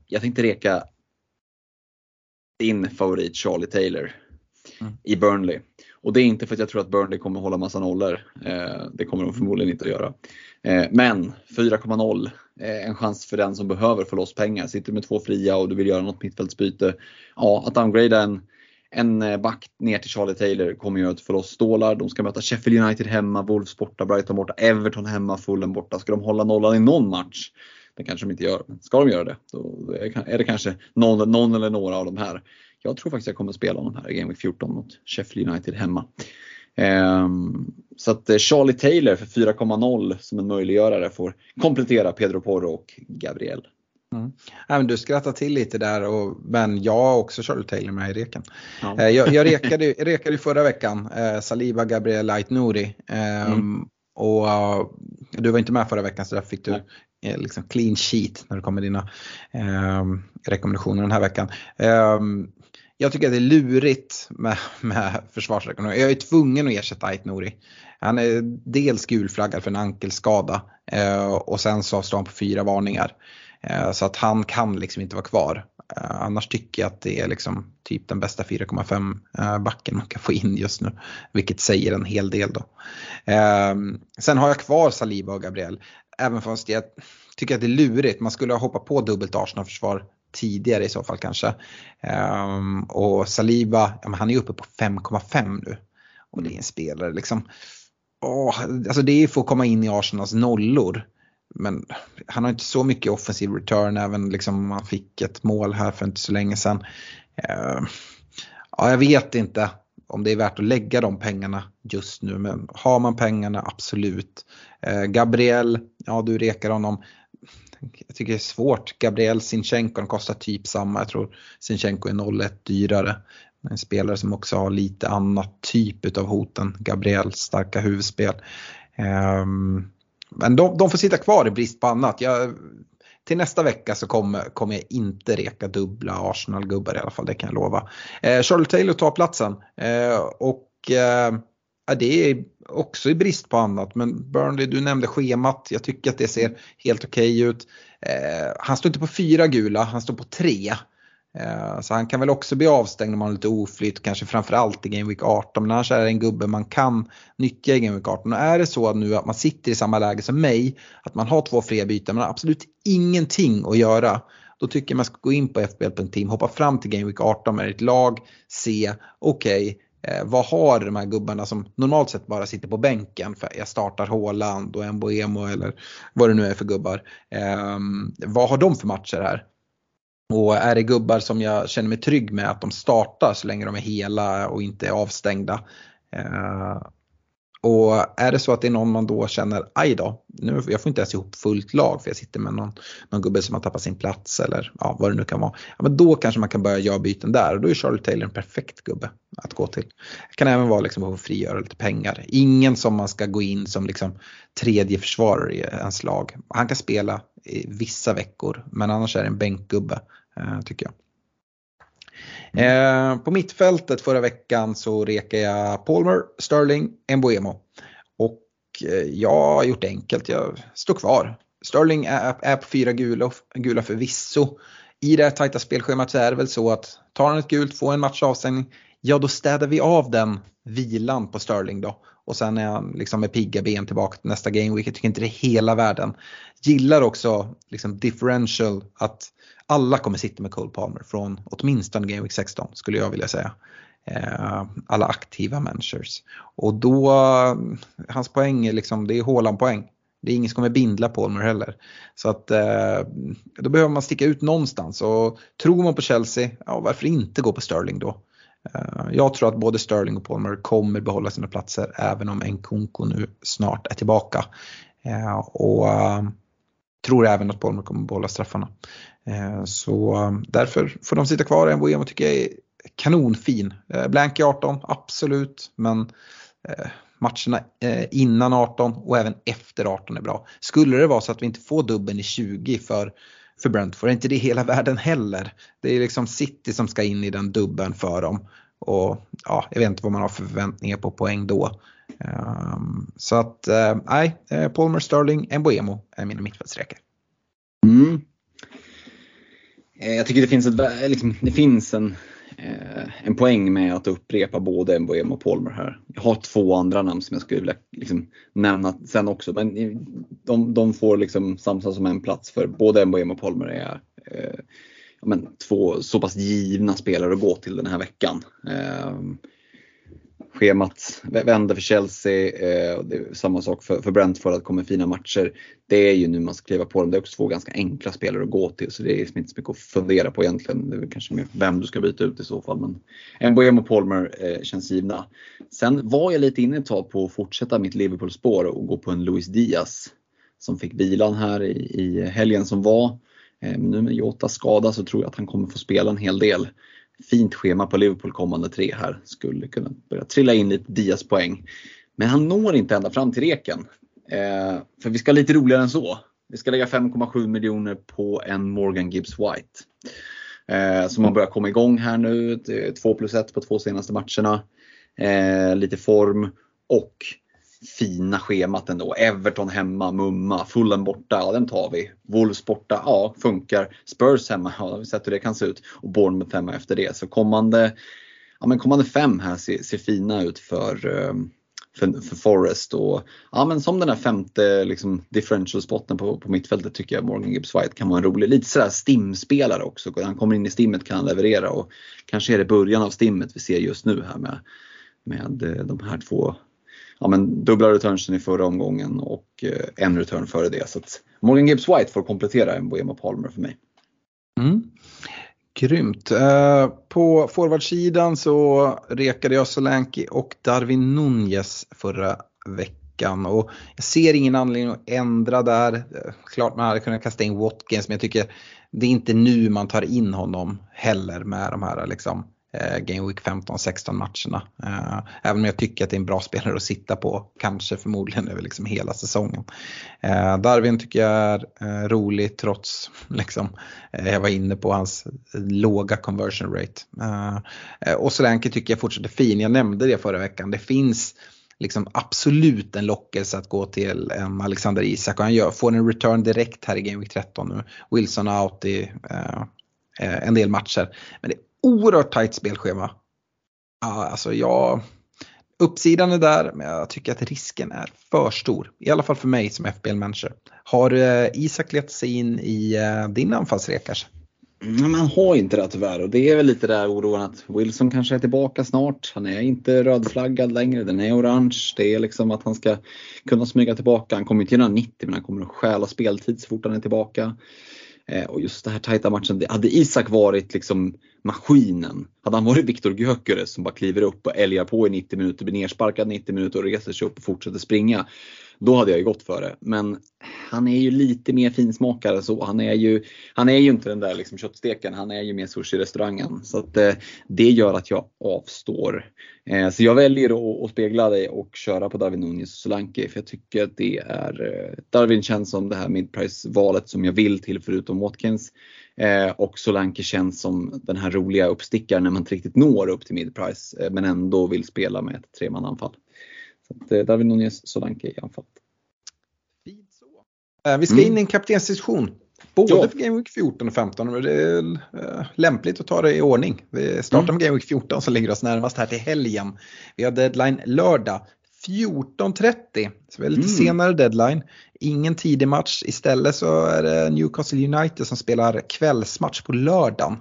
Jag tänkte reka din favorit Charlie Taylor mm. i Burnley. Och det är inte för att jag tror att Burnley kommer hålla massa nollor. Eh, det kommer de förmodligen inte att göra. Eh, men 4,0 eh, en chans för den som behöver få loss pengar. Sitter du med två fria och du vill göra något mittfältsbyte. Ja, att downgrada en en back ner till Charlie Taylor kommer göra att få loss stålar. De ska möta Sheffield United hemma, Wolves borta, Brighton borta, Everton hemma, Fulham borta. Ska de hålla nollan i någon match? Det kanske de inte gör. Men ska de göra det, då är det kanske någon, någon eller några av de här. Jag tror faktiskt jag kommer spela de här i Game Week 14 mot Sheffield United hemma. Um, så att eh, Charlie Taylor för 4,0 som en möjliggörare får komplettera Pedro Porro och Gabriel. Mm. Ja, men du skrattar till lite där, och, men jag har också Charlie Taylor med i reken. Ja. Eh, jag, jag rekade, rekade förra veckan eh, Saliba, Gabriel, Light Nouri. Eh, mm. Och du var inte med förra veckan så där fick du eh, liksom clean sheet när det kommer dina eh, rekommendationer den här veckan. Ehm, jag tycker att det är lurigt med, med försvarsrekommendationer. Jag är tvungen att ersätta Ait Nouri. Han är dels gulflaggad för en ankelskada eh, och sen så står han på fyra varningar. Eh, så att han kan liksom inte vara kvar. Eh, annars tycker jag att det är liksom typ den bästa 4,5 eh, backen man kan få in just nu. Vilket säger en hel del då. Ehm, sen har jag kvar Saliba och Gabriel. Även fast jag tycker att det är lurigt. Man skulle ha hoppat på dubbelt Arsenal-försvar tidigare i så fall kanske. Ehm, och Saliba, han är uppe på 5,5 nu. Och det är en spelare liksom. Åh, alltså det är för att komma in i Arsenals nollor. Men han har inte så mycket offensiv return även liksom han fick ett mål här för inte så länge sedan. Uh, ja, jag vet inte om det är värt att lägga de pengarna just nu men har man pengarna absolut. Uh, Gabriel, ja du rekar honom. Jag tycker det är svårt. Gabriel Sinchenko kostar typ samma. Jag tror Sinchenko är 0-1 dyrare. En spelare som också har lite annat typ av hoten. Gabriel starka huvudspel. Ehm, men de, de får sitta kvar i brist på annat. Jag, till nästa vecka så kommer, kommer jag inte reka dubbla Arsenal-gubbar i alla fall, det kan jag lova. Eh, Taylor tar platsen eh, och eh, det är också i brist på annat. Men Burnley, du nämnde schemat. Jag tycker att det ser helt okej okay ut. Eh, han står inte på fyra gula, han står på tre. Eh, så han kan väl också bli avstängd om han har lite oflyt, kanske framförallt i Game Week 18. Men annars är det en gubbe man kan nyttja i Game Week 18. Och är det så nu att man sitter i samma läge som mig, att man har två fria byten, man har absolut ingenting att göra. Då tycker jag man ska gå in på fbl.team, hoppa fram till Game Week 18 med ett lag, se, okej, okay, eh, vad har de här gubbarna som normalt sett bara sitter på bänken för jag startar Håland och Mboemo eller vad det nu är för gubbar. Eh, vad har de för matcher här? Och är det gubbar som jag känner mig trygg med att de startar så länge de är hela och inte är avstängda. Eh, och är det så att det är någon man då känner, aj då, nu, jag får inte ens ihop fullt lag för jag sitter med någon, någon gubbe som har tappat sin plats eller ja, vad det nu kan vara. Ja, men då kanske man kan börja göra byten där och då är Charlie Taylor en perfekt gubbe att gå till. Det kan även vara liksom att frigöra lite pengar. Ingen som man ska gå in som liksom tredje försvarare i ens lag. Han kan spela i vissa veckor men annars är det en bänkgubbe eh, tycker jag. Eh, på mittfältet förra veckan så rekade jag Palmer, Sterling, Mbuemo. Och eh, jag har gjort det enkelt, jag står kvar. Sterling är, är på fyra gula, gula förvisso. I det här tajta spelschemat så är det väl så att tar han ett gult, får en match avstängning, ja då städar vi av den vilan på Sterling då. Och sen är han liksom med pigga ben tillbaka till nästa game week. Jag tycker inte det är hela världen. Gillar också liksom differential att alla kommer sitta med Cole Palmer från åtminstone Game Week 16 skulle jag vilja säga. Eh, alla aktiva managers. Och då, hans poäng är liksom, det är Haaland poäng. Det är ingen som kommer bindla Palmer heller. Så att eh, då behöver man sticka ut någonstans och tror man på Chelsea, ja varför inte gå på Sterling då? Eh, jag tror att både Sterling och Palmer kommer behålla sina platser även om Nkunku nu snart är tillbaka. Eh, och eh, tror även att Palmer kommer behålla straffarna. Så därför får de sitta kvar. Mbuemo tycker jag är kanonfin. Blank i 18, absolut. Men matcherna innan 18 och även efter 18 är bra. Skulle det vara så att vi inte får dubben i 20 för, för Brentford, är inte det hela världen heller. Det är liksom City som ska in i den dubben för dem. Och ja, jag vet inte vad man har för förväntningar på poäng då. Um, så att eh, nej, uh, Palmer, Sterling, Emboemo är mina mittfältsräkor. Mm. Eh, jag tycker det finns, ett, liksom, det finns en, eh, en poäng med att upprepa både Mbuemo och Palmer här. Jag har två andra namn som jag skulle vilja liksom, nämna sen också men de, de får liksom samsas om en plats för både Mbuemo och Palmer är eh, men, två så pass givna spelare att gå till den här veckan. Eh, schemat vänder för Chelsea, eh, och det är samma sak för, för Brentford, att det kommer fina matcher. Det är ju nu man ska kliva på dem. Det är också två ganska enkla spelare att gå till så det är liksom inte så mycket att fundera på egentligen. Det är kanske mer vem du ska byta ut i så fall. Men Mbuemo och Palmer eh, känns givna. Sen var jag lite inne ett tag på att fortsätta mitt Liverpool-spår och gå på en Luis Diaz som fick vilan här i, i helgen som var. Eh, nu med Jota skada så tror jag att han kommer få spela en hel del fint schema på Liverpool kommande tre här. Skulle kunna börja trilla in lite Dias poäng. Men han når inte ända fram till reken. Eh, för vi ska lite roligare än så. Vi ska lägga 5,7 miljoner på en Morgan Gibbs White. Eh, som har börjat komma igång här nu. 2 plus 1 på två senaste matcherna. Eh, lite form och fina schemat ändå. Everton hemma, mumma, Fulham borta, ja den tar vi. Wolves borta, ja funkar. Spurs hemma, ja har vi sett hur det kan se ut. Och Bournemouth hemma efter det. Så kommande, ja, men kommande fem här ser, ser fina ut för, eh, för, för Forest. Och, ja, men som den här femte liksom, differential-spotten på, på mittfältet tycker jag Morgan Gibbs White kan vara en rolig, lite sådär stimspelare också. När han kommer in i stimmet kan han leverera och kanske är det början av stimmet vi ser just nu här med, med eh, de här två ja, men dubbla returnsen i förra omgången och eh, en return före det. Så att Morgan Gibbs White får komplettera en Boema Palmer för mig. Mm. Grymt. Eh, på forwardsidan så rekade jag Solanki och Darwin Nunez förra veckan. Och jag ser ingen anledning att ändra där. Eh, klart man hade kunnat kasta in Watkins men jag tycker det är inte nu man tar in honom heller med de här liksom Eh, Eh, Game Week 15-16 matcherna. Eh, även om jag tycker att det är en bra spelare att sitta på, kanske förmodligen över liksom hela säsongen. Eh, Darwin tycker jag är rolig trots, liksom, jag var inne på hans låga conversion rate. Och Solanke tycker jag fortsätter fin, jag nämnde det förra veckan. Det finns liksom absolut en lockelse att gå till en Alexander Isak och han gör, får en return direkt här i Game Week 13 nu. Wilson out i en del matcher. Men det oerhört tajt spelschema. Alltså jag, uppsidan är där men jag tycker att risken är för stor. I alla fall för mig som FBL-manager. Har eh, Isak lett sig in i eh, din anfallsrek kanske? Mm, man har inte det tyvärr och det är väl lite där oron att Wilson kanske är tillbaka snart. Han är inte rödflaggad längre, den är orange. Det är liksom att han ska kunna smyga tillbaka. Han kommer inte göra 90 men han kommer att stjäla speltid så fort han är tillbaka. Eh, och just den här tajta matchen, hade Isak varit liksom maskinen, hade han varit Viktor Gyökeres som bara kliver upp och älgar på i 90 minuter, blir nersparkad 90 minuter och reser sig upp och fortsätter springa. Då hade jag ju gått för det. Men han är ju lite mer finsmakare så. Han är ju, han är ju inte den där liksom köttsteken, han är ju mer sushi-restaurangen. Så att, eh, det gör att jag avstår. Eh, så jag väljer att, att spegla dig och köra på Darwin Nunez och Solanke för jag tycker att det är, eh, Darwin känns som det här midprice-valet som jag vill till förutom Watkins. Eh, och Solanke känns som den här roliga uppstickaren när man inte riktigt når upp till midprice eh, men ändå vill spela med ett tremananfall. Eh, David Nunez, Solanke i anfallet. Fint så. Eh, vi ska mm. in i en kaptensdiskussion. Både ja. för Game Week 14 och 15. Men det är äh, lämpligt att ta det i ordning. Vi startar mm. med Game Week 14 som ligger oss närmast här till helgen. Vi har deadline lördag 14.30. Så vi har lite mm. senare deadline. Ingen tidig match. Istället så är det Newcastle United som spelar kvällsmatch på lördagen.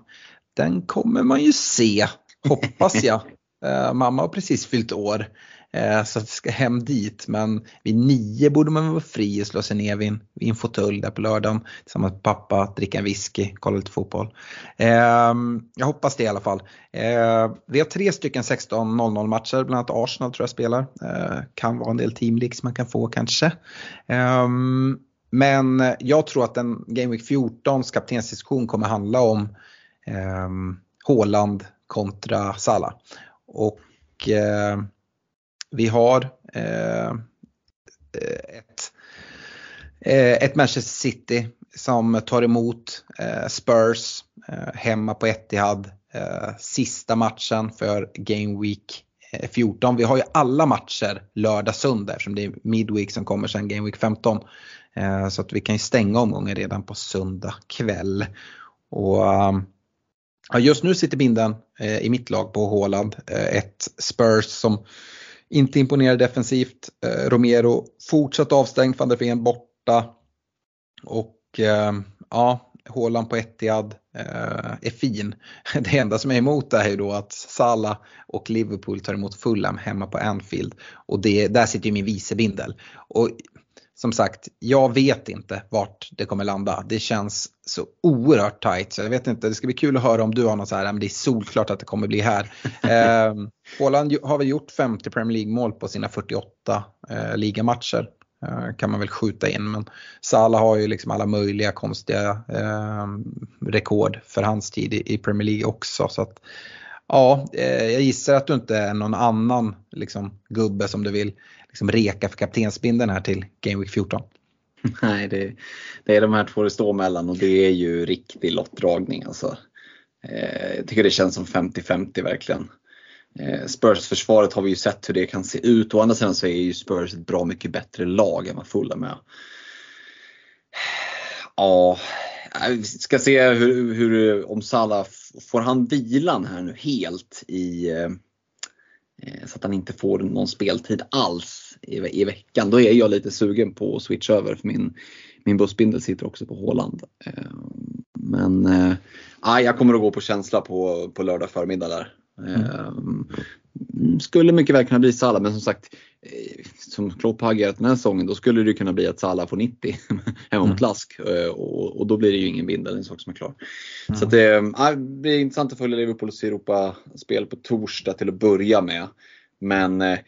Den kommer man ju se, hoppas jag. uh, mamma har precis fyllt år. Eh, så att vi ska hem dit. Men vid nio borde man vara fri och slå sig ner vid en, vid en fåtölj där på lördagen tillsammans med pappa, dricka en whisky, kolla lite fotboll. Ehm, jag hoppas det i alla fall. Eh, vi har tre stycken 16.00 matcher, bland annat Arsenal tror jag spelar. Eh, kan vara en del teamleaks man kan få kanske. Ehm, men jag tror att en Game Week 14 kaptensdiskussion kommer handla om eh, Håland kontra Sala. Och eh, vi har eh, ett, eh, ett Manchester City som tar emot eh, Spurs eh, hemma på Etihad. Eh, sista matchen för Game Week eh, 14. Vi har ju alla matcher lördag, söndag eftersom det är Midweek som kommer sen Game Week 15. Så att vi kan ju stänga omgången redan på söndag kväll. Och ehm, just nu sitter binden i mitt lag på Håland. Ett Spurs som inte imponerar defensivt. Eh, Romero fortsatt avstängd, van der Ven borta. Och eh, ja, Håland på Etihad eh, är fin. Det enda som är emot det är ju då att Salah och Liverpool tar emot Fulham hemma på Anfield. Och det, där sitter ju min vicebindel. Och som sagt, jag vet inte vart det kommer landa. Det känns så oerhört tight. Så jag vet inte, det ska bli kul att höra om du har något så här, men det är solklart att det kommer bli här. eh, Håland har väl gjort 50 Premier League mål på sina 48 eh, ligamatcher. Eh, kan man väl skjuta in. Men Salah har ju liksom alla möjliga konstiga eh, rekord för hans tid i, i, Premier League också. Så att, ja, eh, jag gissar att du inte är någon annan liksom, gubbe som du vill liksom, reka för kaptensbindeln här till Game Week 14. Nej, det, det, är de här två det står mellan och det är ju riktig lottdragning. Alltså. Eh, jag tycker det känns som 50-50 verkligen. Eh, Spurs-försvaret har vi ju sett hur det kan se ut. Å andra sidan så är ju Spurs ett bra mycket bättre lag än vad Fulham är. Ja, vi ska se hur, hur, om Salah, får han vilan här nu helt i eh, så att han inte får någon speltid alls i, i veckan. Då är jag lite sugen på att switcha över för min, min bussbindel sitter också på Håland. Eh, men äh, jag kommer att gå på känsla på, på lördag förmiddag där. Mm. Skulle mycket väl kunna bli Salah men som sagt eh, som Klopp har agerat den här säsongen då skulle det kunna bli att Salah får 90 hemma mot mm. Lask eh, och, och, då blir det ju ingen bindel, en sak som är klar. Mm. Så att det, äh, det blir intressant att följa Liverpools Europa-spel på torsdag till att börja med. Men eh,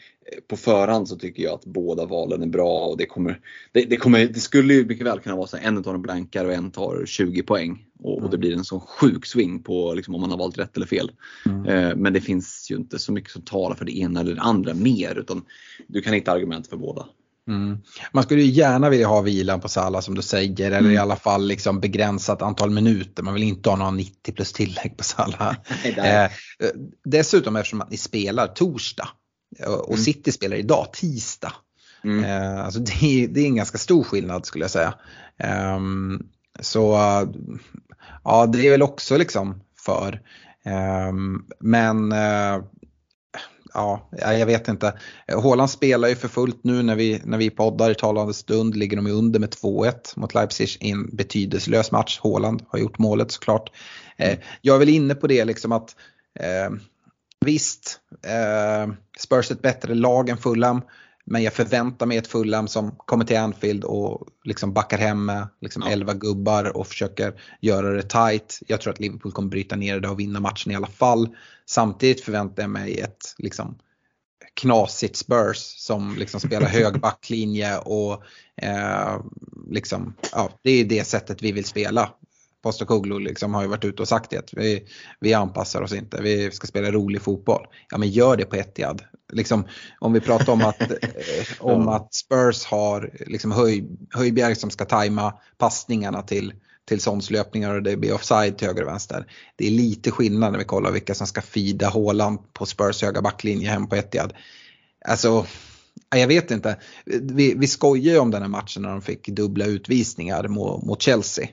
på förhand så tycker jag att båda valen är bra och det kommer, det, det kommer, det skulle ju mycket väl kunna vara så att en tar en blankare och en tar 20 poäng och, och det blir en sån sjuk swing på liksom, om man har valt rätt eller fel. Mm. Eh, men det finns ju inte så mycket som talar för det ena eller det andra mer utan du kan hitta argument för båda. Mm. Man skulle ju gärna vilja ha vilan på Salah som du säger eller mm. i alla fall liksom begränsat antal minuter. Man vill inte ha någon 90 plus tillägg på Salah. eh, dessutom eftersom att ni spelar torsdag och mm. City spelar idag, tisdag. Mm. Eh, alltså det, är, det är en ganska stor skillnad skulle jag säga. Um, så ja, det är väl också liksom för. Um, men uh, ja, jag vet inte. Håland spelar ju för fullt nu när vi, när vi poddar i talande stund. Ligger de under med 2-1 mot Leipzig i en betydelselös match. Håland har gjort målet såklart. Eh, jag är väl inne på det liksom att eh, Visst, eh, Spurs ett bättre lag än Fulham. Men jag förväntar mig ett Fulham som kommer till Anfield och liksom backar hem med liksom ja. 11 gubbar och försöker göra det tight. Jag tror att Liverpool kommer bryta ner det och vinna matchen i alla fall. Samtidigt förväntar jag mig ett liksom, knasigt Spurs som liksom spelar hög backlinje och eh, liksom, ja, det är det sättet vi vill spela. Postecoglou liksom har ju varit ute och sagt det. Vi, vi anpassar oss inte, vi ska spela rolig fotboll. Ja men gör det på Etihad. Liksom, om vi pratar om att, eh, om att Spurs har liksom höj, Höjbjerg som ska tajma passningarna till, till löpningar och det blir offside till höger och vänster. Det är lite skillnad när vi kollar vilka som ska fida Håland på Spurs höga backlinje hem på Etihad. Alltså, jag vet inte. Vi, vi skojar ju om den här matchen när de fick dubbla utvisningar mot, mot Chelsea.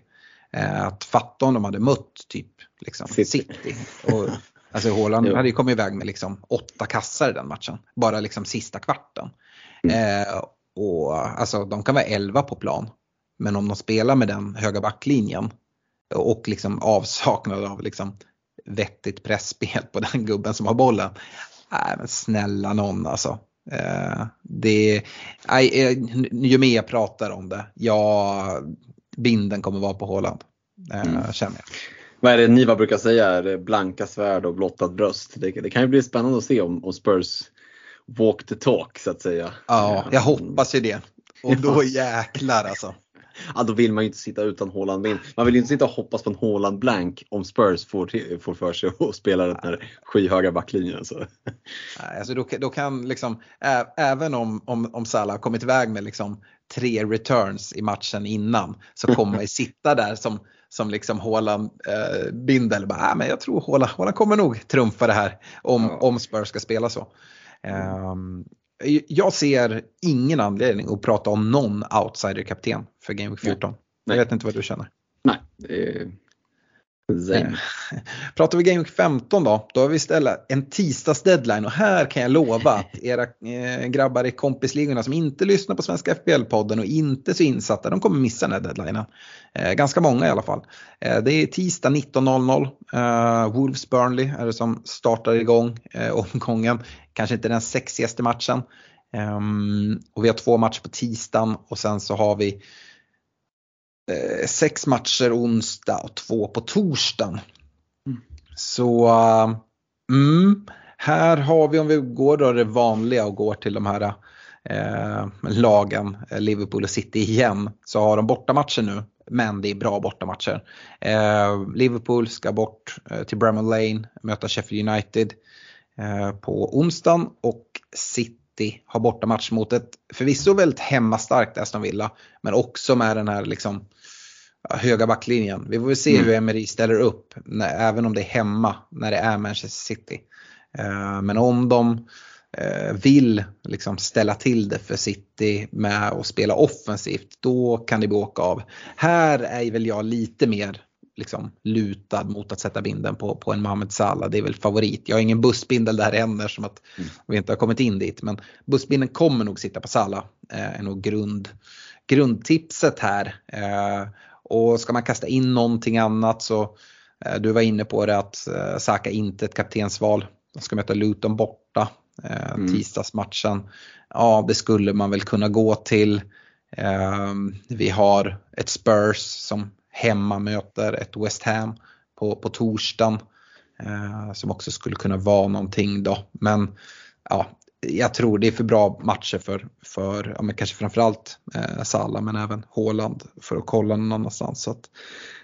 Eh, att fatta om de hade mött typ liksom, City. Och, alltså Haaland hade ju kommit iväg med liksom, åtta kassar i den matchen. Bara liksom sista kvarten. Mm. Eh, och alltså de kan vara elva på plan. Men om de spelar med den höga backlinjen och liksom avsaknad av liksom vettigt pressspel på den gubben som har bollen. Nej men snälla någon alltså. Eh, det, nej, ju mer jag pratar om det, jag, binden kommer vara på Håland. Eh, mm. Känner jag. Vad är det Niva brukar säga? Är blanka svärd och blottat bröst? Det, det, kan ju bli spännande att se om, om Spurs walk the talk så att säga. Ja, jag hoppas ju det. Och då jäklar alltså. Ja, då vill man ju inte sitta utan Håland vin. Man vill ju inte sitta och hoppas på en Håland blank om Spurs får, får för sig att spela den här skyhöga backlinjen. Alltså. Alltså då, då kan liksom, även om, om, om Salah kommit iväg med liksom tre returns i matchen innan så kommer man ju sitta där som, som liksom Håland eh, bindel. Bara, äh, men jag tror Håland, Håland kommer nog trumfa det här om, ja. om Spurs ska spela så. Um, jag ser ingen anledning att prata om någon outsider-kapten för Game Week 14. Nej. Jag vet inte vad du känner. Nej, det Pratar vi Game Week 15 då, då har vi istället en tisdags deadline och här kan jag lova att era eh, grabbar i kompisligorna som inte lyssnar på Svenska FBL-podden och inte så insatta, de kommer missa den här deadlinen. Eh, ganska många i alla fall. Eh, det är tisdag 19.00. Eh, Wolves Burnley är det som startar igång eh, omgången. Kanske inte den sexigaste matchen. Ehm, och vi har två matcher på tisdagen och sen så har vi eh, sex matcher onsdag och två på torsdagen. Mm. Så mm, här har vi om vi går då det vanliga och går till de här eh, lagen, eh, Liverpool och City igen, så har de bortamatcher nu. Men det är bra bortamatcher. Eh, Liverpool ska bort eh, till Bramall Lane, möta Sheffield United eh, på onsdagen och City City har bortamatch mot ett förvisso väldigt hemmastarkt Aston Villa. Men också med den här liksom höga backlinjen. Vi får väl se mm. hur Emery ställer upp, när, även om det är hemma, när det är Manchester City. Uh, men om de uh, vill liksom ställa till det för City med att spela offensivt, då kan det åka av. Här är väl jag lite mer liksom lutad mot att sätta binden på, på en Mohamed Salah. Det är väl favorit. Jag har ingen bussbindel där än eftersom att mm. vi inte har kommit in dit. Men bussbindeln kommer nog sitta på Salah. Eh, är nog grund, grundtipset här. Eh, och ska man kasta in någonting annat så eh, du var inne på det att eh, Saka inte ett kaptensval. De ska möta Luton borta eh, mm. tisdagsmatchen. Ja, det skulle man väl kunna gå till. Eh, vi har ett Spurs som hemma möter ett West Ham på, på torsdagen. Eh, som också skulle kunna vara någonting då. Men ja, jag tror det är för bra matcher för, för ja, men kanske framförallt eh, Salah men även Haaland för att kolla någon annanstans. Så att,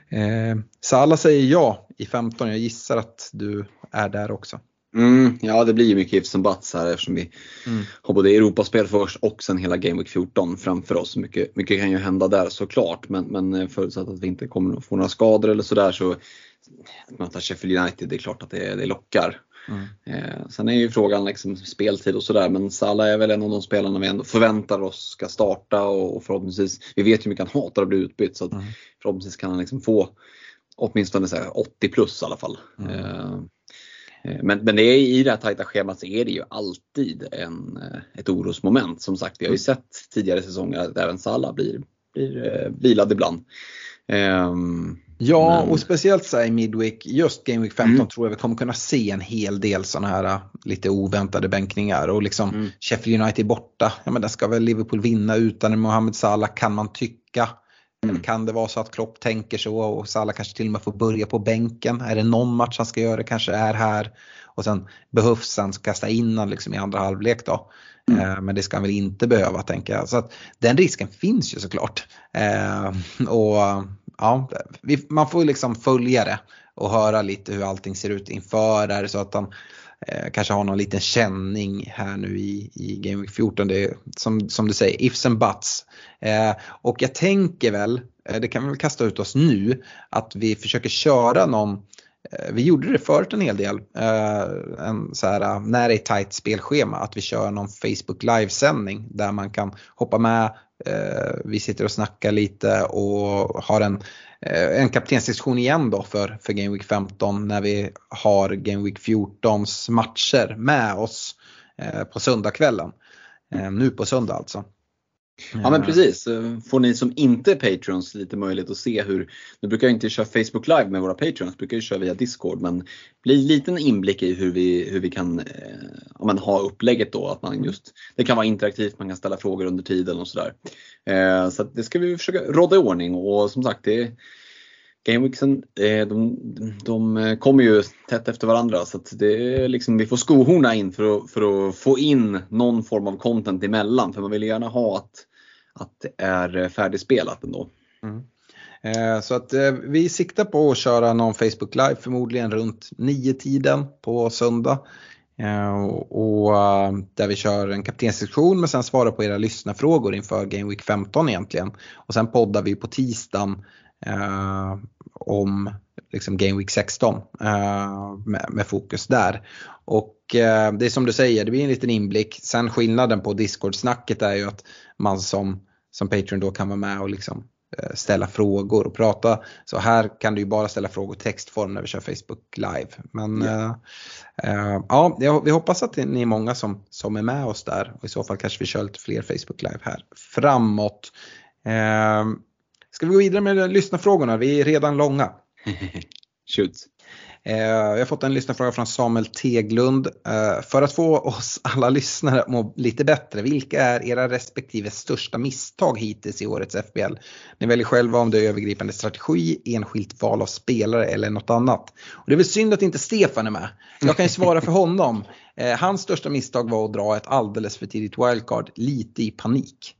eh, Salah säger ja i 15, jag gissar att du är där också. Mm, ja det blir ju mycket ifs and buts här eftersom vi mm. har både Europaspel först och sen hela Game Week 14 framför oss. Mycket, mycket kan ju hända där såklart men, men eh, förutsatt att vi inte kommer att få några skador eller sådär så att möta Sheffield United, det är klart att det, det lockar. Mm. Eh, sen är ju frågan liksom speltid och sådär men Salah är väl en av de spelarna vi ändå förväntar oss ska starta och, och förhoppningsvis, vi vet ju hur mycket han hatar att bli utbytt så att mm. förhoppningsvis kan han liksom få åtminstone så 80 plus i alla fall. Mm. Eh, Eh, men, men det är, i det här tajta schemat så är det ju alltid en, eh, ett orosmoment. Som sagt, vi har ju sett tidigare säsonger att även Salah blir, blir eh, vilad ibland. Um, ja, men... och speciellt så i Midweek, just Game Week 15 mm. tror jag vi kommer kunna se en hel del sådana här lite oväntade bänkningar. Och liksom mm. Sheffield United borta, ja men där ska väl Liverpool vinna utan Mohamed Salah kan man tycka. Mm. Kan det vara så att Klopp tänker så och Salah kanske till och med får börja på bänken? Är det någon match han ska göra kanske är här och sen behövs han kasta in han liksom i andra halvlek då. Mm. Eh, men det ska han väl inte behöva tänka jag. Så att den risken finns ju såklart. Eh, och ja, man får liksom följa det och höra lite hur allting ser ut inför. Är det så att han eh, kanske har någon liten känning här nu i, i Game Week 14. Det är som, som du säger, ifs and buts. Eh, och jag tänker väl, eh, det kan vi väl kasta ut oss nu, att vi försöker köra någon eh, vi gjorde det förut en hel del, eh, en så här, när det är tajt spelschema, att vi kör någon Facebook livesändning där man kan hoppa med, Eh, vi sitter och snackar lite och har en eh, en kaptensdiskussion igen då för, för Game Week 15 när vi har Game Week 14s matcher med oss eh, på söndagskvällen. Nu på söndag alltså. Ja men precis. Får ni som inte är Patreons lite möjlighet att se hur, nu brukar jag inte köra Facebook Live med våra Patreons, brukar jag köra via Discord men blir en liten inblick i hur vi, hur vi kan om man ha upplägget då. Att man just, det kan vara interaktivt, man kan ställa frågor under tiden och sådär. Eh, så det ska vi försöka råda i ordning och som sagt det Gameweeksen eh, de, de kommer ju tätt efter varandra så att det är liksom, vi får skohorna in för att, för att få in någon form av content emellan för man vill gärna ha att, att det är eh, färdigspelat ändå. Mm. Eh, så att eh, vi siktar på att köra någon Facebook Live förmodligen runt 9-tiden på söndag. Eh, och eh, där vi kör en kaptenssektion men sen svarar på era lyssnarfrågor inför Game Week 15 egentligen. Och sen poddar vi på tisdagen eh, om liksom Game Week 16 eh, med, med, fokus där. Och eh, det är som du säger, det blir en liten inblick. Sen skillnaden på Discord-snacket är ju att man som, som Patreon då kan vara med och liksom Eh, ställa frågor och prata. Så här kan du ju bara ställa frågor i textform när vi kör Facebook live. Men yeah. äh, ja, vi hoppas att ni är många som, som är med oss där och i så fall kanske vi kör lite fler Facebook live här framåt. Äh, ska vi gå vidare med lyssnarfrågorna? Vi är redan långa. Shoot. Eh, Jag har fått en lyssnarfråga från Samuel Teglund. Eh, för att få oss alla lyssnare att må lite bättre, vilka är era respektive största misstag hittills i årets FBL? Ni väljer själva om det är övergripande strategi, enskilt val av spelare eller något annat. Och det är väl synd att inte Stefan är med. Jag kan ju svara för honom. Eh, hans största misstag var att dra ett alldeles för tidigt wildcard, lite i panik.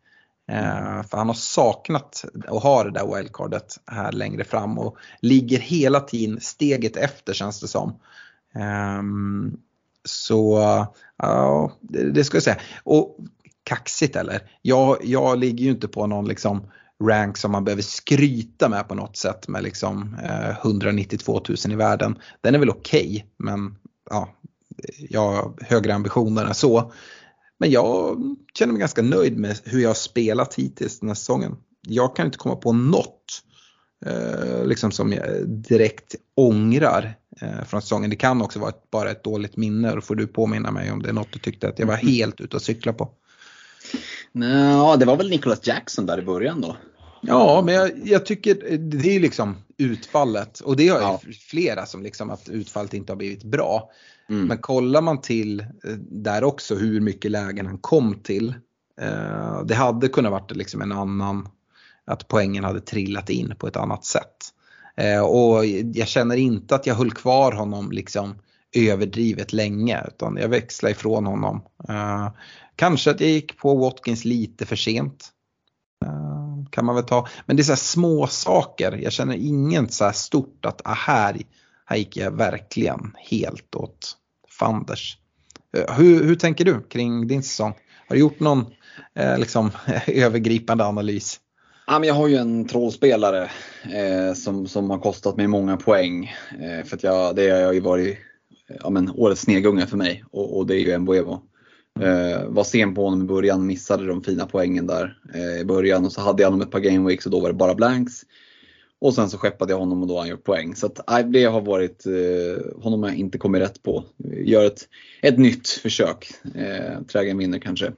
Mm. Eh, för han har saknat och har det där wildcardet här längre fram och ligger hela tiden steget efter känns det som. Ehm, så ja, det, det ska jag säga. Och kaxigt eller? Jag, jag ligger ju inte på någon liksom rank som man behöver skryta med på något sätt med liksom eh, 192 000 i världen. Den är väl okej okay, men ja, jag har högre ambitioner än så. Men jag känner mig ganska nöjd med hur jag har spelat hittills den här säsongen. Jag kan inte komma på något eh, liksom som jag direkt ångrar eh, från säsongen. Det kan också vara ett, bara ett dåligt minne. Då får du påminna mig om det är något du tyckte att jag var mm. helt ute och cykla på. Ja, det var väl Nicholas Jackson där i början då. Ja, men jag, jag, tycker det är liksom utfallet och det har ja. flera som liksom att utfallet inte har blivit bra. Mm. Men kollar man till eh, där också hur mycket lägen han kom till. Eh, det hade kunnat varit liksom en annan, att poängen hade trillat in på ett annat sätt. Eh, och jag känner inte att jag höll kvar honom liksom överdrivet länge utan jag växlade ifrån honom. Eh, kanske att jag gick på Watkins lite för sent. Eh, kan man väl ta. Men det är så små saker. Jag känner inget så här stort att ah, här, här gick jag verkligen helt åt fanders. Eh, hur, hur tänker du kring din säsong? Har du gjort någon eh, liksom, övergripande analys? Ja, men jag har ju en trollspelare eh, som, som har kostat mig många poäng. Eh, för att jag, det har ju varit eh, ja, men, årets snegunga för mig och, och det är ju Mbuemo. Eh, var sen på honom i början, missade de fina poängen där eh, i början och så hade jag honom ett par gameweeks och då var det bara blanks. Och sen så skeppade jag honom och då har han gjort poäng. Så att, det har varit, eh, honom har jag inte kommit rätt på. Gör ett, ett nytt försök. Eh, trägen vinner kanske.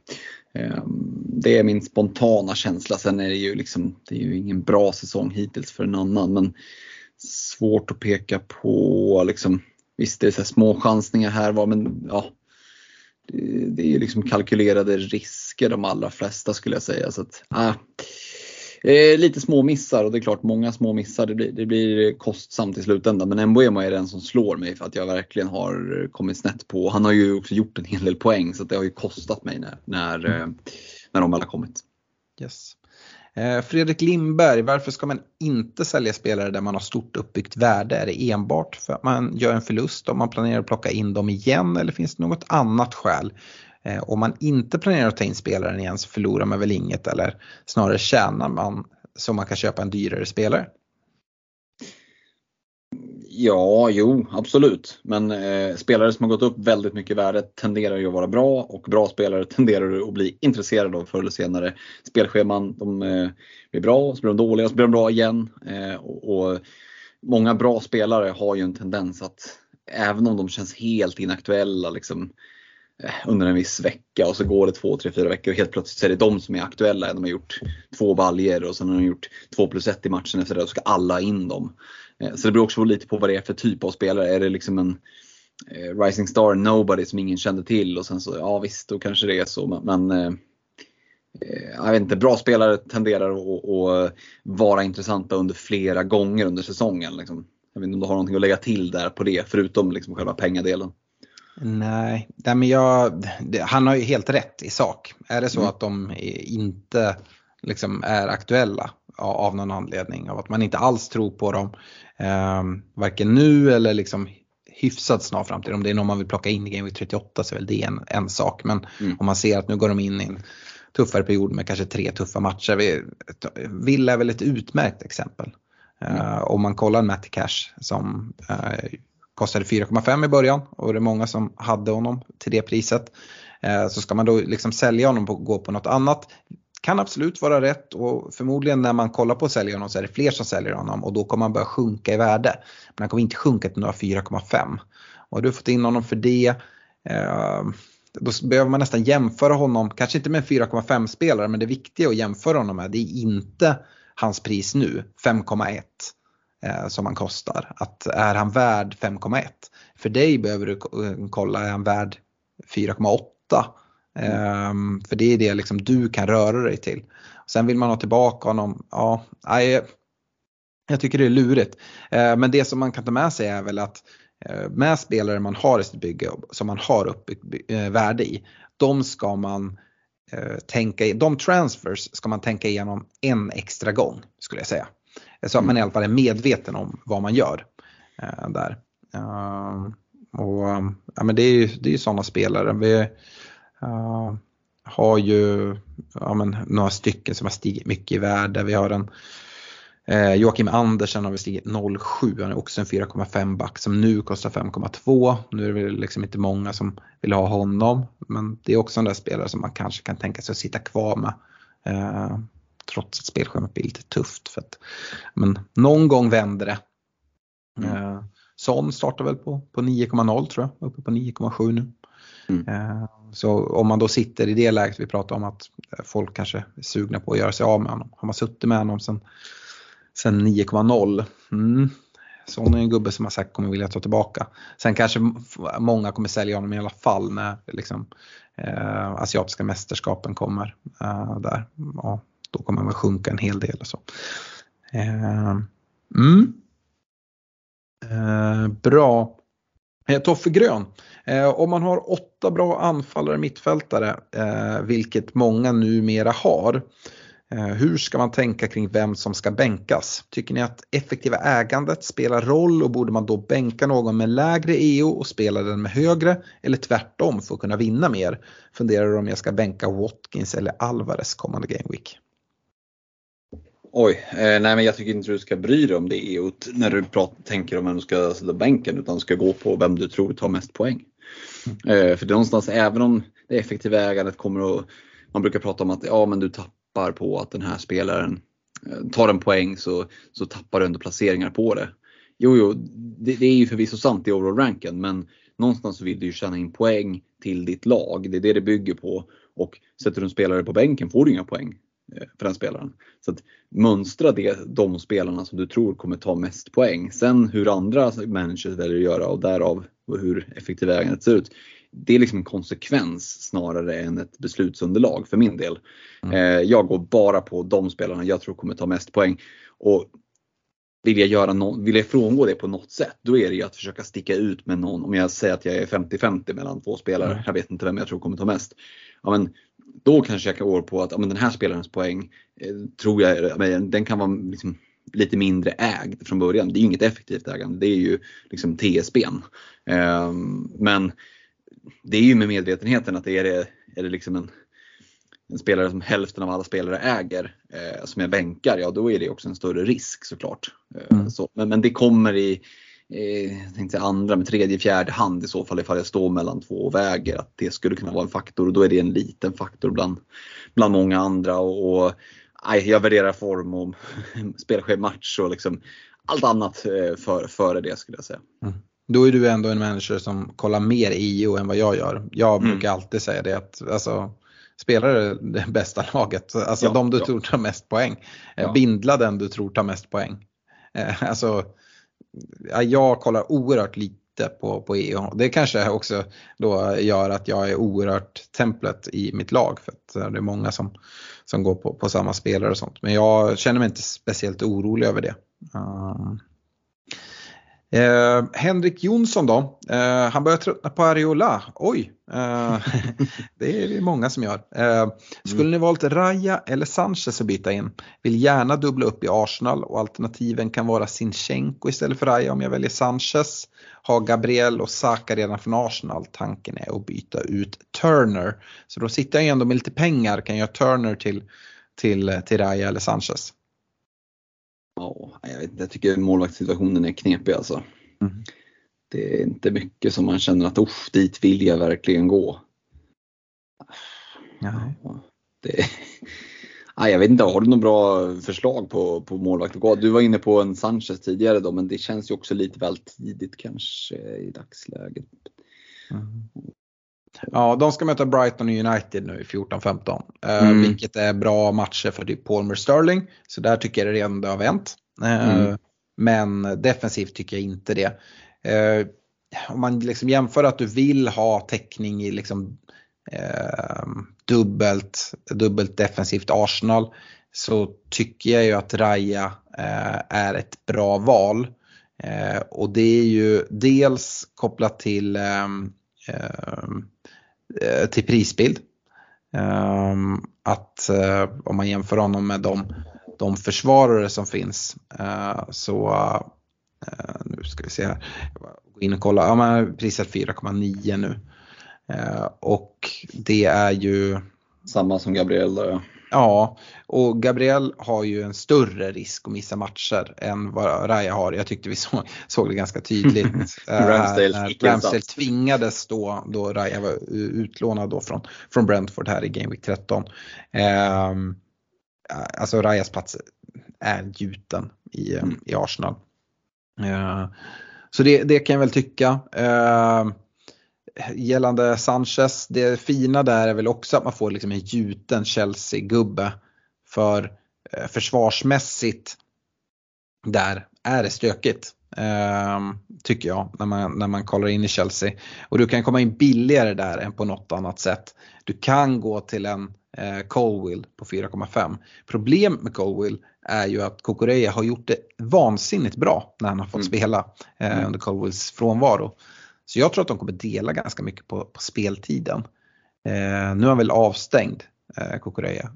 Eh, det är min spontana känsla. Sen är det ju liksom, det är ju ingen bra säsong hittills för en annan. Men svårt att peka på liksom, visst det är så små chansningar här var men ja. Det, det är ju liksom kalkylerade risker de allra flesta skulle jag säga. Så att, eh Eh, lite små missar och det är klart många små missar det blir, det blir kostsamt i slutändan. Men Mbuemo är den som slår mig för att jag verkligen har kommit snett på. Han har ju också gjort en hel del poäng så det har ju kostat mig när, när, mm. Eh, när de väl har kommit. Yes. Eh, Fredrik Lindberg, varför ska man inte sälja spelare där man har stort uppbyggt värde? Är det enbart för att man gör en förlust om man planerar att plocka in dem igen eller finns det något annat skäl? Eh, om man inte planerar att ta in spelaren igen så förlorar man väl inget eller snarare tjänar man så man kan köpa en dyrare spelare. Ja, jo, absolut. Men eh, spelare som har gått upp väldigt mycket i värde tenderar ju att vara bra och bra spelare tenderar att bli intresserade av förr eller senare. Spelscheman, de eh, blir bra, så blir de dåliga, så blir de bra igen. Eh, och, och, många bra spelare har ju en tendens att, även om de känns helt inaktuella, liksom, Eh, Eh, under en viss vecka och så går det två, tre, fyra veckor och helt plötsligt så är det de som är aktuella. De har gjort två baljer och sen har de gjort två plus ett i matchen efter det och ska alla in dem. Eh, så det beror också lite på vad det är för typ av spelare. Är det liksom en eh, Rising Star Nobody som ingen kände till och sen så, ja visst, då kanske det är så. Men jag vet inte, bra spelare tenderar att, vara intressanta under flera gånger under säsongen. Liksom. Jag vet inte om du har någonting att lägga till där på det, förutom liksom själva pengadelen. Nej, nej men jag, han har ju helt rätt i sak. Är det så mm. att de inte liksom är aktuella av någon anledning, av att man inte alls tror på dem, eh, varken nu eller liksom hyfsat snar framtid. Om det är någon man vill plocka in i Game Week 38 så är väl det en, en sak. Men mm. om man ser att nu går de in i en tuffare period med kanske tre tuffa matcher. Villa är väl ett utmärkt exempel. Mm. Om man kollar Matty Cash som kostade 4,5 i början och det är många som hade honom till det priset. Eh, så ska man då liksom sälja honom och gå på något annat kan absolut vara rätt och förmodligen när man kollar på att sälja honom så är det fler som säljer honom och då kommer han börja sjunka i värde. Men han kommer inte sjunka till några 4,5. Och har du fått in honom för det eh, då behöver man nästan jämföra honom, kanske inte med en 4,5 spelare men det viktiga att jämföra honom med det är inte hans pris nu, 5,1 eh, som han kostar. Att är han värd 5,1? För dig behöver du eh, kolla, är han värd 4,8? Um, ehm, för det är det liksom du kan röra dig till. Sen vill man ha tillbaka honom, ja, jag, jag tycker det är lurigt. Uh, men det som man kan ta med sig är väl att uh, med spelare man har i sitt bygge som man har uppbyggt uh, värde i, de ska man tänka, de transfers ska man tänka igenom en extra gång skulle jag säga. Så att man i alla fall är medveten om vad man gör där. och, ja, men det är ju det är sådana spelare. Vi, Uh, har ju ja, men, några stycken som har stigit mycket i värde. Vi har en eh, Joakim Andersen har vi stigit 0,7, han är också en 4,5 back som nu kostar 5,2. Nu är det liksom inte många som vill ha honom men det är också en där spelare som man kanske kan tänka sig att sitta kvar med. Eh, trots att spelschemat blir lite tufft. För att, men någon gång vänder det. Mm. Eh, Son startar väl på, på 9,0 tror jag, uppe på 9,7 nu. Mm. Eh, så om man då sitter i det läget vi pratar om att folk kanske är sugna på att göra sig av med honom. Har man suttit med honom sen, sen 9,0 mm. Sån är en gubbe som man säkert kommer vilja ta tillbaka. Sen kanske många kommer sälja honom i alla fall när liksom, eh, asiatiska mästerskapen kommer eh, där. Ja, då kommer man sjunka en hel del och så. Eh, mm. eh, bra. Eh, Toffe Grön. Eh, om man har åtta bra anfallare mittfältare, eh, vilket många numera har, eh, hur ska man tänka kring vem som ska bänkas? Tycker ni att effektiva ägandet spelar roll och borde man då bänka någon med lägre EO och spela den med högre eller tvärtom för att kunna vinna mer? Funderar om jag ska bänka Watkins eller Alvarez kommande Game Week. Oj, eh, nej men jag tycker inte du ska bry dig om det EOt när du pratar, tänker om vem du ska sätta bänken utan ska gå på vem du tror tar mest poäng. Mm. Eh, för det är någonstans, även om det effektiva ägandet kommer att, man brukar prata om att ja men du tappar på att den här spelaren eh, tar en poäng så, så tappar du ändå placeringar på det. Jo, jo, det, det är ju förvisso sant i overall ranken men någonstans så vill du ju tjäna in poäng till ditt lag. Det är det det bygger på. Och sätter du en spelare på bänken får du inga poäng. Eh, för den spelaren. Så att mönstra det, de spelarna som du tror kommer ta mest poäng. Sen hur andra managers väljer att göra och därav hur effektiva ägandet ser ut. Det är liksom en konsekvens snarare än ett beslutsunderlag för min del. Mm. Eh, jag går bara på de spelarna jag tror kommer ta mest poäng. Och vill jag, göra no vill jag frångå det på något sätt, då är det ju att försöka sticka ut med någon. Om jag säger att jag är 50-50 mellan två spelare, mm. jag vet inte vem jag tror kommer ta mest. Ja, men då kanske jag kan gå på att ja, men den här spelarens poäng eh, tror jag, men den kan vara liksom lite mindre ägd från början. Det är ju inget effektivt ägande, det är ju liksom TSBn. Eh, men det är ju med medvetenheten att det är, det, är det liksom en, en spelare som hälften av alla spelare äger eh, som jag bänkar, ja då är det också en större risk såklart. Eh, mm. Så, men, men det kommer i eh, jag tänkte andra, med tredje, fjärde hand i så fall ifall jag står mellan två och väger. Att det skulle kunna vara en faktor och då är det en liten faktor bland, bland många andra. Och, och aj, jag värderar form och spelschematch och liksom allt annat eh, för, före det skulle jag säga. Mm. Då är du ändå en manager som kollar mer IO än vad jag gör. Jag mm. brukar alltid säga det att alltså, spelare det bästa laget, alltså ja, de du ja. tror tar mest poäng. Eh, ja. Bindla den du tror tar mest poäng. Alltså, jag kollar oerhört lite på, på EU. Det kanske också då gör att jag är oerhört templet i mitt lag för att eh, det är många som, som går på, på samma spelare och sånt. Men jag känner mig inte speciellt orolig över det. Um, Eh, Henrik Jonsson då, eh, han börjar tröttna på Ariola. Oj, eh, det är det många som gör. Eh, skulle mm. ni valt Raja eller Sanchez att byta in? Vill gärna dubbla upp i Arsenal och alternativen kan vara Sinchenko istället för Raja om jag väljer Sanchez. Har Gabriel och Saka redan från Arsenal. Tanken är att byta ut Turner. Så då sitter jag ändå med lite pengar, kan jag göra Turner till, till, till Raja eller Sanchez. Ja, jag, vet, jag tycker målvaktssituationen är knepig alltså. Mm. Det är inte mycket som man känner att usch, dit vill jag verkligen gå. Ja. Det, Nej, jag vet inte, har du några bra förslag på, på målvakt? Du var inne på en Sanchez tidigare då, men det känns ju också lite väl tidigt kanske i dagsläget. Mm. Ja, de ska möta Brighton och United nu i 14-15. Eh, mm. vilket är bra matcher för typ Palmer Sterling. Så där tycker jag det redan det har vänt. Eh, mm. Men defensivt tycker jag inte det. Eh, om man liksom jämför att du vill ha täckning i liksom eh, dubbelt, dubbelt defensivt Arsenal så tycker jag ju att Raja eh, är ett bra val. Eh, och det är ju dels kopplat till, eh, Eh, till prisbild. Ehm, att eh, om man jämför honom med de, de försvarare som finns eh, så nu ska vi se här. Gå in och kolla. Ja, men priset 4,9 nu. Och det är ju samma som Gabriel då ja. Ja, och Gabriel har ju en större risk att missa matcher än vad Raja har. Jag tyckte vi såg, såg det ganska tydligt. Eh, Ramsdale, Ramsdale tvingades då, då Raja var utlånad då från, från Brentford här i Game Week 13. Eh, alltså Rajas plats är gjuten i, mm. i Arsenal. Eh, så det, det kan jag väl tycka. Eh, gällande Sanchez, det fina där är väl också att man får liksom en gjuten Chelsea-gubbe. För eh, försvarsmässigt där är det stökigt. Eh, tycker jag när man, när man kollar in i Chelsea. Och du kan komma in billigare där än på något annat sätt. Du kan gå till en eh, Colwill på 4,5. Problemet med Colwill är ju att Kokoreya har gjort det vansinnigt bra när han har fått mm. spela eh, mm. under Colwills frånvaro. Så jag tror att de kommer dela ganska mycket på, på speltiden. Eh, nu är han väl avstängd, eh, Kukureya.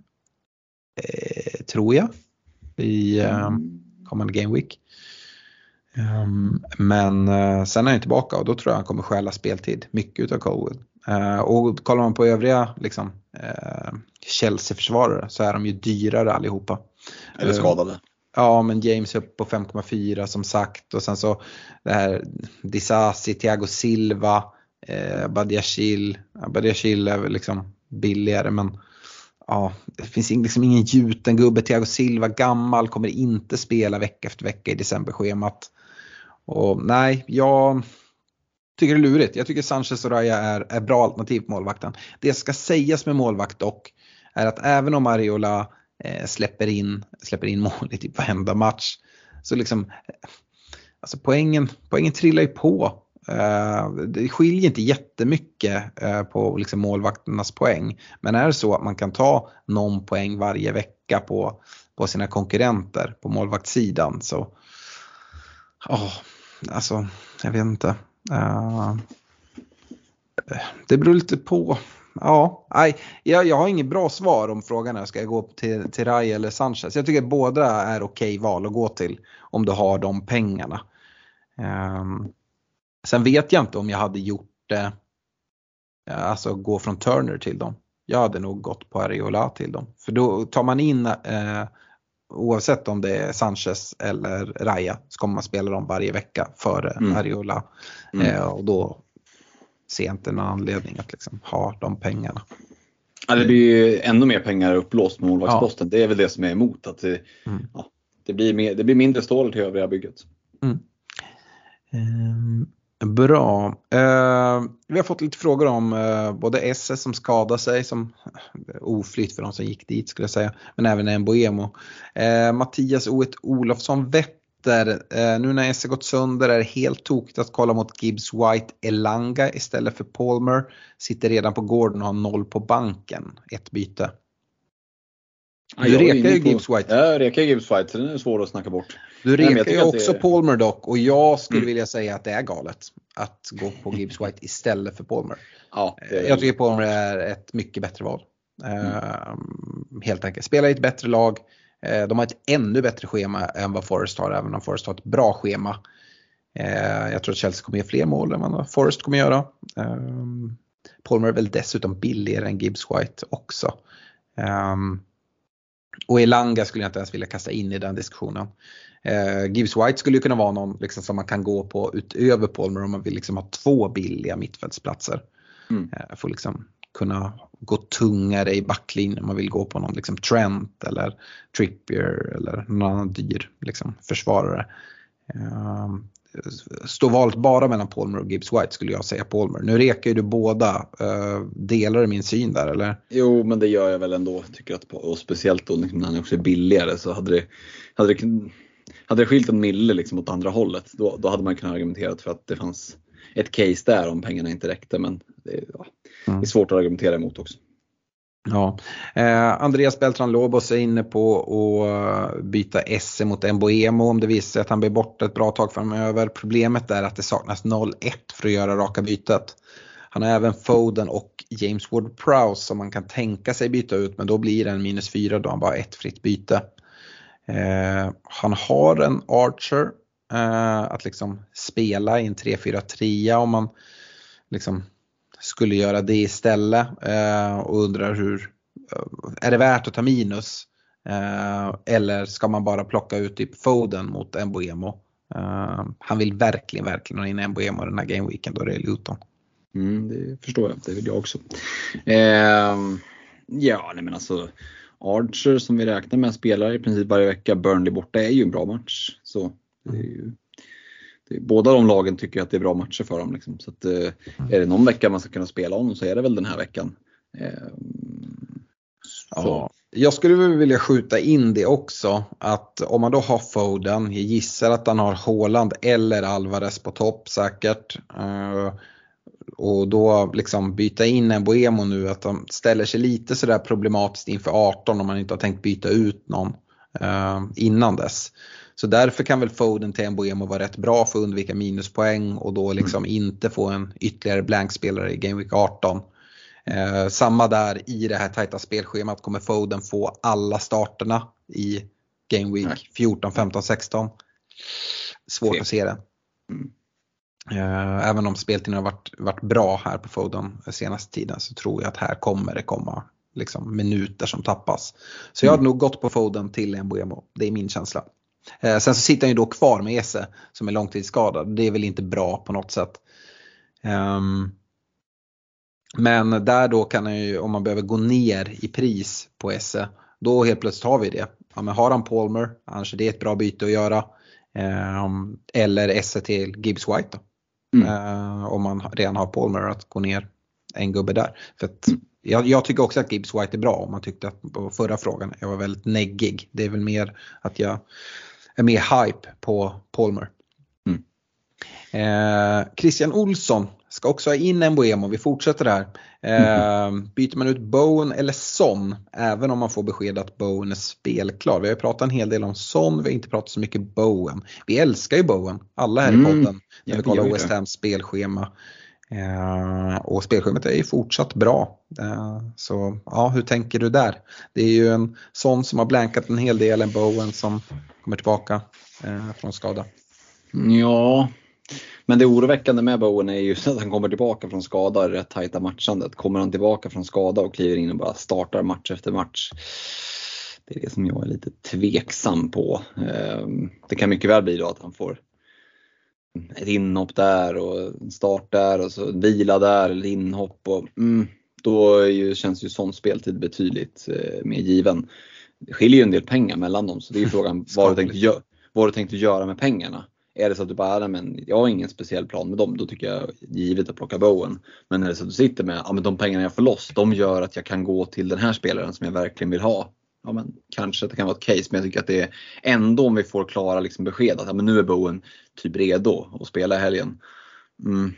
Eh, tror jag. I eh, kommande Game Week. Um, men uh, sen är han tillbaka och då tror jag han kommer stjäla speltid. Mycket utav Colwell. Uh, och kollar man på övriga liksom, uh, Chelsea-försvarare så är de ju dyrare allihopa. Eller skadade. Ja, men James upp på 5,4 som sagt och sen så det här Disasi, Thiago Silva, eh, Badiachil. Är väl liksom billigare men ja, det finns liksom ingen gjuten gubbe. Thiago Silva, gammal, kommer inte spela vecka efter vecka i decemberschemat. Och nej, jag tycker det är lurigt. Jag tycker Sanchez och Raya är, är bra alternativ på målvakten. Det ska sägas med målvakt dock är att även om Ariola Eh, släpper, in, släpper in mål i typ varenda match. Så liksom, alltså poängen, poängen trillar ju på. Eh, det skiljer inte jättemycket eh, på liksom målvakternas poäng. Men är det så att man kan ta någon poäng varje vecka på, på sina konkurrenter på målvaktssidan så, oh, alltså jag vet inte. Uh, det beror lite på ja, nej, jag, jag har inget bra svar om frågan är ska jag gå till, till Rai eller Sanchez. Jag tycker att båda är okej val att gå till om du har de pengarna. Um, sen vet jag inte om jag hade gjort det, uh, alltså gå från Turner till dem. Jag hade nog gått på Ariola till dem. För då tar man in, uh, oavsett om det är Sanchez eller Raya, så kommer man spela dem varje vecka före mm. Ariola. Mm. Uh, och då ser inte någon anledning att liksom ha de pengarna. Ja, det blir ju ännu mer pengar upplåst med målvaktsposten. Ja. Det är väl det som är emot. Att det, mm. ja, det, blir, mer, det blir mindre stål till övriga bygget. Mm. Um, bra. Uh, vi har fått lite frågor om uh, både SS som skadade sig, som oflytt för de som gick dit skulle jag säga, men även en Boemo. Uh, Mattias O1 Olofsson Vett Inter. Eh, nu när Esse gått sönder är det helt tokigt att kolla mot Gibbs White Elanga istället för Palmer. Sitter redan på gården och har noll på banken. Ett byte. Du ja, rekar ju Gibbs White. Ja, jag rekar Gibbs White så den är svår att snacka bort. Du rekar ju också är... Palmer dock och jag skulle mm. vilja säga att det är galet att gå på Gibbs White istället för Palmer. Ja, är... Jag tycker Palmer är ett mycket bättre val. Mm. Uh, helt enkelt. Spelar i ett bättre lag. Eh, de har ett ännu bättre schema än vad Forest har, även om Forest har ett bra schema. Eh, jag tror att Chelsea kommer göra fler mål än vad Forest kommer göra. Ehm, Palmer är väl dessutom billigare än Gibbs White också. Ehm, och Elanga skulle jag inte ens vilja kasta in i den diskussionen. Eh, Gibbs White skulle ju kunna vara någon liksom, som man kan gå på utöver Palmer om man vill liksom ha två billiga mittfältsplatser. Mm. Eh, får liksom kunna gå tungare i backlinjen om man vill gå på någon liksom Trent eller Trippier eller någon annan dyr liksom, försvarare. Ehm, Står valet bara mellan Palmer och Gibbs White skulle jag säga Palmer. Nu rekar ju du båda. Eh, delar du min syn där eller? Jo men det gör jag väl ändå. Tycker att, och speciellt då liksom, när han också är billigare så hade det, hade det, hade det skilt en mille liksom åt andra hållet då, då hade man kunnat argumentera för att det fanns ett case där om pengarna inte räckte men det, ja, mm. det är svårt att argumentera emot också. Ja. Eh, Andreas Beltran Lobos är inne på att byta Esse mot Mboemo om det visar sig att han blir borta ett bra tag framöver. Problemet är att det saknas 0-1 för att göra raka bytet. Han har även Foden och James Ward-Prowse som man kan tänka sig byta ut men då blir det en minus 4 då han bara har ett fritt byte. Eh, han har en Archer eh, Eh, att liksom spela i en 3-4-3 om man liksom skulle göra det istället eh, och undrar hur, eh, är det värt att ta minus? Eller ska man bara plocka ut typ Foden mot Mbuemo? Han vill verkligen, verkligen ha in Mbuemo den här gameweeken då det är Luton. Mm, det förstår jag, det vill jag också. Eh, ja, nej men alltså Archer som vi räknar med spelar i princip varje vecka, Burnley borta är ju en bra match. Så det är ju det, båda de lagen tycker att det är bra matcher för dem. Liksom. Så att, eh, är det någon vecka man ska kunna spela honom så är det väl den här veckan. Eh, ja. Jag skulle vilja skjuta in det också att om man då har Foden, jag gissar att han har Haaland eller Alvarez på topp säkert. Eh, och då liksom byta in en Boemo nu att de ställer sig lite sådär problematiskt inför 18 om man inte har tänkt byta ut någon innan dess. Så därför kan väl Foden till Mbuemo vara rätt bra för att undvika minuspoäng och då liksom mm. inte få en ytterligare blankspelare i Game Week 18. Eh, samma där i det här tajta spelschemat kommer Foden få alla starterna i Game Week Nej. 14, 15, 16. Svårt okay. att se det. Mm. Eh, även om speltiden har varit, varit bra här på Foden senaste tiden så tror jag att här kommer det komma liksom, minuter som tappas. Så jag hade mm. nog gått på Foden till Mbuemo. Det är min känsla. Eh, sen så sitter han ju då kvar med Esse som är långtidsskadad. Det är väl inte bra på något sätt. Um, men där då kan han ju, om man behöver gå ner i pris på Esse, då helt plötsligt har vi det. Ja, men har han Palmer, annars är det ett bra byte att göra. Um, eller Esse till Gibbs White då. Mm. Uh, om man redan har Palmer att gå ner en gubbe där. För att, jag, jag, tycker också att Gibbs White är bra om man tyckte att på förra frågan jag var väldigt neggig. Det är väl mer att jag mer hype på Palmer. Mm. Eh, Christian Olsson ska också ha in en Boemo, vi fortsätter här. Eh, mm. Byter man ut Bowen eller Son, även om man får besked att Bowen är spelklar. Vi har ju pratat en hel del om Son, vi har inte pratat så mycket Bowen. Vi älskar ju Bowen, alla här i mm. podden, när vi kollar West Hams spelschema. Eh, och spelschemat är ju fortsatt bra. Eh, så ja, hur tänker du där? Det är ju en sån som har blankat en hel del, en Bowen som kommer tillbaka eh, från skada. Ja, men det oroväckande med Bowen är ju att han kommer tillbaka från skada i rätt tajta matchandet. Kommer han tillbaka från skada och kliver in och bara startar match efter match. Det är det som jag är lite tveksam på. Eh, det kan mycket väl bli då att han får ett inhopp där och en start där och så vila där eller inhopp. Och, mm, då ju, känns ju sån speltid betydligt eh, mer given. Det skiljer ju en del pengar mellan dem så det är frågan vad du, tänkte gö- vad du tänkte göra med pengarna. Är det så att du bara, men jag har ingen speciell plan med dem, då tycker jag givet att plocka Bowen. Men är det så att du sitter med, ja men de pengarna jag får loss, de gör att jag kan gå till den här spelaren som jag verkligen vill ha ja, men kanske det kan vara ett case, men jag tycker att det är ändå om vi får klara liksom besked att ja, men nu är Bowen typ redo att spela i helgen. Mm,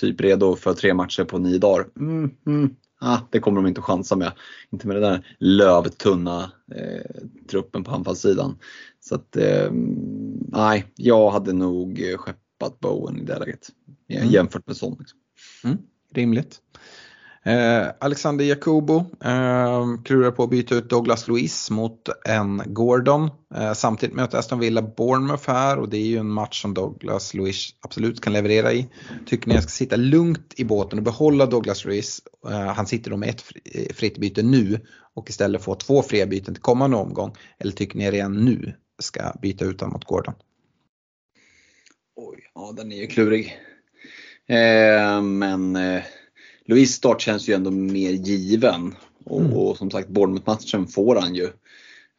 typ redo för tre matcher på nio dagar. Mm, mm. Ah, det kommer de inte att chansa med. Inte med den där lövtunna eh, truppen på anfallssidan. Så att, eh, nej, jag hade nog skeppat Bowen i det läget mm. jämfört med sån. Liksom. Mm, rimligt. Eh, Alexander Jacobo eh, klurar på att byta ut Douglas Luiz mot en Gordon. Eh, samtidigt möter Aston Villa Bournemouth här och det är ju en match som Douglas Luiz absolut kan leverera i. Tycker ni jag ska sitta lugnt i båten och behålla Douglas Luiz? Eh, han sitter då med ett eh, fritt byte nu och istället få två fria byten till kommande omgång. Eller tycker ni redan nu ska byta ut honom mot Gordon? Oj, ja den är ju klurig. Eh, men eh, eh, Louis start känns ju ändå mer given. Och, mm. och som sagt Bournemouth-matchen får han ju.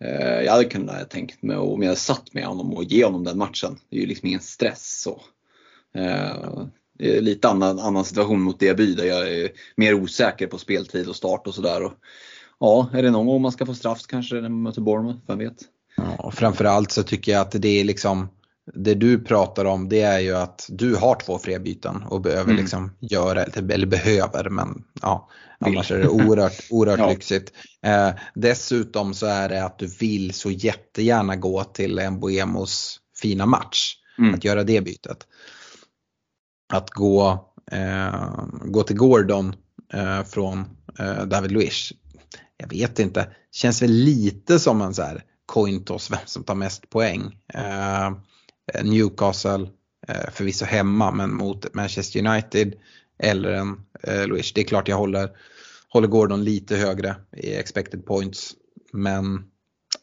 Eh, jag hade kunnat tänkt mig om jag hade satt med honom och ge honom den matchen. Det är ju liksom ingen stress så. Eh, det är lite annan, annan situation mot Diaby där jag är mer osäker på speltid och start och sådär. Ja, är det någon gång man ska få straff kanske när man möter Bournemouth, vem vet? Ja, framförallt så tycker jag att det är liksom det du pratar om det är ju att du har två fria byten och behöver mm. liksom göra, eller behöver men ja, annars är det oerhört, oerhört ja. lyxigt. Eh, dessutom så är det att du vill så jättegärna gå till Mbuemos fina match. Mm. Att göra det bytet. Att gå, eh, gå till Gordon eh, från eh, David Luiz. Jag vet inte, känns väl lite som en så här coin toss vem som tar mest poäng. Eh, Newcastle, eh, förvisso hemma, men mot Manchester United eller en eh, Luis. Det är klart jag håller, håller Gordon lite högre i expected points. Men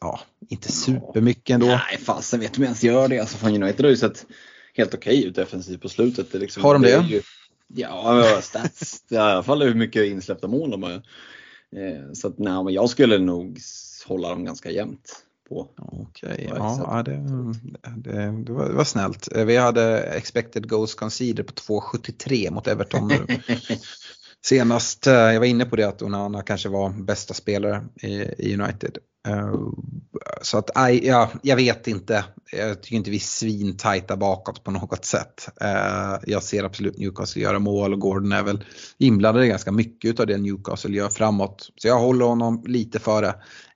ja, inte supermycket ändå. Nej, fasen vet du om jag ens gör det. Alltså, fan United har ju sett helt okej okay ut defensivt på slutet. Det liksom, har de det? det ju, ja, stats. I alla fall hur mycket insläppta mål de har. Eh, så att nej, men jag skulle nog hålla dem ganska jämnt på. Okej, ja, det, det, det, var, det var snällt. Vi hade expected goals conceded på 2,73 mot Everton nu. Senast, eh, jag var inne på det att Onana kanske var bästa spelare i United. Eh, så att, ja, jag vet inte. Jag tycker inte vi är svintajta bakåt på något sätt. Eh, jag ser absolut Newcastle göra mål och Gordon är väl inblandad i ganska mycket av det Newcastle gör framåt. Så jag håller honom lite före.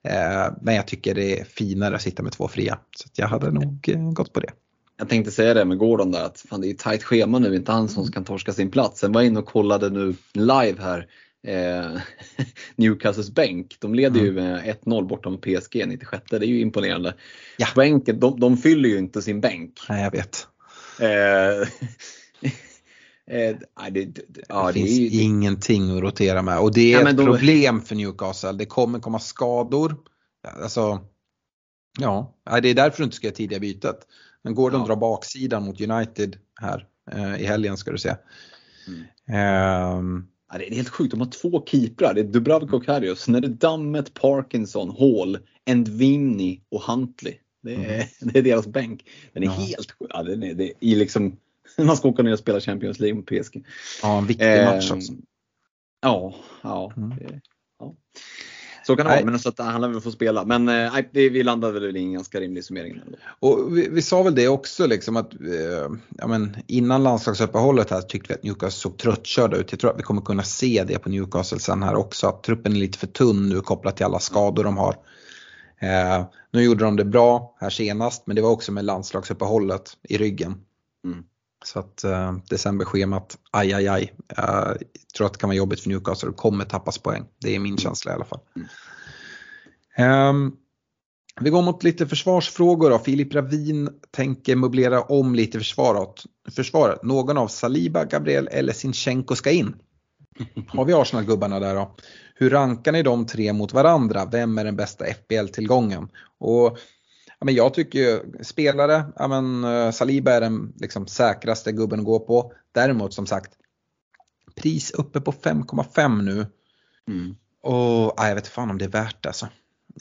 Eh, men jag tycker det är finare att sitta med två fria. Så jag hade nog gått på det. Jag tänkte säga det med Gordon där att fan, det är tajt schema nu, inte han som kan torska sin plats. Sen var jag inne och kollade nu live här eh, Newcastles bänk. De leder ju med 1-0 bortom PSG 96. Det är ju imponerande. Ja. Bänken, de, de fyller ju inte sin bänk. Nej, jag vet. Eh, Eh, det, det, ja, det finns det, ingenting att rotera med och det är ja, ett då... problem för Newcastle. Det kommer komma skador. Alltså, ja, det är därför du inte ska göra tidiga bytet. Men Gordon ja. drar baksidan mot United här eh, i helgen ska du se. Mm. Ja, det är helt sjukt, de har två keeprar. Det är Dubravka och Karius. Sen är det Dammet, Parkinson, Hall, Endvimni och Huntley. Det är, mm. det är deras bänk. Den är ja. helt sjuk. Ja, den är, det är liksom, man ska åka ner och spela Champions League mot PSG. Ja, en viktig eh, match också. Ja, ja. Mm. ja. Så kan det vara, men så att han lär väl få spela. Men eh, nej, vi landade väl i en ganska rimlig summering. Och vi, vi, sa väl det också liksom att eh, ja, men innan landslagsuppehållet här tyckte vi att Newcastle såg tröttkörda ut. Jag tror att vi kommer kunna se det på Newcastle sen här också. Att truppen är lite för tunn nu kopplat till alla skador de har. Eh, nu gjorde de det bra här senast men det var också med landslagsuppehållet i ryggen. Mm. Så att eh, decemberschemat, aj aj aj. Jag tror att det kan vara jobbigt för Newcastle och kommer tappas poäng. Det är min känsla i alla fall. Mm. Um, vi går mot lite försvarsfrågor då. Filip Ravin tänker möblera om lite försvaret. försvaret. Någon av Saliba, Gabriel eller Sinchenko ska in. Har vi Arsenal-gubbarna där då? Hur rankar ni de tre mot varandra? Vem är den bästa FBL-tillgången? Och men jag tycker spelare, ja, men, uh, Saliba är den liksom, säkraste gubben att gå på. Däremot som sagt, pris uppe på 5,5 nu. Mm. Och ja, jag vet fan om det är värt alltså.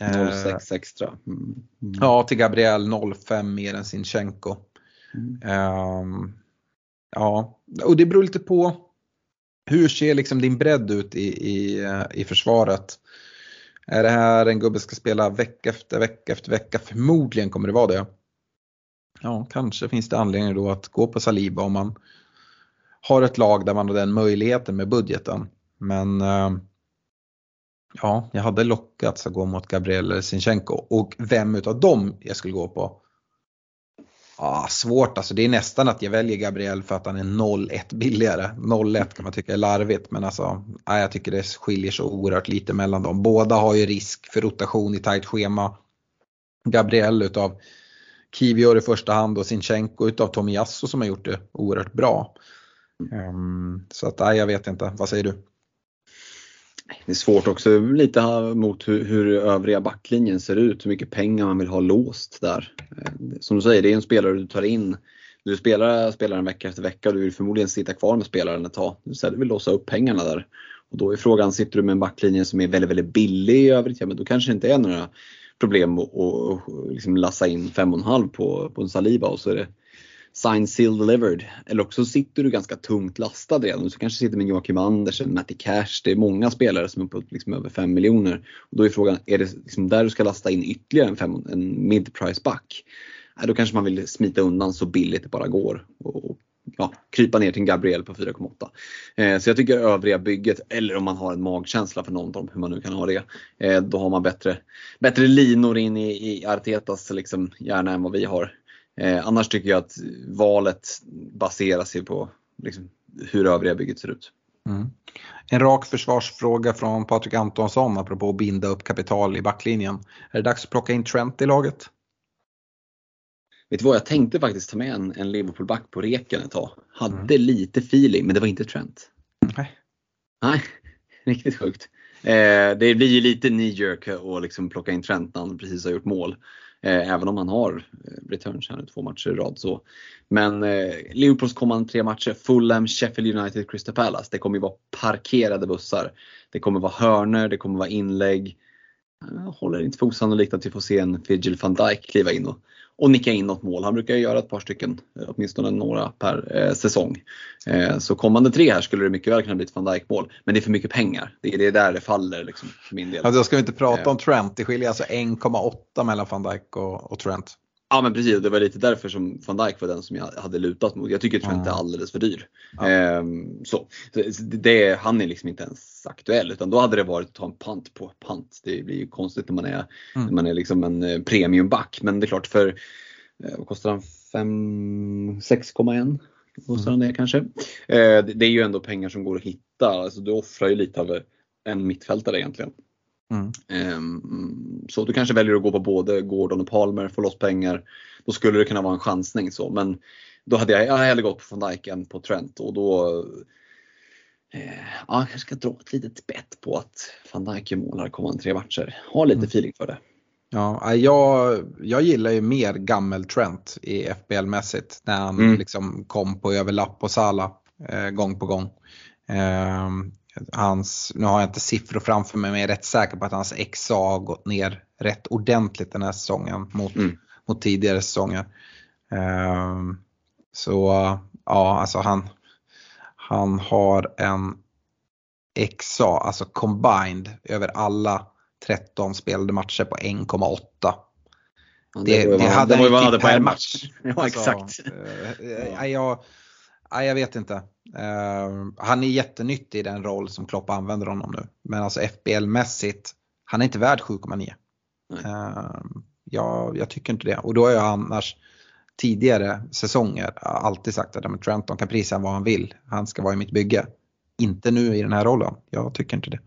0,6 extra. Mm. Mm. Ja, till Gabriel 0,5 mer än Sinchenko. Um, ja, och det beror lite på hur ser liksom din bredd ut i, i, i försvaret. Är det här en gubbe ska spela vecka efter vecka efter vecka? Förmodligen kommer det vara det. Ja, kanske finns det anledning då att gå på Saliba om man har ett lag där man har den möjligheten med budgeten. Men eh, ja, jag hade lockats att gå mot Gabriel eller Sinchenko och vem utav dem jag skulle gå på Ah, svårt alltså, det är nästan att jag väljer Gabriel för att han är 0-1 billigare. 0-1 kan man tycka är larvigt men alltså, ah, jag tycker det skiljer så oerhört lite mellan dem. Båda har ju risk för rotation i tajt schema. Gabriel utav Kivior i första hand och Sinchenko utav Tomiyasu som har gjort det oerhört bra. Um, så att, nej, jag vet inte, vad säger du? Det är svårt också lite mot hur, hur övriga backlinjen ser ut, hur mycket pengar man vill ha låst där. Eh, som du säger, det är en spelare du tar in. Du spelar spelaren vecka efter vecka och du vill förmodligen sitta kvar med spelaren ett tag. Du vill låsa upp pengarna där. Och då är frågan, sitter du med en backlinje som är väldigt, väldigt billig i övrigt, ja men då kanske det inte är några problem att liksom lassa in 5,5 på, på en Saliba och så är det sign, seal, delivered. Eller också sitter du ganska tungt lastad redan. Du kanske sitter med Joakim Andersen, Matti Cash. Det är många spelare som är på liksom över 5 miljoner. Och då är frågan, är det liksom där du ska lasta in ytterligare en, fem, en mid-price back? Ja, då kanske man vill smita undan så billigt det bara går. Och, ja, krypa ner till en Gabriel på 4,8. Eh, så jag tycker övriga bygget, eller om man har en magkänsla för någon hur man nu kan ha det, eh, då har man bättre, bättre linor in i, i Artetas liksom, hjärna än vad vi har. Eh, annars tycker jag att valet baserar sig på liksom, hur övriga bygget ser ut. Mm. En rak försvarsfråga från Patrik Antonsson apropå att binda upp kapital i backlinjen. Är det dags att plocka in Trent i laget? Vet du vad, jag tänkte faktiskt ta med en, en Liverpool-back på reken ett tag. Hade mm. lite feeling, men det var inte Trent. Nej. Nej, riktigt sjukt. Eh, det blir ju lite knee jerk att liksom plocka in Trent när han precis har gjort mål. Eh, även om han har eh, returns här nu två matcher i rad. Så. Men eh, Liverpools kommande tre matcher, Fulham, Sheffield United, Crystal Palace. Det kommer ju vara parkerade bussar. Det kommer vara hörner, det kommer vara inlägg. Jag håller inte för osannolikt att vi får se en Virgil van Dijk kliva in och och nicka in något mål. Han brukar göra ett par stycken, eh, åtminstone några per eh, säsong. Eh, så kommande tre här skulle det mycket väl kunna bli ett van Dijk mål. Men det är för mycket pengar. Det är, det är där det faller liksom, för min del. Alltså, då ska inte prata eh. om Trent. Det skiljer alltså 1,8 mellan van Dijk och, och Trent. Ja men precis, det var lite därför som van Dijk var den som jag hade lutat mot. Jag tycker Trent är alldeles för dyr. Ja. Ehm, så, det, han är liksom inte ens aktuell utan då hade det varit att ta en pant på pant. Det blir ju konstigt när man är, mm. när man är liksom en eh, premiumback. Men det är klart för, eh, vad kostar han? 6,1? Kostar han det kanske? Eh, det är ju ändå pengar som går att hitta. Alltså du offrar ju lite av en mittfältare egentligen. Mm. Ehm, så du kanske väljer att gå på både Gordon och Palmer, få loss pengar. Då skulle det kunna vara en chansning så. Men då hade jag, jag hellre gått på van Dijk än på Trent och då eh, ja, jag ska dra ett litet bett på att van Dijk gör mål här kommande tre matcher. Ha lite mm. feeling för det. Ja, jag, jag gillar ju mer gammel Trent i FBL-mässigt när han mm. liksom kom på överlapp på Sala eh, gång på gång. Eh, hans, nu har jag inte siffror framför mig men jag är rätt säker på att hans XA har gått ner rätt ordentligt den här säsongen mot, mm. mot tidigare säsonger. Um, så ja, alltså han, han har en XA, alltså combined, över alla 13 spelade matcher på 1,8. det, det, det, hade det var ju vad han hade på en match. match. Ja, alltså, exakt. Uh, jag, Nej, jag vet inte. Uh, han är jättenyttig i den roll som Klopp använder honom nu. Men alltså FBL-mässigt, han är inte värd 7,9. Uh, ja, jag tycker inte det. Och då har jag annars tidigare säsonger alltid sagt att Trenton kan prisa vad han vill. Han ska vara i mitt bygge. Inte nu i den här rollen. Jag tycker inte det.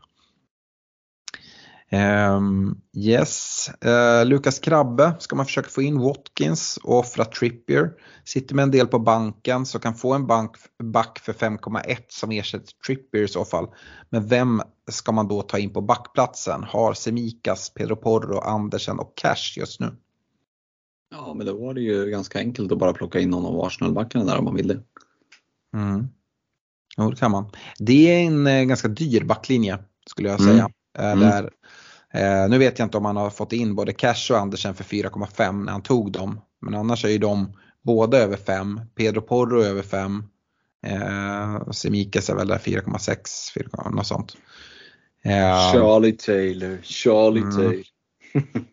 Um, yes, uh, Lukas Krabbe ska man försöka få in Watkins och offra Trippier. Sitter med en del på banken så kan få en bank, back för 5,1 som ersätter Trippier i så fall. Men vem ska man då ta in på backplatsen? Har Semikas, Pedro Porro, Andersen och Cash just nu? Ja, men då var det ju ganska enkelt att bara plocka in någon av Arsenal-backarna där om man vill det. Mm. Jo, det kan man. Det är en eh, ganska dyr backlinje skulle jag säga. Mm. Mm. Där Eh, nu vet jag inte om han har fått in både Cash och Andersen för 4,5 när han tog dem. Men annars är ju de båda över 5. Pedro Porro över 5. Eh, Semikas är väl där 4,6, något sånt. Eh, Charlie Taylor, Charlie mm. Taylor.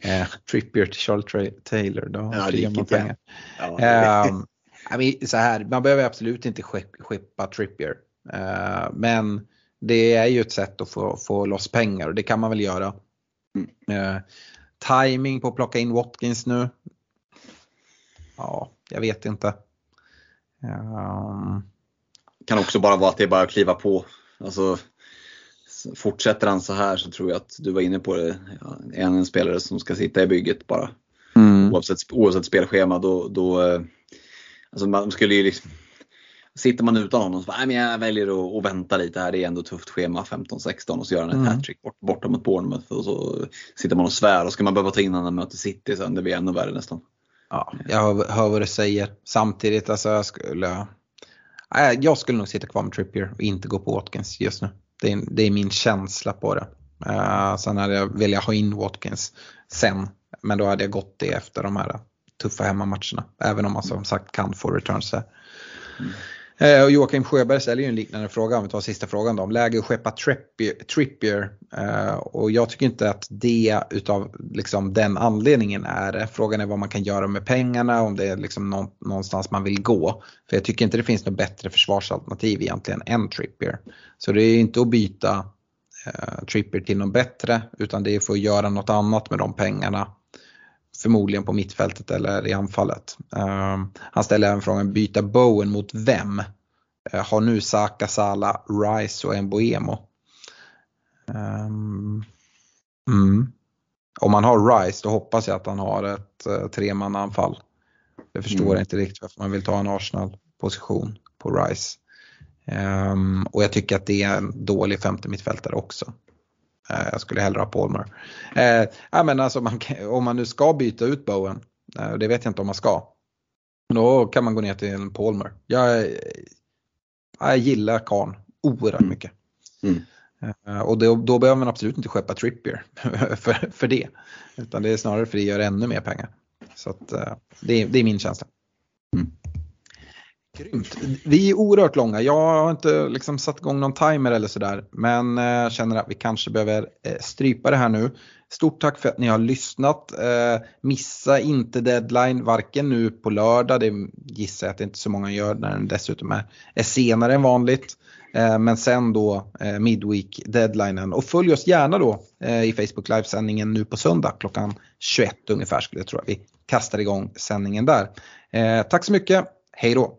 eh, Trippier till Charlie Taylor, då ja, det man pengar. Ja. Eh, så här, man behöver absolut inte skeppa Trippier. Eh, men det är ju ett sätt att få, få loss pengar och det kan man väl göra. Mm. Eh, timing på att plocka in Watkins nu? Ja, jag vet inte. Um... Kan också bara vara att det är bara att kliva på. Alltså, fortsätter han så här så tror jag att du var inne på det, är han en spelare som ska sitta i bygget bara. Mm. Oavsett, oavsett spelschema då, då eh, alltså man skulle ju liksom sitter man utan honom så bara, men jag väljer att, att, vänta lite här. Det är ändå tufft schema 15-16 och så gör han ett mm. hattrick bort, borta mot Bournemouth och så sitter man och svär och ska man behöva ta in honom möter City sen. Det blir ännu värre nästan. Ja, jag hör, hör vad du säger. Samtidigt, alltså jag skulle, jag skulle nog sitta kvar med Trippier och inte gå på Watkins just nu. Det är, det är min känsla på det. Uh, sen hade jag velat ha in Watkins sen. Men då hade jag gått det efter de här tuffa hemmamatcherna. Även om man som sagt kan få returns där. Mm. Eh, och Joakim Sjöberg ställer ju en liknande fråga, om vi tar sista frågan då, om läge att skeppa Trippier. Trippier eh, och jag tycker inte att det utav liksom, den anledningen är det. Frågan är vad man kan göra med pengarna, om det är liksom någonstans man vill gå. För jag tycker inte det finns något bättre försvarsalternativ egentligen än Trippier. Så det är inte att byta eh, Trippier till något bättre utan det är för att göra något annat med de pengarna förmodligen på mittfältet eller i anfallet. Um, han ställer även frågan, byta Bowen mot vem? Uh, har nu Saka, Sala, Rice och Mbuemo? Um, mm. Om man har Rice då hoppas jag att han har ett uh, tremannaanfall. Jag förstår mm. inte riktigt varför man vill ta en Arsenal-position på Rice. Um, och jag tycker att det är en dålig femte mittfältare också. Eh, jag skulle hellre ha Palmer. Eh, men alltså man, om man nu ska byta ut Bowen, eh, det vet jag inte om man ska. Då kan man gå ner till en Palmer. Jag, jag gillar Karn oerhört mm. mycket. Mm. Och då, då behöver man absolut inte skeppa Trippier för, för det. Utan det är snarare för det gör ännu mer pengar. Så att, det, är, det är min känsla. Mm. Grymt. Vi är oerhört långa. Jag har inte liksom satt igång någon timer eller sådär. Men eh, jag känner att vi kanske behöver eh, strypa det här nu. Stort tack för att ni har lyssnat. Eh, missa inte deadline varken nu på lördag. Det gissar jag att det inte så många gör när den dessutom är, är senare än vanligt. Men sen då midweek deadlinen. Och följ oss gärna då i Facebook livesändningen nu på söndag klockan 21 ungefär skulle jag tro att vi kastar igång sändningen där. Tack så mycket. Hej då!